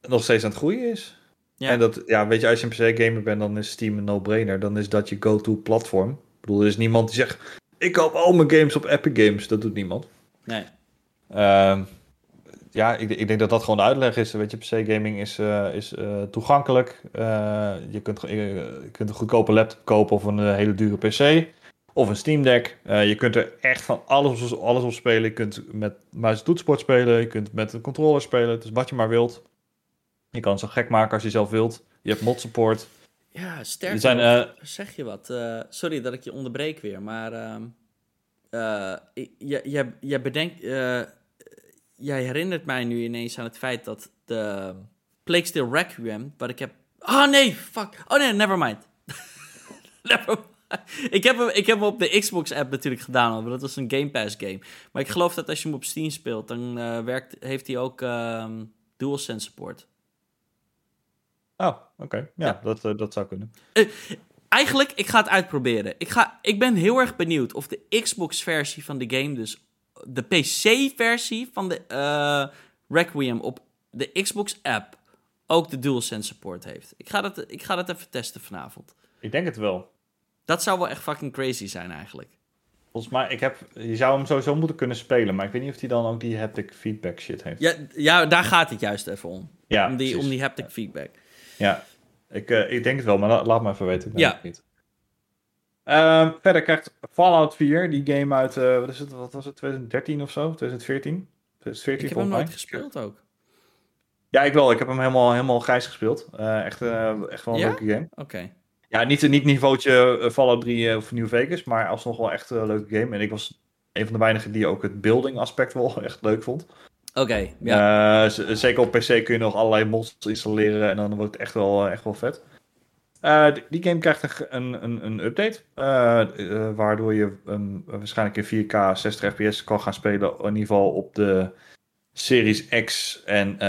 nog steeds aan het groeien is. Ja. En dat, ja, weet je, als je een PC gamer bent, dan is Steam een no-brainer. Dan is dat je go-to platform. Ik bedoel, er is niemand die zegt, ik koop al mijn games op Epic Games. Dat doet niemand. Nee. Uh, ja, ik, ik, denk dat dat gewoon de uitleg is. Weet je, PC-gaming is, uh, is uh, toegankelijk. Uh, je, kunt, je kunt een goedkope laptop kopen of een hele dure PC. Of een Steam Deck. je kunt er echt van alles, alles op spelen. Je kunt met muis toetsenbord spelen. Je kunt met een controller spelen. Dus wat je maar wilt. Je kan zo gek maken als je zelf wilt. Je hebt mod support. Ja, sterk. Zijn, zeg je wat. sorry dat ik je onderbreek weer, maar... Ehm, uh, jij, jij bedenkt, uh, jij herinnert mij nu ineens aan het feit dat de Plague Tale Requiem, wat ik heb... Oh nee, fuck. Oh nee, never mind. never mind. Ik heb, hem, ik heb hem op de Xbox-app natuurlijk gedaan, want dat was een Game Pass game. Maar ik geloof dat als je hem op Steam speelt, dan uh, werkt, heeft hij ook um, DualSense support. Oh, oké. Okay. Ja, ja, Dat, uh, dat zou kunnen eigenlijk, ik ga het uitproberen. Ik, ga, ik ben heel erg benieuwd of de Xbox-versie van de game, dus de PC-versie van de uh, Requiem op de Xbox-app, ook de DualSense support heeft. Ik ga, dat, ik ga dat even testen vanavond. Ik denk het wel. Dat zou wel echt fucking crazy zijn eigenlijk. Volgens mij, ik heb, je zou hem sowieso moeten kunnen spelen, maar ik weet niet of hij dan ook die haptic feedback shit heeft. Ja, ja daar gaat het juist even om. Ja, om, die, om die haptic feedback. Ja, ik, uh, ik denk het wel, maar laat me even weten. Ik ja. niet. Uh, verder krijgt Fallout 4, die game uit, uh, wat, is het, wat was het, 2013 of zo? 2014? 2014 ik heb hem nooit gespeeld ook. Ja, ik wel. Ik heb hem helemaal, helemaal grijs gespeeld. Uh, echt, echt wel een leuke game. Oké. Ja, niet, niet niveautje Fallout 3 of New Vegas, maar alsnog wel echt een leuke game. En ik was een van de weinigen die ook het building aspect wel echt leuk vond. Oké, ja. Zeker op PC kun je nog allerlei mods installeren en dan wordt het echt wel, echt wel vet. Uh, die game krijgt een, een, een update, uh, waardoor je um, waarschijnlijk in 4K 60 fps kan gaan spelen, in ieder geval op de Series X en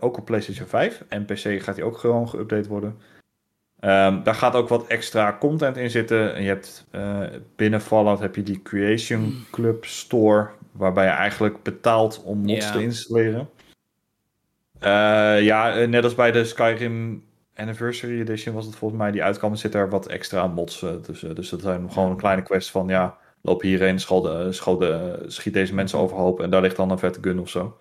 ook op PlayStation 5. En PC gaat die ook gewoon geüpdate worden. Um, daar gaat ook wat extra content in zitten. En je hebt, binnen Fallout heb je die Creation Club Store, waarbij je eigenlijk betaalt om mods te installeren. Ja, eh, net als bij de Skyrim Anniversary Edition was het volgens mij die uitkwam, zit er wat extra mods tussen. Dus dat zijn gewoon een kleine quest van, ja, loop hierheen, schiet deze mensen overhoop en daar ligt dan een vette gun of zo.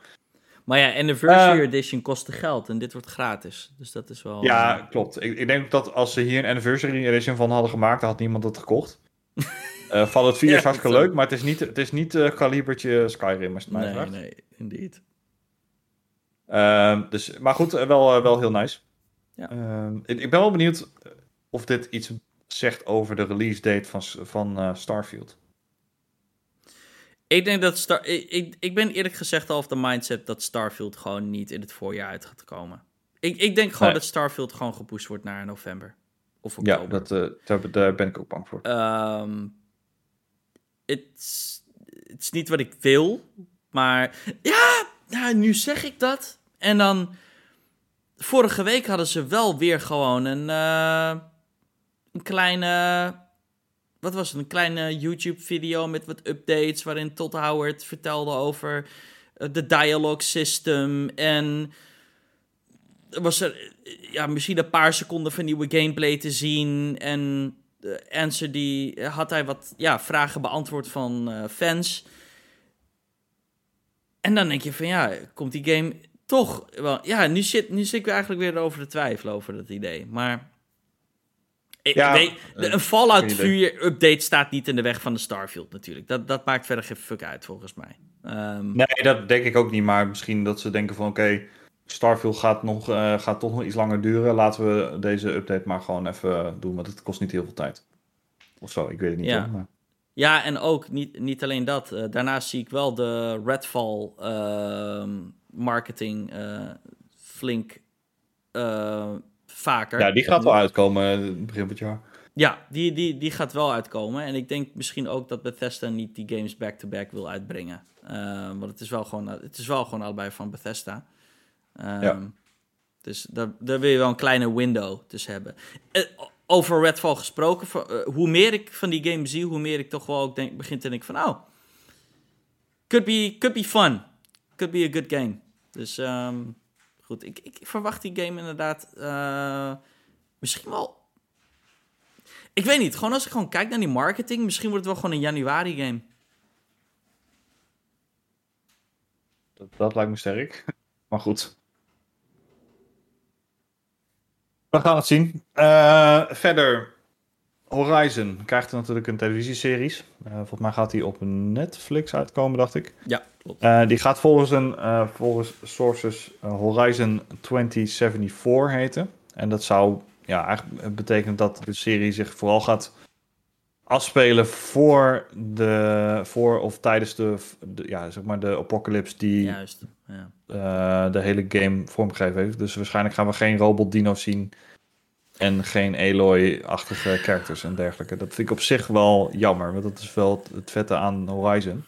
Maar ja, Anniversary uh, Edition kostte geld en dit wordt gratis. Dus dat is wel... Ja, klopt. Ik, ik, denk dat als ze hier een Anniversary Edition van hadden gemaakt, dan had niemand het gekocht. Uh, Fallout 4 is hartstikke leuk, maar het is niet, het is niet uh, kalibertje Skyrim, als het mij nee, vraagt. Nee, indeed. Uh, dus, maar goed, eh, wel, wel heel nice. Ja. Ehm, ik, ben wel benieuwd of dit iets zegt over de release date van, van Starfield. Ik denk dat Star ik, ik, ik, ben eerlijk gezegd al of de mindset dat Starfield gewoon niet in het voorjaar uit gaat komen. Ik, ik denk gewoon dat Starfield gewoon gepusht wordt naar november. Of oktober. Ja, dat, daar, daar, ben ik ook bang voor. Um, het is niet wat ik wil. Maar ja, nou, nu zeg ik dat. En dan. Vorige week hadden ze wel weer gewoon een. Uh, een kleine. Wat was het? Een kleine YouTube-video met wat updates. Waarin Todd Howard vertelde over uh, de dialogue system. En. Was er ja, misschien een paar seconden van nieuwe gameplay te zien. En answer die had hij wat ja, vragen beantwoord van uh, fans. En dan denk je van ja, komt die game toch wel. Ja, nu zit, nu zit ik eigenlijk weer over te twijfelen over dat idee. Maar. Ik, ja, nee, een Fallout 4 update staat niet in de weg van de Starfield natuurlijk. Dat, dat maakt verder geen fuck uit volgens mij. Um, nee, dat denk ik ook niet. Maar misschien dat ze denken van oké, Starfield gaat, nog, eh, gaat toch nog iets langer duren. Laten we deze update maar gewoon even doen, want het kost niet heel veel tijd. Of zo, ik weet het niet. Ja. hoor, maar... Ja, en ook niet, niet alleen dat. eh, daarnaast zie ik wel de Redfall ehm, marketing eh, flink eh, vaker. Ja, die gaat wel uitkomen eh, begin van het jaar. Ja, die, die, die gaat wel uitkomen. En ik denk misschien ook dat Bethesda niet die games back-to-back wil uitbrengen. Want het is, wel gewoon, het is wel gewoon allebei van Bethesda. Ehm, Ja. Dus daar, daar wil je wel een kleine window tussen hebben. Over Redfall gesproken, hoe meer ik van die game zie, hoe meer ik toch wel ook denk, begin te denken van, oh, could be, could be fun. Could be a good game. Dus ehm, goed, ik, ik verwacht die game inderdaad eh, misschien wel ik weet niet, gewoon als ik gewoon kijk naar die marketing, misschien wordt het wel gewoon een januari game. Dat, dat lijkt me sterk. Maar goed. We gaan het zien. Eh, verder. Horizon krijgt natuurlijk een televisieseries. Eh, volgens mij gaat die op Netflix uitkomen, dacht ik. Ja, klopt. Eh, die gaat volgens, een, eh, volgens sources Horizon 2074 heten. En dat zou ja, eigenlijk betekenen dat de serie zich vooral gaat afspelen voor, de, voor of tijdens de, de, ja, zeg maar de apocalypse die Juist. Ja. de hele game vormgegeven heeft. Dus waarschijnlijk gaan we geen robot dino's zien en geen Aloy-achtige characters en dergelijke. Dat vind ik op zich wel jammer, want dat is wel het, vette aan Horizon.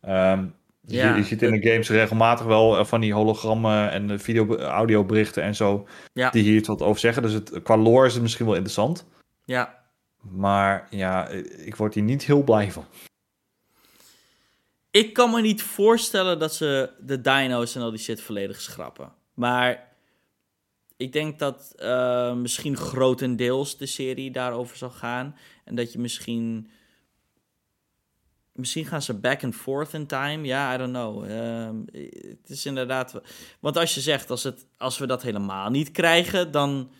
Ehm, Ja, je, je ziet in de games regelmatig wel eh, van die hologrammen en de video, audioberichten en zo, Ja. die hier iets wat over zeggen. Dus het, qua lore is het misschien wel interessant. ja. Maar ja, ik word hier niet heel blij van. Ik kan me niet voorstellen dat ze de dino's en al die shit volledig schrappen. Maar ik denk dat eh, misschien grotendeels de serie daarover zal gaan. En dat je misschien... Misschien gaan ze back and forth in time. Ja, I don't know. Ehm, het is inderdaad... Want als je zegt, als, het, als we dat helemaal niet krijgen, dan...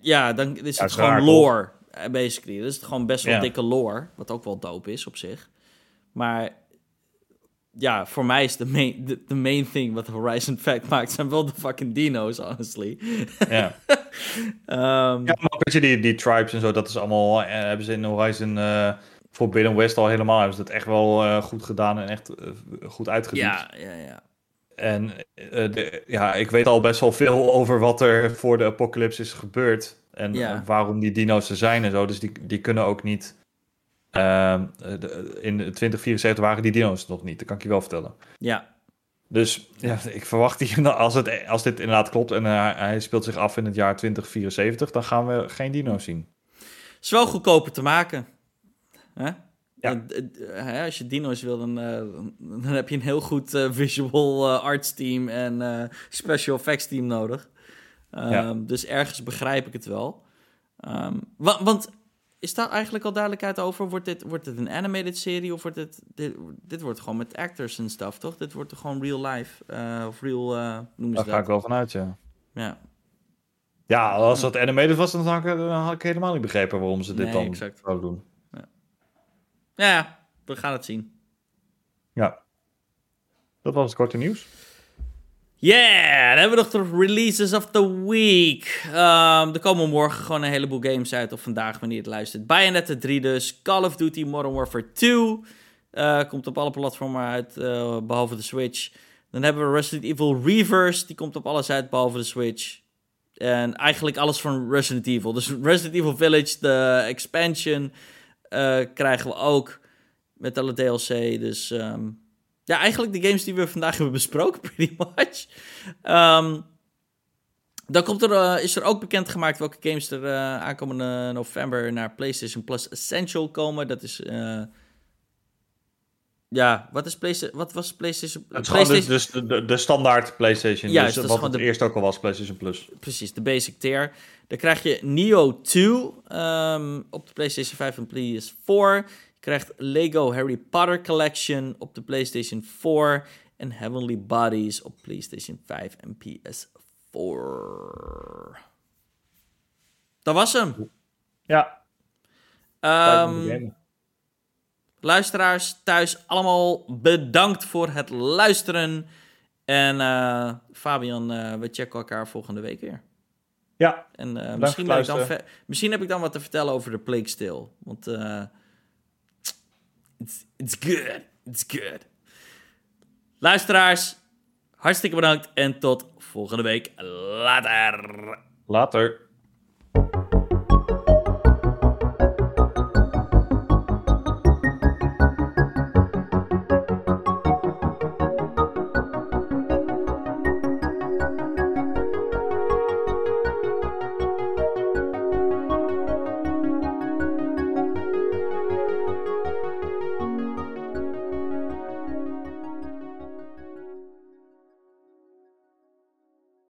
Ja, dan is het gewoon lore, basically. Dan is het gewoon best wel Ja. dikke lore, wat ook wel dope is op zich. Maar ja, voor mij is de main, de, de main thing wat Horizon Fact maakt, zijn wel de fucking dino's, honestly. Ja. Ehm, Ja, maar je, die, die tribes en zo, dat is allemaal, eh, hebben ze in Horizon eh Forbidden West al helemaal, hebben ze dat echt wel eh, goed gedaan en echt goed uitgediept. ja, ja, ja. En eh, de, ja, ik weet al best wel veel over wat er voor de apocalypse is gebeurd en waarom die dino's er zijn en zo, dus die, die kunnen ook niet, ehm, eh, de- in 2074 waren die dino's nog niet, dat kan ik je wel vertellen. Ja, Dus ja, ik verwacht hier, als, het, als dit inderdaad klopt en eh, hij speelt zich af in het jaar 2074, dan gaan we geen dino's zien. is wel goedkoper te maken. Ja. Eh, hè, als je dino's wil, dan, eh, dan heb je een heel goed eh, visual eh, arts team en eh, special effects team nodig. Ehm, Ja. Dus ergens begrijp ik het wel. Ehm, wa- want is daar eigenlijk al duidelijkheid over? Wordt dit, wordt dit een animated serie of wordt dit, dit... Dit wordt gewoon met actors en stuff, toch? Dit wordt gewoon real life. eh, of real... eh noemen Daar ze ga ik wel vanuit, ja. Ja, Ja, als dat animated was, dan had ik, dan had ik helemaal niet begrepen waarom ze dit Nee, dan exact. zouden doen. ja, ja, we gaan het zien. Ja. Dat was het korte nieuws. Yeah, dan hebben we nog de releases of the week. Ehm, er komen morgen gewoon een heleboel games uit, of vandaag wanneer je het luistert. Bayonetta 3 dus, Call of Duty Modern Warfare 2. eh, komt op alle platformen uit, eh, behalve de Switch. Dan hebben we Resident Evil Reverse, die komt op alles uit, behalve de Switch. En eigenlijk alles van Resident Evil. Dus Resident Evil Village, de expansion, eh, krijgen we ook met alle DLC. Dus ehm, ja, eigenlijk de games die we vandaag hebben besproken, pretty much. Ehm, dan komt er, eh, is er ook bekendgemaakt welke games er eh, aankomende november naar PlayStation Plus Essential komen. Dat is. eh, ja, wat is PlayStation? Wat was PlayStation? Het is gewoon dus, PlayStation dus de, de, de standaard PlayStation. Juist, dus dat is wat het de- eerst ook al was, PlayStation Plus. precies, de basic tier. Dan krijg je Neo 2 ehm, op de PlayStation 5 en PS4 krijgt Lego Harry Potter Collection op de PlayStation 4 en Heavenly Bodies op PlayStation 5 en PS4. Dat was hem. Ja. Ehm, luisteraars thuis, allemaal bedankt voor het luisteren. En eh, Fabian, eh, we checken elkaar volgende week weer. Ja. En eh, misschien, heb ik dan misschien heb ik dan wat te vertellen over de Plague Still. Want it's, good. It's good. Luisteraars, hartstikke bedankt en tot volgende week. Later. Later.